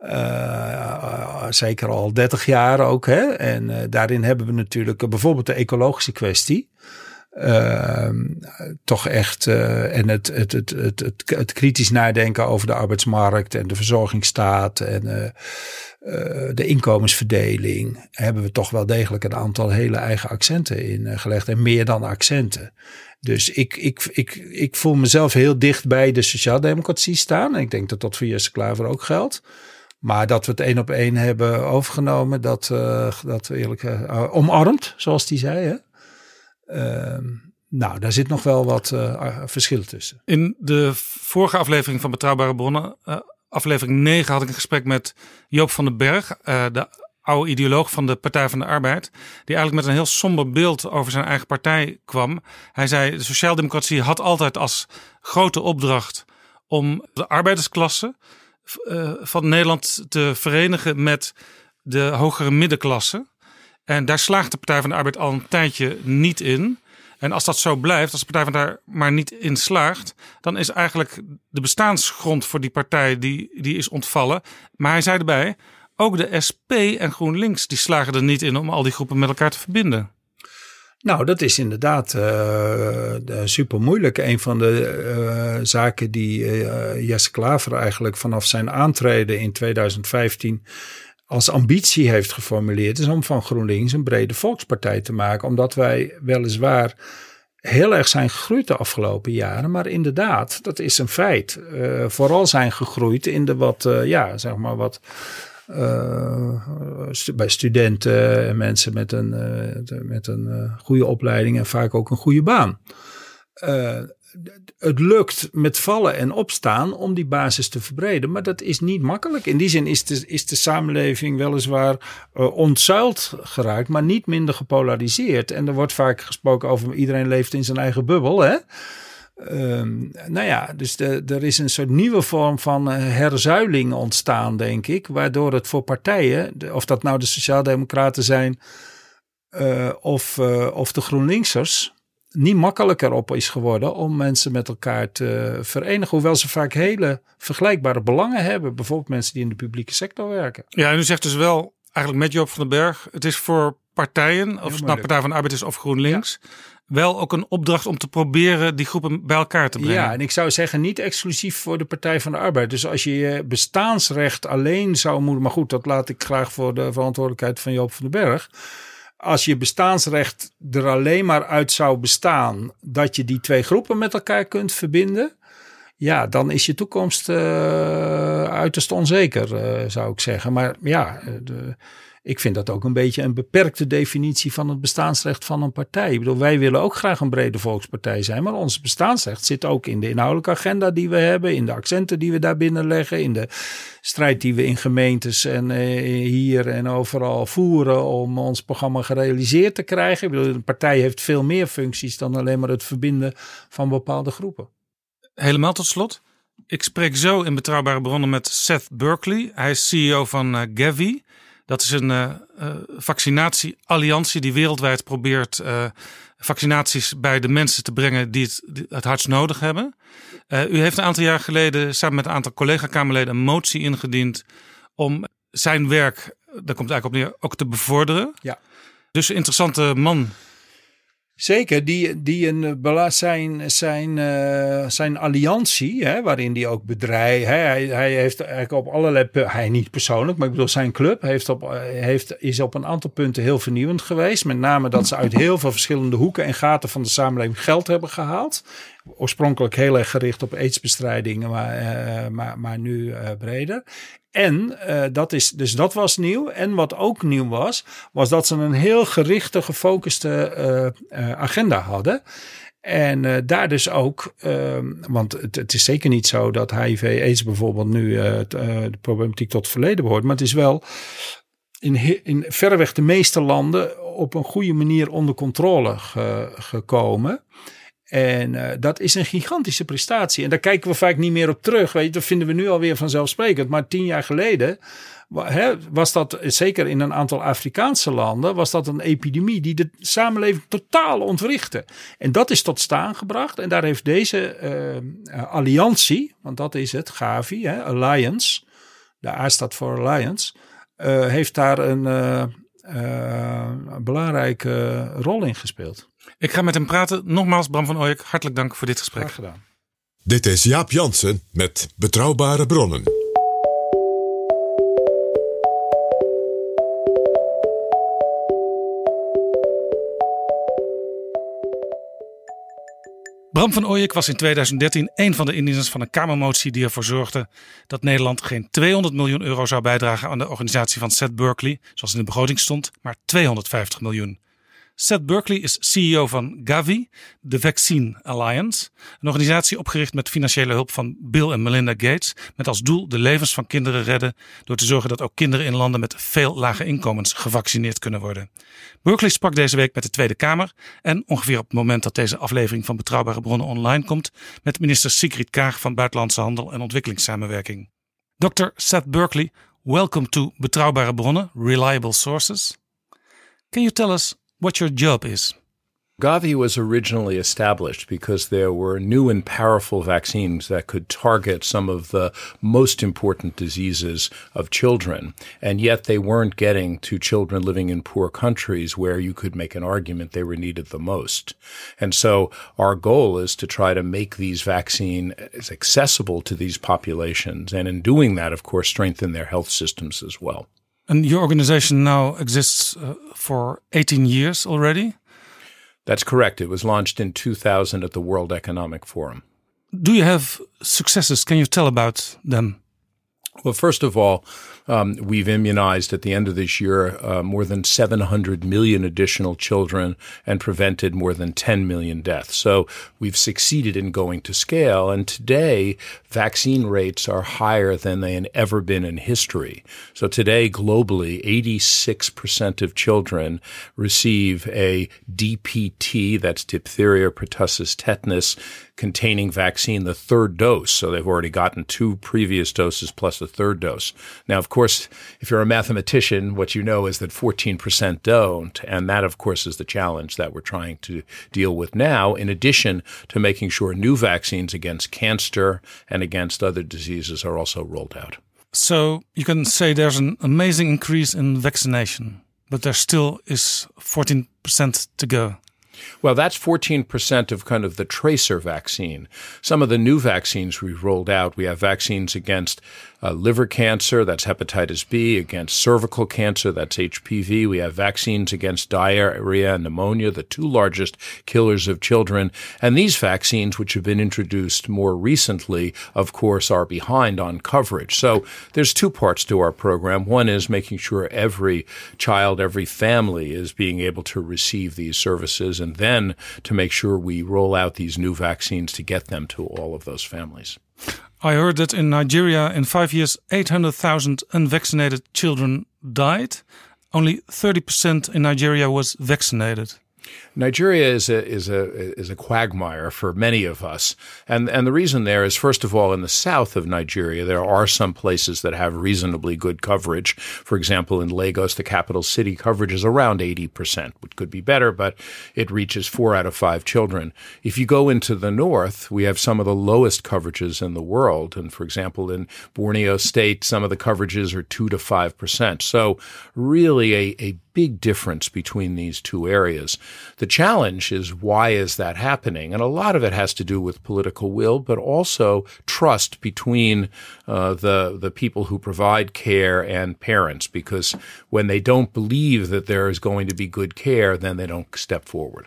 uh, zeker al 30 jaar ook. Hè? En uh, daarin hebben we natuurlijk bijvoorbeeld de ecologische kwestie. Uh, toch echt uh, en het, het, het, het, het, het kritisch nadenken over de arbeidsmarkt en de verzorgingsstaat en uh, de inkomensverdeling hebben we toch wel degelijk een aantal hele eigen accenten in gelegd en meer dan accenten. Dus ik, ik, ik, ik voel mezelf heel dicht bij de sociaaldemocratie staan. En ik denk dat dat voor Jesse Klaver ook geldt. Maar dat we het één op één hebben overgenomen, dat, dat eerlijk omarmd, zoals die zei. Hè? Uh, nou, daar zit nog wel wat uh, verschil tussen. In de vorige aflevering van Betrouwbare Bronnen, uh, aflevering 9, had ik een gesprek met Joop van den Berg, uh, de oude ideoloog van de Partij van de Arbeid, die eigenlijk met een heel somber beeld over zijn eigen partij kwam. Hij zei: de sociaaldemocratie had altijd als grote opdracht om de arbeidersklasse van Nederland te verenigen met de hogere middenklasse. En daar slaagt de Partij van de Arbeid al een tijdje niet in. En als dat zo blijft, als de Partij van daar maar niet in slaagt, dan is eigenlijk de bestaansgrond voor die partij die, die is ontvallen. Maar hij zei erbij, ook de SP en GroenLinks die slagen er niet in om al die groepen met elkaar te verbinden. Nou, dat is inderdaad uh, super moeilijk. Een van de uh, zaken die uh, Jesse Klaver eigenlijk vanaf zijn aantreden in 2015 als ambitie heeft geformuleerd, is om van GroenLinks een brede volkspartij te maken. Omdat wij weliswaar heel erg zijn gegroeid de afgelopen jaren. Maar inderdaad, dat is een feit. Uh, vooral zijn gegroeid in de wat, uh, ja, zeg maar wat. Uh, bij studenten en mensen met een, met een goede opleiding en vaak ook een goede baan het lukt met vallen en opstaan om die basis te verbreden. Maar dat is niet makkelijk. In die zin is de, is de samenleving weliswaar uh, ontzuild geraakt, maar niet minder gepolariseerd. En er wordt vaak gesproken over iedereen leeft in zijn eigen bubbel. Hè? Um, nou ja, dus er is een soort nieuwe vorm van uh, herzuiling ontstaan, denk ik. Waardoor het voor partijen, of dat nou de Sociaaldemocraten zijn uh, of, of de GroenLinksers niet makkelijker op is geworden om mensen met elkaar te verenigen. Hoewel ze vaak hele vergelijkbare belangen hebben. Bijvoorbeeld mensen die in de publieke sector werken. Ja, en u zegt dus wel, eigenlijk met Joop van den Berg, het is voor partijen, of het nou Partij van de Arbeid is of GroenLinks, ja. wel ook een opdracht om te proberen die groepen bij elkaar te brengen. Ja, en ik zou zeggen niet exclusief voor de Partij van de Arbeid. Dus als je je bestaansrecht alleen zou moeten, maar goed, dat laat ik graag voor de verantwoordelijkheid van Joop van den Berg als je bestaansrecht er alleen maar uit zou bestaan dat je die twee groepen met elkaar kunt verbinden, ja, dan is je toekomst uh, uiterst onzeker, uh, zou ik zeggen. Maar ja, de, ik vind dat ook een beetje een beperkte definitie van het bestaansrecht van een partij. Ik bedoel, wij willen ook graag een brede volkspartij zijn, maar ons bestaansrecht zit ook in de inhoudelijke agenda die we hebben, in de accenten die we daar binnen leggen, in de strijd die we in gemeentes en uh, hier en overal voeren om ons programma gerealiseerd te krijgen. Ik bedoel, een partij heeft veel meer functies dan alleen maar het verbinden van bepaalde groepen. Helemaal tot slot. Ik spreek zo in betrouwbare bronnen met Seth Berkeley. Hij is CEO van uh, Gavi. Dat is een uh, vaccinatiealliantie die wereldwijd probeert uh, vaccinaties bij de mensen te brengen die het, die het hardst nodig hebben. u heeft een aantal jaar geleden samen met een aantal collega-Kamerleden een motie ingediend om zijn werk, daar komt het eigenlijk op neer, ook te bevorderen. Ja. Dus een interessante man Zeker, die, die een, zijn, zijn, uh, zijn alliantie, hè, waarin die ook bedrijf, hè, hij, hij heeft eigenlijk op allerlei, hij niet persoonlijk, maar ik bedoel zijn club heeft op, heeft, is op een aantal punten heel vernieuwend geweest. Met name dat ze uit heel veel verschillende hoeken en gaten van de samenleving geld hebben gehaald. Oorspronkelijk heel erg gericht op aidsbestrijding, maar, uh, maar, maar nu uh, breder. En uh, dat is, dus dat was nieuw. En wat ook nieuw was, was dat ze een heel gerichte, gefocuste agenda hadden. En daar dus ook, uh, want het, het, is zeker niet zo dat HIV-AIDS bijvoorbeeld nu uh, de problematiek tot het verleden behoort. Maar het is wel in, in verreweg de meeste landen op een goede manier onder controle ge, gekomen. En dat is een gigantische prestatie. En daar kijken we vaak niet meer op terug. Weet je, dat vinden we nu alweer vanzelfsprekend. Maar tien jaar geleden was dat, zeker in een aantal Afrikaanse landen, was dat een epidemie die de samenleving totaal ontwrichtte. En dat is tot staan gebracht. En daar heeft deze uh, alliantie, want dat is het, Gavi, Alliance, de A staat voor Alliance, heeft daar een, een belangrijke rol in gespeeld. Ik ga met hem praten. Nogmaals, Bram van Ooyek, hartelijk dank voor dit gesprek. Graag gedaan. Dit is Jaap Jansen met Betrouwbare Bronnen. Bram van Ooyek was in 2013 een van de indieners van een Kamermotie die ervoor zorgde dat Nederland geen 200 miljoen euro zou bijdragen aan de organisatie van Seth Berkeley, zoals in de begroting stond, maar 250 miljoen. Seth Berkeley is CEO van Gavi, de Vaccine Alliance, een organisatie opgericht met financiële hulp van Bill en Melinda Gates, met als doel de levens van kinderen redden door te zorgen dat ook kinderen in landen met veel lage inkomens gevaccineerd kunnen worden. Berkeley sprak deze week met de Tweede Kamer en ongeveer op het moment dat deze aflevering van Betrouwbare Bronnen online komt, met minister Sigrid Kaag van Buitenlandse Handel en Ontwikkelingssamenwerking. Dr. Seth Berkeley, welcome to Betrouwbare Bronnen, Reliable Sources. Can you tell us what your job is. Gavi was originally established because there were new and powerful vaccines that could target some of the most important diseases of children, and yet they weren't getting to children living in poor countries where you could make an argument they were needed the most. And so our goal is to try to make these vaccines uh, accessible to these populations, and in doing that, of course, strengthen their health systems as well. And your organization now exists uh, for 18 years already? That's correct. It was launched in 2000 at the World Economic Forum. Do you have successes? Can you tell about them? Well, first of all, um, we've immunized at the end of this year uh, more than 700 million additional children and prevented more than 10 million deaths. So we've succeeded in going to scale. And today, vaccine rates are higher than they had ever been in history. So today, globally, 86% of children receive a DPT, that's diphtheria, pertussis, tetanus, containing vaccine, the third dose. So they've already gotten two previous doses plus a third dose. Now, of course, if you're a mathematician, what you know is that 14% don't. And that, of course, is the challenge that we're trying to deal with now, in addition to making sure new vaccines against cancer and against other diseases are also rolled out. So you can say there's an amazing increase in vaccination, but there still is 14% to go. Well, that's 14% of kind of the tracer vaccine. Some of the new vaccines we've rolled out, we have vaccines against uh, liver cancer, that's hepatitis B, against cervical cancer, that's HPV. We have vaccines against diarrhea and pneumonia, the two largest killers of children. And these vaccines, which have been introduced more recently, of course, are behind on coverage. So there's two parts to our program. One is making sure every child, every family is being able to receive these services, and then to make sure we roll out these new vaccines to get them to all of those families. I heard that in Nigeria, in five years, 800,000 unvaccinated children died. Only 30% in Nigeria was vaccinated. Nigeria is a is a is a quagmire for many of us, and and the reason there is first of all in the south of Nigeria there are some places that have reasonably good coverage. For example, in Lagos, the capital city, coverage is around eighty percent, which could be better, but it reaches four out of five children. If you go into the north, we have some of the lowest coverages in the world, and for example, in Borneo State, some of the coverages are two to five percent. So really, a a big difference between these two areas. The challenge is why is that happening? And a lot of it has to do with political will, but also trust between uh, the the people who provide care and parents. Because when they don't believe that there is going to be good care, then they don't step forward.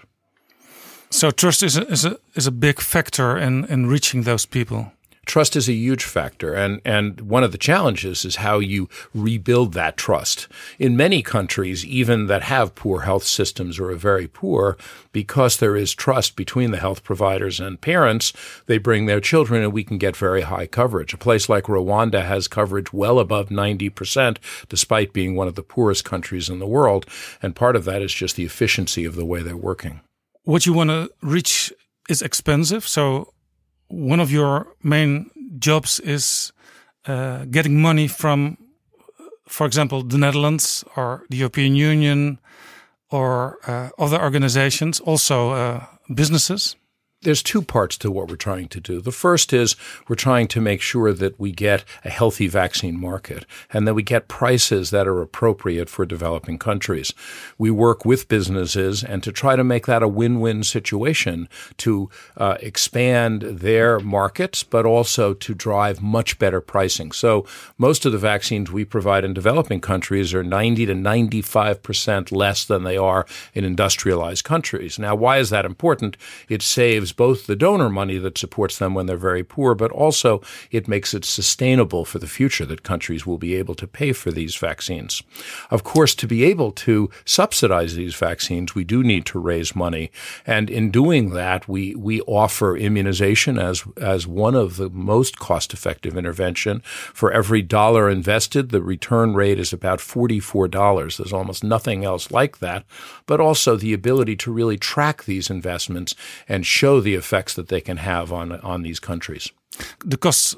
So trust is a, is a, is a big factor in, in reaching those people. Trust is a huge factor. And, and one of the challenges is how you rebuild that trust. In many countries, even that have poor health systems or are very poor, because there is trust between the health providers and parents, they bring their children and we can get very high coverage. A place like Rwanda has coverage well above 90%, despite being one of the poorest countries in the world. And part of that is just the efficiency of the way they're working. What you want to reach is expensive. So one of your main jobs is uh, getting money from, for example, the Netherlands or the European Union or uh, other organizations, also uh, businesses there's two parts to what we're trying to do. The first is we're trying to make sure that we get a healthy vaccine market and that we get prices that are appropriate for developing countries. We work with businesses and to try to make that a win-win situation to uh, expand their markets, but also to drive much better pricing. So most of the vaccines we provide in developing countries are 90 to 95 percent less than they are in industrialized countries. Now, why is that important? It saves both the donor money that supports them when they're very poor, but also it makes it sustainable for the future that countries will be able to pay for these vaccines. Of course, to be able to subsidize these vaccines, we do need to raise money. And in doing that, we, we offer immunization as, as one of the most cost effective intervention. For every dollar invested, the return rate is about $44. There's almost nothing else like that, but also the ability to really track these investments and show the effects that they can have on on these countries. The costs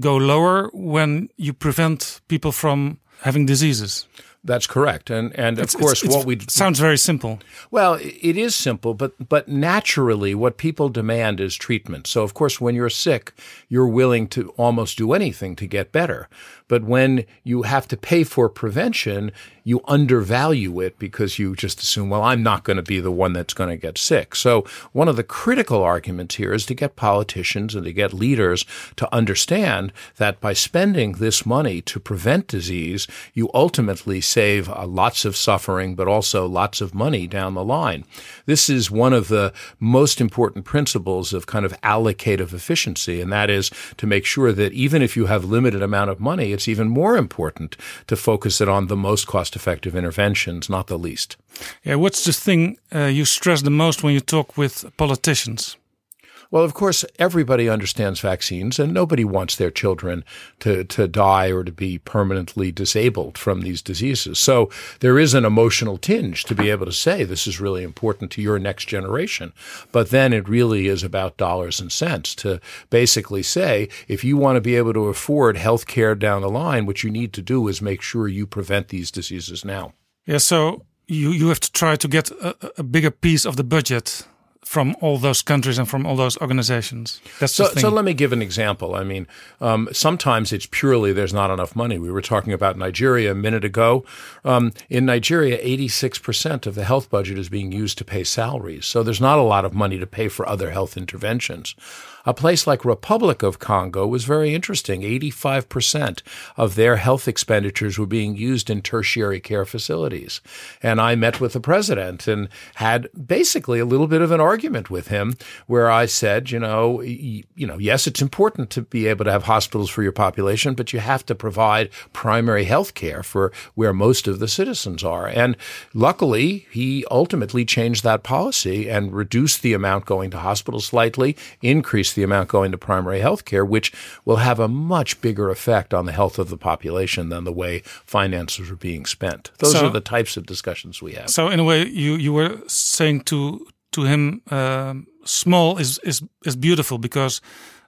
go lower when you prevent people from having diseases. That's correct, and and It's- of course, it's- what we sounds very simple. Well, it is simple, but but naturally, what people demand is treatment. So, of course, when you're sick, you're willing to almost do anything to get better. But when you have to pay for prevention, you undervalue it because you just assume, well, I'm not going to be the one that's going to get sick. So, one of the critical arguments here is to get politicians and to get leaders to understand that by spending this money to prevent disease, you ultimately save uh, lots of suffering, but also lots of money down the line. This is one of the most important principles of kind of allocative efficiency, and that is to make sure that even if you have limited amount of money, it's even more important to focus it on the most cost effective interventions, not the least. Yeah, what's the thing uh, you stress the most when you talk with politicians? Well, of course, everybody understands vaccines, and nobody wants their children to, to die or to be permanently disabled from these diseases. So there is an emotional tinge to be able to say this is really important to your next generation. But then it really is about dollars and cents to basically say if you want to be able to afford health care down the line, what you need to do is make sure you prevent these diseases now. Yeah, so you you have to try to get a, a bigger piece of the budget from all those countries and from all those organizations. That's So, so let me give an example. I mean, um, sometimes it's purely there's not enough money. We were talking about Nigeria a minute ago. Um, in Nigeria, 86% of the health budget is being used to pay salaries. So there's not a lot of money to pay for other health interventions. A place like Republic of Congo was very interesting. 85% of their health expenditures were being used in tertiary care facilities. And I met with the president and had basically a little bit of an argument with him where I said, you know, you know, yes, it's important to be able to have hospitals for your population, but you have to provide primary health care for where most of the citizens are. And luckily, he ultimately changed that policy and reduced the amount going to hospitals slightly, increased the amount going to primary health care, which will have a much bigger effect on the health of the population than the way finances are being spent. Those So- are the types of discussions we have. So in a way, you you were saying to to him, um, small is is is beautiful because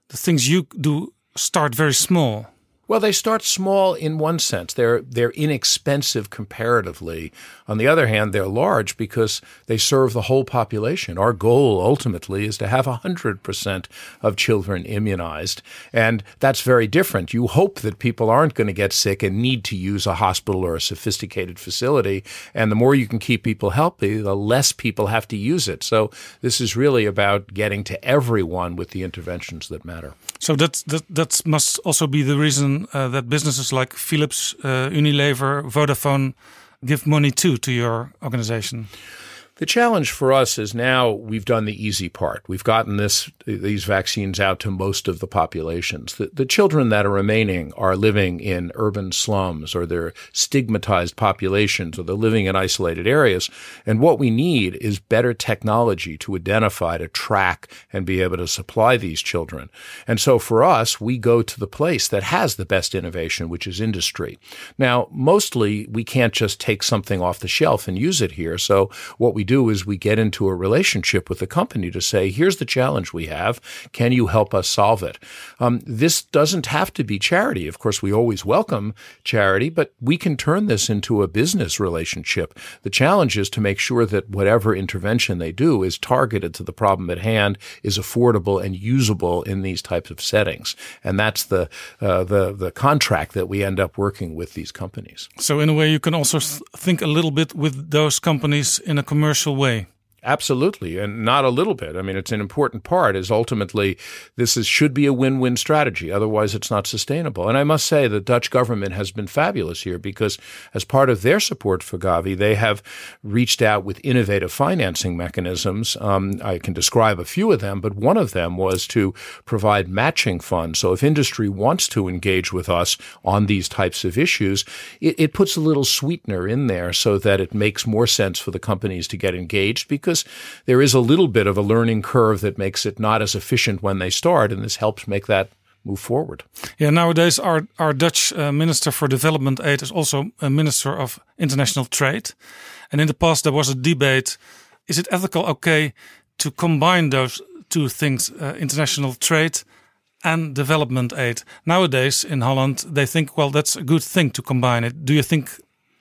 the things you do start very small. Well, they start small in one sense. They're they're inexpensive comparatively. On the other hand, they're large because they serve the whole population. Our goal ultimately is to have 100% of children immunized, and that's very different. You hope that people aren't going to get sick and need to use a hospital or a sophisticated facility, and the more you can keep people healthy, the less people have to use it. So this is really about getting to everyone with the interventions that matter. So that that that must also be the reason uh, that businesses like Philips, uh, Unilever, Vodafone give money too to your organization. The challenge for us is now we've done the easy part. We've gotten this these vaccines out to most of the populations. The, the children that are remaining are living in urban slums or they're stigmatized populations or they're living in isolated areas. And what we need is better technology to identify, to track, and be able to supply these children. And so for us, we go to the place that has the best innovation, which is industry. Now, mostly we can't just take something off the shelf and use it here. So what we do is we get into a relationship with the company to say, here's the challenge we have. Can you help us solve it? Um, this doesn't have to be charity. Of course, we always welcome charity, but we can turn this into a business relationship. The challenge is to make sure that whatever intervention they do is targeted to the problem at hand, is affordable and usable in these types of settings. And that's the, uh, the, the contract that we end up working with these companies. So, in a way, you can also think a little bit with those companies in a commercial special way. Absolutely, and not a little bit. I mean, it's an important part. Is ultimately this is should be a win-win strategy. Otherwise, it's not sustainable. And I must say, the Dutch government has been fabulous here because, as part of their support for Gavi, they have reached out with innovative financing mechanisms. Um, I can describe a few of them, but one of them was to provide matching funds. So, if industry wants to engage with us on these types of issues, it, it puts a little sweetener in there so that it makes more sense for the companies to get engaged because there is a little bit of a learning curve that makes it not as efficient when they start, and this helps make that move forward. Yeah, nowadays our our Dutch uh, Minister for Development Aid is also a Minister of International Trade, and in the past there was a debate: is it ethical okay to combine those two things, uh, international trade? and development aid. Nowadays in Holland, they think, well, that's a good thing to combine it. Do you think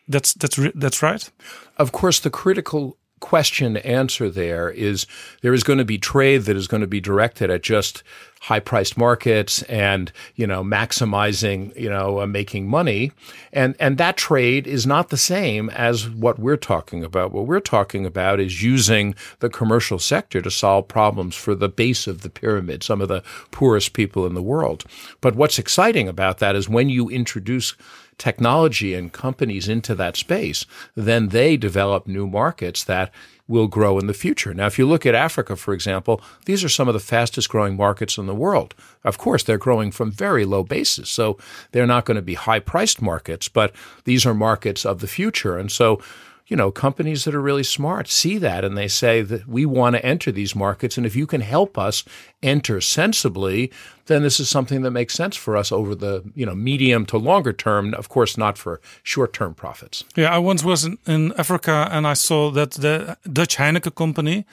that's that's that's right? Of course, the critical question answer there is there is going to be trade that is going to be directed at just high priced markets and you know maximizing you know uh, making money. And and that trade is not the same as what we're talking about. What we're talking about is using the commercial sector to solve problems for the base of the pyramid some of the poorest people in the world. But what's exciting about that is when you introduce technology and companies into that space, then they develop new markets that will grow in the future. Now, if you look at Africa, for example, these are some of the fastest growing markets in the world. Of course, they're growing from very low bases, so they're not going to be high priced markets, but these are markets of the future. And so you know, companies that are really smart see that and they say that we want to enter these markets. And if you can help us enter sensibly, then this is something that makes sense for us over the, you know, medium to longer term. Of course, not for short term profits. Yeah, I once was in, in, Africa and I saw that the Dutch Heineken company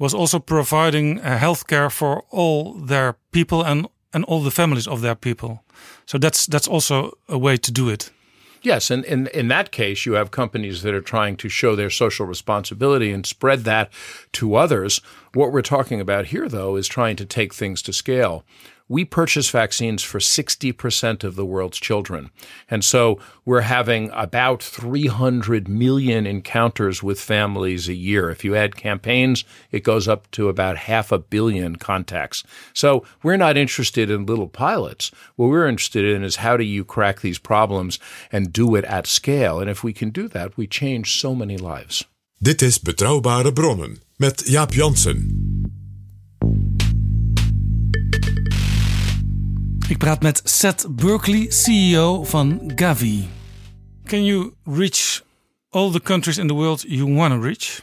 was also providing uh, healthcare for all their people and, and all the families of their people. So that's that's also a way to do it. Yes, and in, in that case, you have companies that are trying to show their social responsibility and spread that to others. What we're talking about here, though, is trying to take things to scale we purchase vaccines for 60% of the world's children. And so we're having about 300 million encounters with families a year. If you add campaigns, it goes up to about half a billion contacts. So we're not interested in little pilots. What we're interested in is how do you crack these problems and do it at scale? And if we can do that, we change so many lives. Dit is Betrouwbare Bronnen met Jaap Jansen. Ik praat met Seth Berkeley, CEO van Gavi. Can you reach all the countries in the world you want to reach?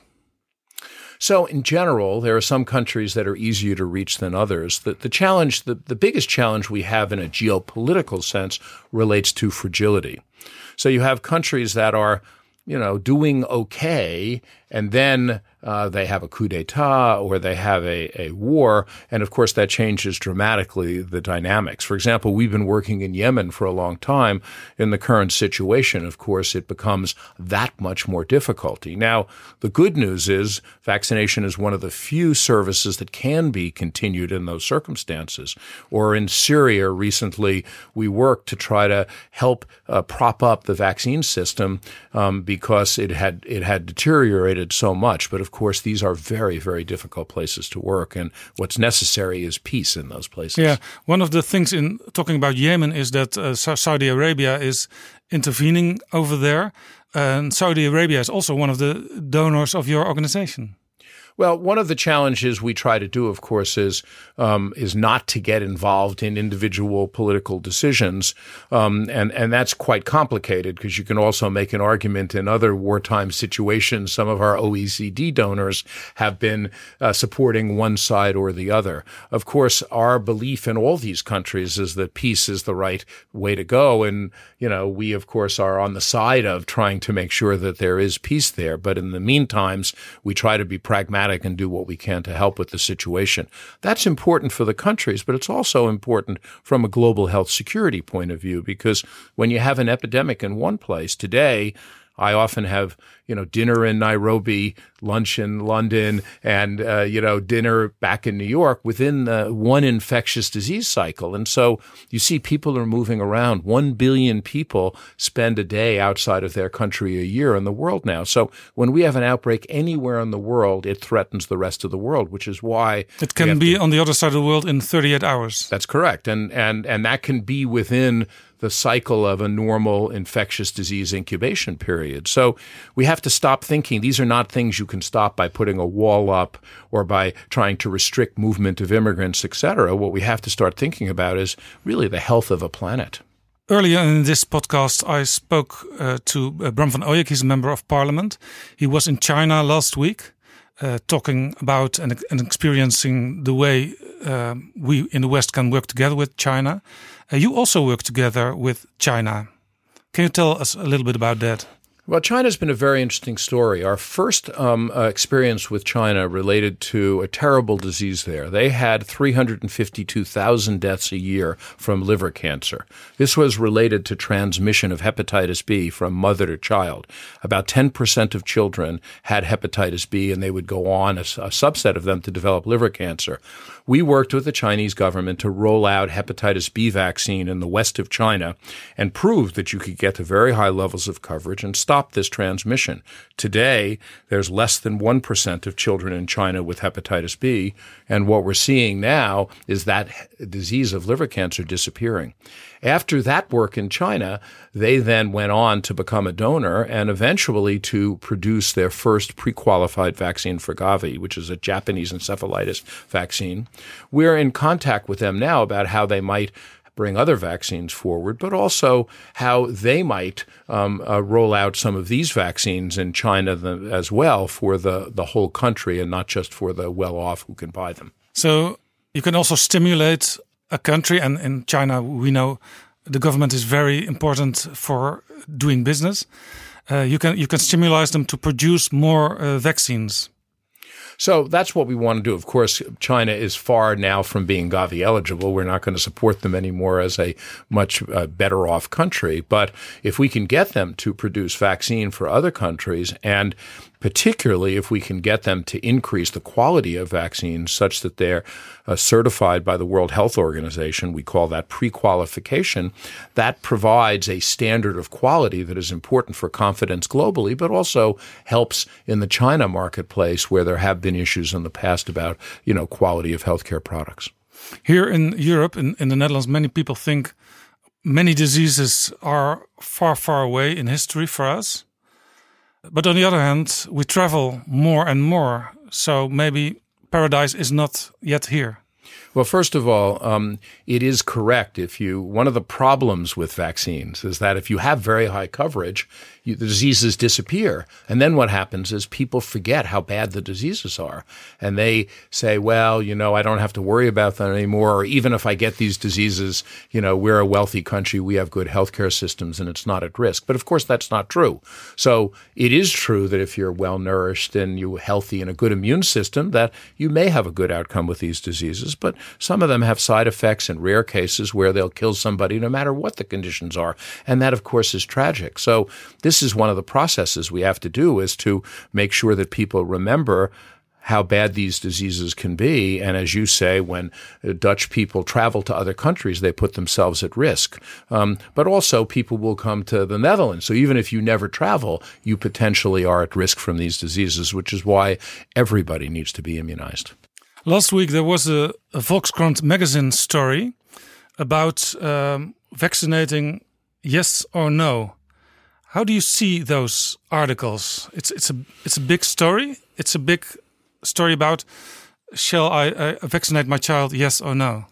So, in general, there are some countries that are easier to reach than others. The, the challenge, the, the biggest challenge we have in a geopolitical sense relates to fragility. So, you have countries that are, you know, doing okay, and then uh, they have a coup d'etat or they have a, a war. And of course, that changes dramatically the dynamics. For example, we've been working in Yemen for a long time. In the current situation, of course, it becomes that much more difficulty. Now, the good news is vaccination is one of the few services that can be continued in those circumstances. Or in Syria recently, we worked to try to help uh, prop up the vaccine system um, because it had it had deteriorated so much. But of of course, these are very, very difficult places to work. And what's necessary is peace in those places. Yeah. One of the things in talking about Yemen is that uh, Saudi Arabia is intervening over there. and Saudi Arabia is also one of the donors of your organization. Well, one of the challenges we try to do, of course, is um, is not to get involved in individual political decisions, um, and and that's quite complicated because you can also make an argument in other wartime situations. Some of our OECD donors have been uh, supporting one side or the other. Of course, our belief in all these countries is that peace is the right way to go, and you know we, of course, are on the side of trying to make sure that there is peace there. But in the meantimes, we try to be pragmatic pragmatic and do what we can to help with the situation. That's important for the countries, but it's also important from a global health security point of view because when you have an epidemic in one place today, I often have, you know, dinner in Nairobi, lunch in London, and, uh, you know, dinner back in New York within the one infectious disease cycle. And so you see people are moving around. One billion people spend a day outside of their country a year in the world now. So when we have an outbreak anywhere in the world, it threatens the rest of the world, which is why it can be to, on the other side of the world in 38 hours. That's correct. And, and, and that can be within the cycle of a normal infectious disease incubation period. So we have to stop thinking these are not things you can stop by putting a wall up or by trying to restrict movement of immigrants, etc. What we have to start thinking about is really the health of a planet. Earlier in this podcast, I spoke uh, to uh, Bram van Ooyek. He's a member of parliament. He was in China last week. Uh, talking about and, and, experiencing the way uh, we in the West can work together with China. Uh, you also work together with China. Can you tell us a little bit about that? Well, China's been a very interesting story. Our first um, uh, experience with China related to a terrible disease there. They had 352,000 deaths a year from liver cancer. This was related to transmission of hepatitis B from mother to child. About 10% of children had hepatitis B, and they would go on, a, a subset of them, to develop liver cancer. We worked with the Chinese government to roll out hepatitis B vaccine in the west of China and proved that you could get to very high levels of coverage and stop this transmission. Today, there's less than 1% of children in China with hepatitis B. And what we're seeing now is that disease of liver cancer disappearing. After that work in China, they then went on to become a donor and eventually to produce their first pre qualified vaccine for Gavi, which is a Japanese encephalitis vaccine. We're in contact with them now about how they might bring other vaccines forward, but also how they might um, uh, roll out some of these vaccines in China as well for the, the whole country and not just for the well off who can buy them. So you can also stimulate a country, and in China, we know the government is very important for doing business. Uh, you can you can stimulate them to produce more uh, vaccines. So that's what we want to do. Of course, China is far now from being Gavi eligible. We're not going to support them anymore as a much uh, better off country. But if we can get them to produce vaccine for other countries and particularly if we can get them to increase the quality of vaccines such that they're uh, certified by the World Health Organization. We call that pre qualification. That provides a standard of quality that is important for confidence globally, but also helps in the China marketplace where there have been issues in the past about, you know, quality of healthcare products. Here in Europe, in, in the Netherlands, many people think many diseases are far, far away in history for us. But on the other hand, we travel more and more. So maybe paradise is not yet here. Well, first of all, um, it is correct. If you one of the problems with vaccines is that if you have very high coverage, you, the diseases disappear, and then what happens is people forget how bad the diseases are, and they say, "Well, you know, I don't have to worry about them anymore." Or even if I get these diseases, you know, we're a wealthy country, we have good healthcare systems, and it's not at risk. But of course, that's not true. So it is true that if you're well nourished and you're healthy and a good immune system, that you may have a good outcome with these diseases, but some of them have side effects in rare cases where they'll kill somebody no matter what the conditions are. And that, of course, is tragic. So this is one of the processes we have to do is to make sure that people remember how bad these diseases can be. And as you say, when Dutch people travel to other countries, they put themselves at risk. Um, but also, people will come to the Netherlands. So even if you never travel, you potentially are at risk from these diseases, which is why everybody needs to be immunized. Last week there was a, a Volkskrant magazine story about um, vaccinating yes or no. How do you see those articles? It's it's a it's a big story. It's a big story about shall I uh, vaccinate my child? Yes or no?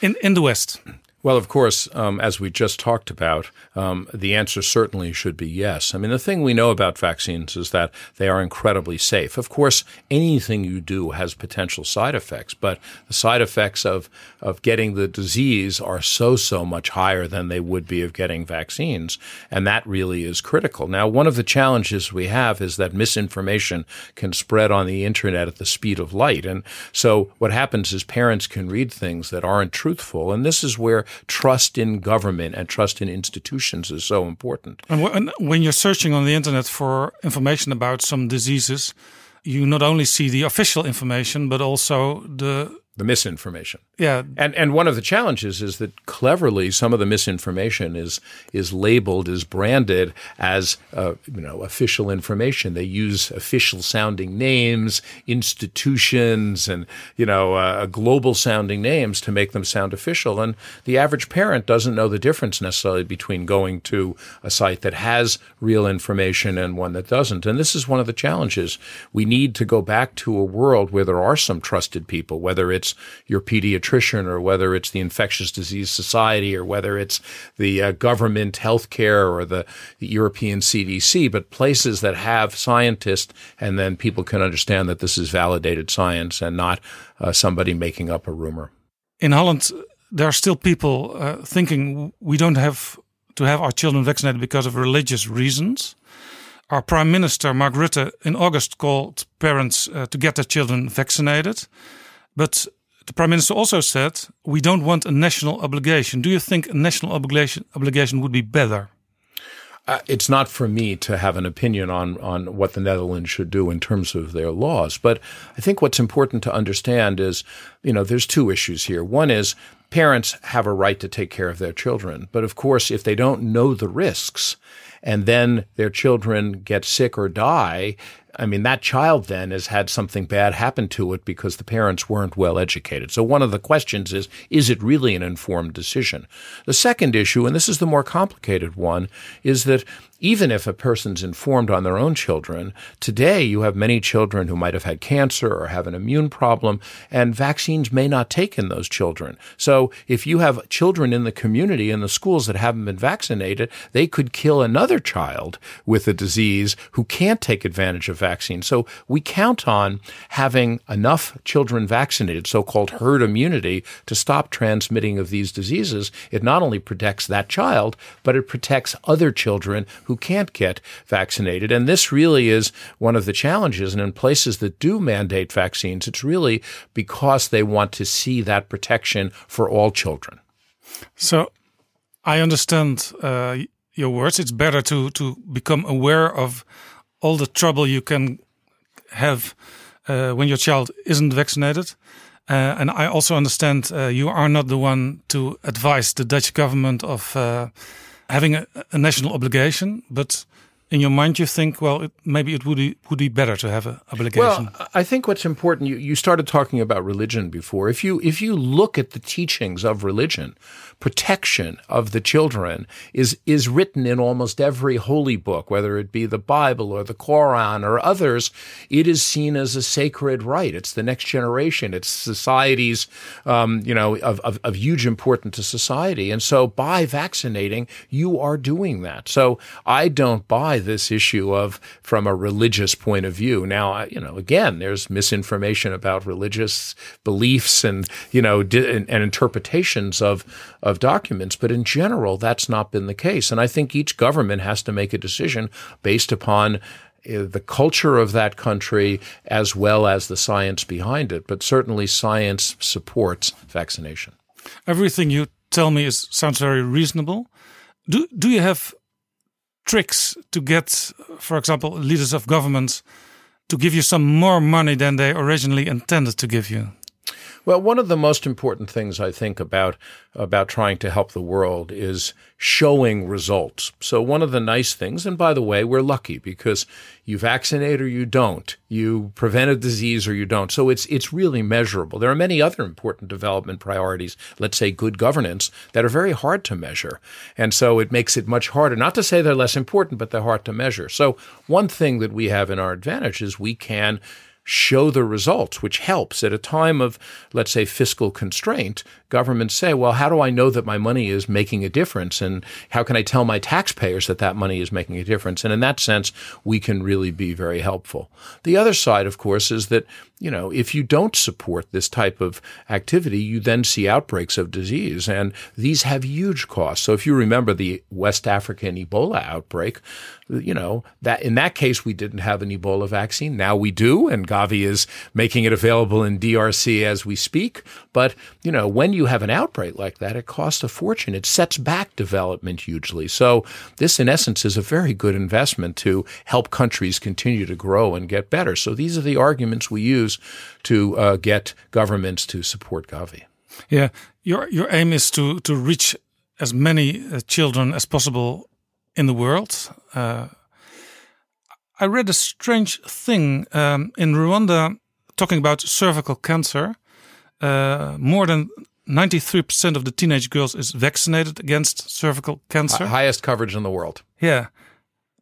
In in the West. Well, of course, um, as we just talked about, um, the answer certainly should be yes. I mean, the thing we know about vaccines is that they are incredibly safe. Of course, anything you do has potential side effects, but the side effects of, of getting the disease are so, so much higher than they would be of getting vaccines. And that really is critical. Now, one of the challenges we have is that misinformation can spread on the internet at the speed of light. And so what happens is parents can read things that aren't truthful. And this is where trust in government and trust in institutions is so important. And when you're searching on the internet for information about some diseases, you not only see the official information, but also the the misinformation. Yeah. And and one of the challenges is that cleverly some of the misinformation is is labeled is branded as uh, you know official information. They use official sounding names, institutions and you know uh, global sounding names to make them sound official and the average parent doesn't know the difference necessarily between going to a site that has real information and one that doesn't. And this is one of the challenges. We need to go back to a world where there are some trusted people whether it's it's your pediatrician or whether it's the Infectious Disease Society or whether it's the uh, government healthcare or the, the European CDC, but places that have scientists and then people can understand that this is validated science and not uh, somebody making up a rumor. In Holland, there are still people uh, thinking we don't have to have our children vaccinated because of religious reasons. Our Prime Minister, Mark Rutte, in August called parents uh, to get their children vaccinated. But the Prime Minister also said we don't want a national obligation. Do you think a national obligation obligation would be better? Uh, it's not for me to have an opinion on on what the Netherlands should do in terms of their laws, but I think what's important to understand is, you know, there's two issues here. One is parents have a right to take care of their children, but of course, if they don't know the risks, and then their children get sick or die, I mean, that child then has had something bad happen to it because the parents weren't well educated. So one of the questions is, is it really an informed decision? The second issue, and this is the more complicated one, is that even if a person's informed on their own children, today you have many children who might have had cancer or have an immune problem, and vaccines may not take in those children. So if you have children in the community in the schools that haven't been vaccinated, they could kill another child with a disease who can't take advantage of vaccines. So we count on having enough children vaccinated, so-called herd immunity, to stop transmitting of these diseases. It not only protects that child, but it protects other children who can't get vaccinated. And this really is one of the challenges. And in places that do mandate vaccines, it's really because they want to see that protection for all children. So I understand uh, your words. It's better to, to become aware of all the trouble you can have uh, when your child isn't vaccinated. Uh, and I also understand uh, you are not the one to advise the Dutch government of uh, having a, a, national obligation, but in your mind you think, well, it, maybe it would be, would be better to have an obligation. Well, I think what's important. You, you started talking about religion before. If you if you look at the teachings of religion, protection of the children is is written in almost every holy book, whether it be the Bible or the Quran or others. It is seen as a sacred right. It's the next generation. It's society's, um, you know, of, of, of huge importance to society. And so, by vaccinating, you are doing that. So, I don't buy this issue of from a religious point of view. Now, you know, again, there's misinformation about religious beliefs and you know and, and interpretations of of documents. But in general, that's not been the case. And I think each government has to make a decision based upon uh, the culture of that country as well as the science behind it. But certainly, science supports vaccination. Everything you tell me is sounds very reasonable. Do do you have tricks to get, for example, leaders of governments to give you some more money than they originally intended to give you? Well, one of the most important things I think about about trying to help the world is showing results. So one of the nice things, and by the way, we're lucky because you vaccinate or you don't, you prevent a disease or you don't. So it's it's really measurable. There are many other important development priorities, let's say good governance, that are very hard to measure. And so it makes it much harder. Not to say they're less important, but they're hard to measure. So one thing that we have in our advantage is we can show the results, which helps at a time of, let's say, fiscal constraint. Governments say, well, how do I know that my money is making a difference? And how can I tell my taxpayers that that money is making a difference? And in that sense, we can really be very helpful. The other side, of course, is that, you know, if you don't support this type of activity, you then see outbreaks of disease. And these have huge costs. So if you remember the West African Ebola outbreak, you know, that in that case, we didn't have an Ebola vaccine. Now we do. And Gavi is making it available in DRC as we speak. But, you know, when you have an outbreak like that, it costs a fortune. It sets back development hugely. So this, in essence, is a very good investment to help countries continue to grow and get better. So these are the arguments we use to uh, get governments to support Gavi. Yeah, your your aim is to to reach as many uh, children as possible in the world. Uh, I read a strange thing um, in Rwanda talking about cervical cancer. Uh, more than 93% of the teenage girls is vaccinated against cervical cancer. Highest coverage in the world. Yeah.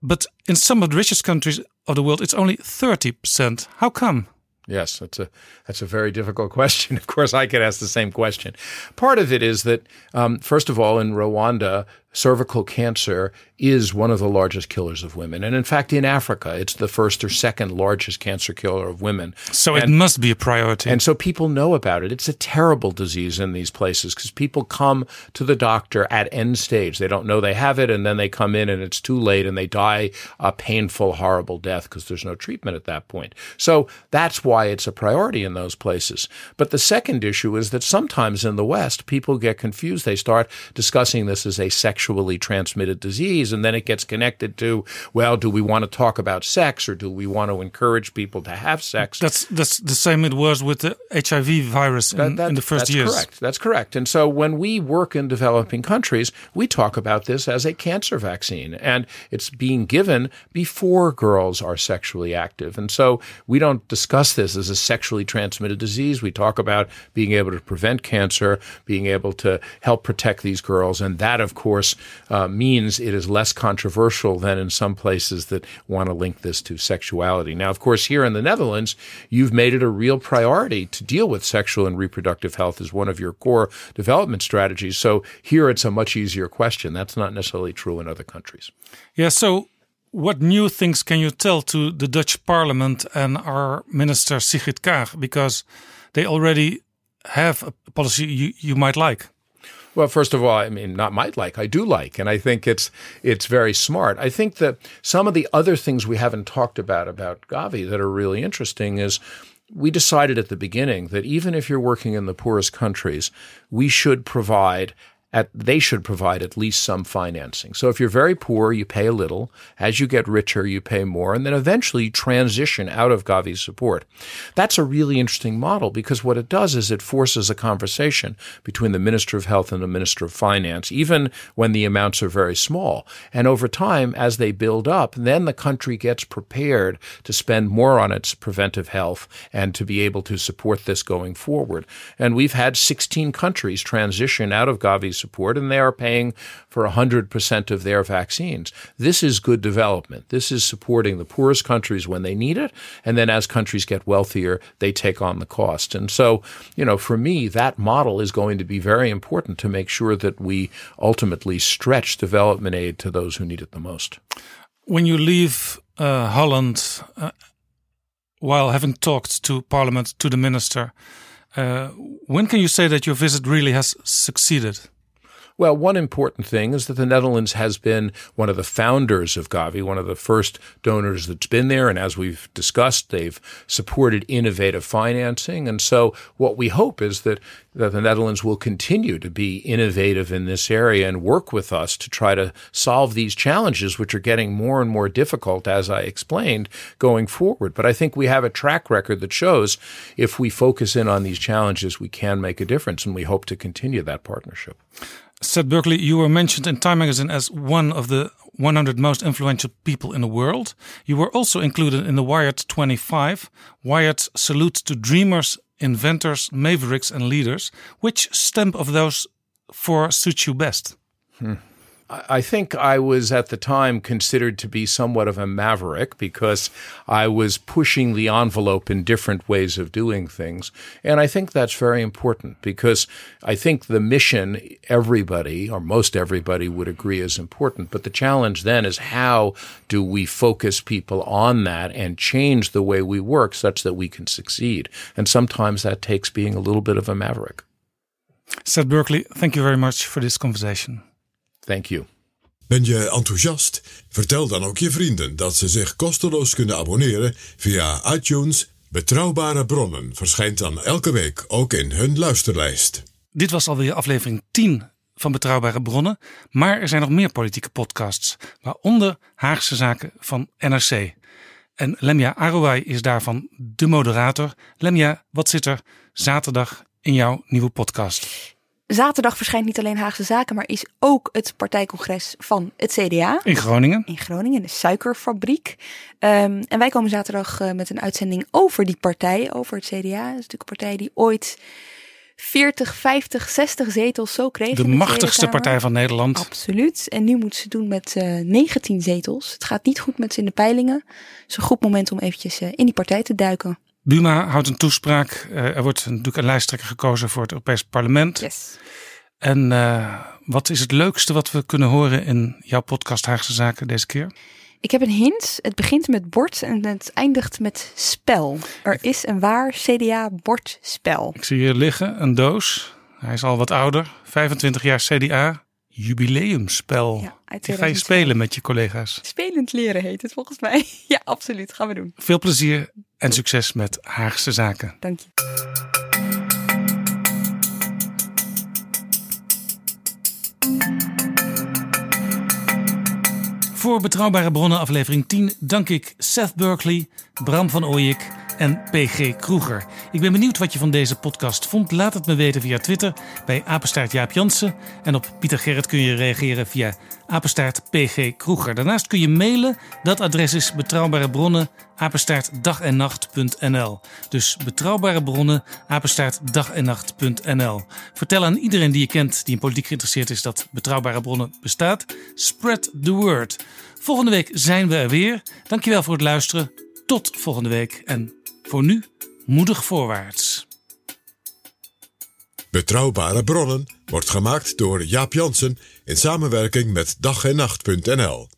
But in some of the richest countries of the world, it's only 30%. How come? Yes, that's a that's a very difficult question. Of course, I could ask the same question. Part of it is that, um, first of all, in Rwanda, cervical cancer is one of the largest killers of women, and in fact, in Africa, it's the first or second largest cancer killer of women. So and, it must be a priority. And so people know about it. It's a terrible disease in these places because people come to the doctor at end stage. They don't know they have it, and then they come in and it's too late, and they die a painful, horrible death because there's no treatment at that point. So that's why it's a priority in those places. But the second issue is that sometimes in the West, people get confused. They start discussing this as a sexually transmitted disease, and then it gets connected to, well, do we want to talk about sex or do we want to encourage people to have sex? That's that's the same it was with the HIV virus in, That- that- in the first that's years. correct. That's correct. And so when we work in developing countries, we talk about this as a cancer vaccine, and it's being given before girls are sexually active. And so we don't discuss this as a sexually transmitted disease. We talk about being able to prevent cancer, being able to help protect these girls, and that, of course, uh, means it is less controversial than in some places that want to link this to sexuality. Now, of course, here in the Netherlands, you've made it a real priority to deal with sexual and reproductive health as one of your core development strategies. So here it's a much easier question. That's not necessarily true in other countries. Yeah. So, what new things can you tell to the Dutch Parliament and our Minister Sigrid Kaag because they already have a policy you, you might like? Well, first of all, I mean, not might like, I do like, and I think it's it's very smart. I think that some of the other things we haven't talked about about Gavi that are really interesting is we decided at the beginning that even if you're working in the poorest countries, we should provide at, they should provide at least some financing. So if you're very poor, you pay a little. As you get richer, you pay more. And then eventually transition out of Gavi's support. That's a really interesting model because what it does is it forces a conversation between the Minister of Health and the Minister of Finance, even when the amounts are very small. And over time, as they build up, then the country gets prepared to spend more on its preventive health and to be able to support this going forward. And we've had 16 countries transition out of Gavi's support, and they are paying for 100% of their vaccines. This is good development. This is supporting the poorest countries when they need it. And then as countries get wealthier, they take on the cost. And so, you know, for me, that model is going to be very important to make sure that we ultimately stretch development aid to those who need it the most. When you leave uh, Holland, uh, while having talked to Parliament, to the Minister, uh, when can you say that your visit really has succeeded? Well, one important thing is that the Netherlands has been one of the founders of Gavi, one of the first donors that's been there. And as we've discussed, they've supported innovative financing. And so what we hope is that, that the Netherlands will continue to be innovative in this area and work with us to try to solve these challenges, which are getting more and more difficult, as I explained, going forward. But I think we have a track record that shows if we focus in on these challenges, we can make a difference. And we hope to continue that partnership. Seth Berkeley, you were mentioned in Time magazine as one of the 100 most influential people in the world. You were also included in the Wired 25, Wired Salute to Dreamers, Inventors, Mavericks, and Leaders. Which stamp of those four suits you best? Hmm. I think I was at the time considered to be somewhat of a maverick because I was pushing the envelope in different ways of doing things. And I think that's very important because I think the mission, everybody or most everybody would agree is important. But the challenge then is how do we focus people on that and change the way we work such that we can succeed? And sometimes that takes being a little bit of a maverick. Seth Berkeley, thank you very much for this conversation. Thank you. Ben je enthousiast? Vertel dan ook je vrienden dat ze zich kosteloos kunnen abonneren via iTunes. Betrouwbare bronnen verschijnt dan elke week ook in hun luisterlijst. Dit was alweer aflevering 10 van Betrouwbare Bronnen. Maar er zijn nog meer politieke podcasts, waaronder Haagse Zaken van NRC. En Lemja Arouai is daarvan de moderator. Lemja, wat zit er zaterdag in jouw nieuwe podcast? Zaterdag verschijnt niet alleen Haagse Zaken, maar is ook het partijcongres van het CDA. In Groningen? In Groningen, de suikerfabriek. Um, en wij komen zaterdag uh, met een uitzending over die partij, over het CDA. Dat is natuurlijk een partij die ooit 40, 50, 60 zetels zo kreeg. De machtigste partij van Nederland. Absoluut. En nu moet ze doen met uh, 19 zetels. Het gaat niet goed met ze in de peilingen. Het is een goed moment om eventjes uh, in die partij te duiken. Buma houdt een toespraak. Uh, er wordt natuurlijk een lijsttrekker gekozen voor het Europees Parlement. Yes. En uh, wat is het leukste wat we kunnen horen in jouw podcast Haagse Zaken deze keer? Ik heb een hint. Het begint met bord en het eindigt met spel. Er is een waar CDA-bordspel. Ik zie hier liggen een doos. Hij is al wat ouder. 25 jaar CDA. Jubileumspel. Ja, Die ga je spelen met je collega's. Spelend leren heet het volgens mij. Ja, absoluut. Gaan we doen. Veel plezier en succes met Haagse Zaken. Dank je. Voor Betrouwbare Bronnen aflevering 10 dank ik Seth Berkeley, Bram van Ooyek en PG Kroeger. Ik ben benieuwd wat je van deze podcast vond. Laat het me weten via Twitter bij apenstaart Jaap Jansen. En op Pieter Gerrit kun je reageren via apenstaart PG Kroeger. Daarnaast kun je mailen. Dat adres is betrouwbare bronnen apenstaartdagennacht.nl. Dus betrouwbare bronnen apenstaartdagennacht.nl. Vertel aan iedereen die je kent die in politiek geïnteresseerd is dat Betrouwbare Bronnen bestaat. Spread the word. Volgende week zijn we er weer. Dankjewel voor het luisteren. Tot volgende week en voor nu, moedig voorwaarts. Betrouwbare bronnen wordt gemaakt door Jaap Jansen in samenwerking met dag en nacht.nl.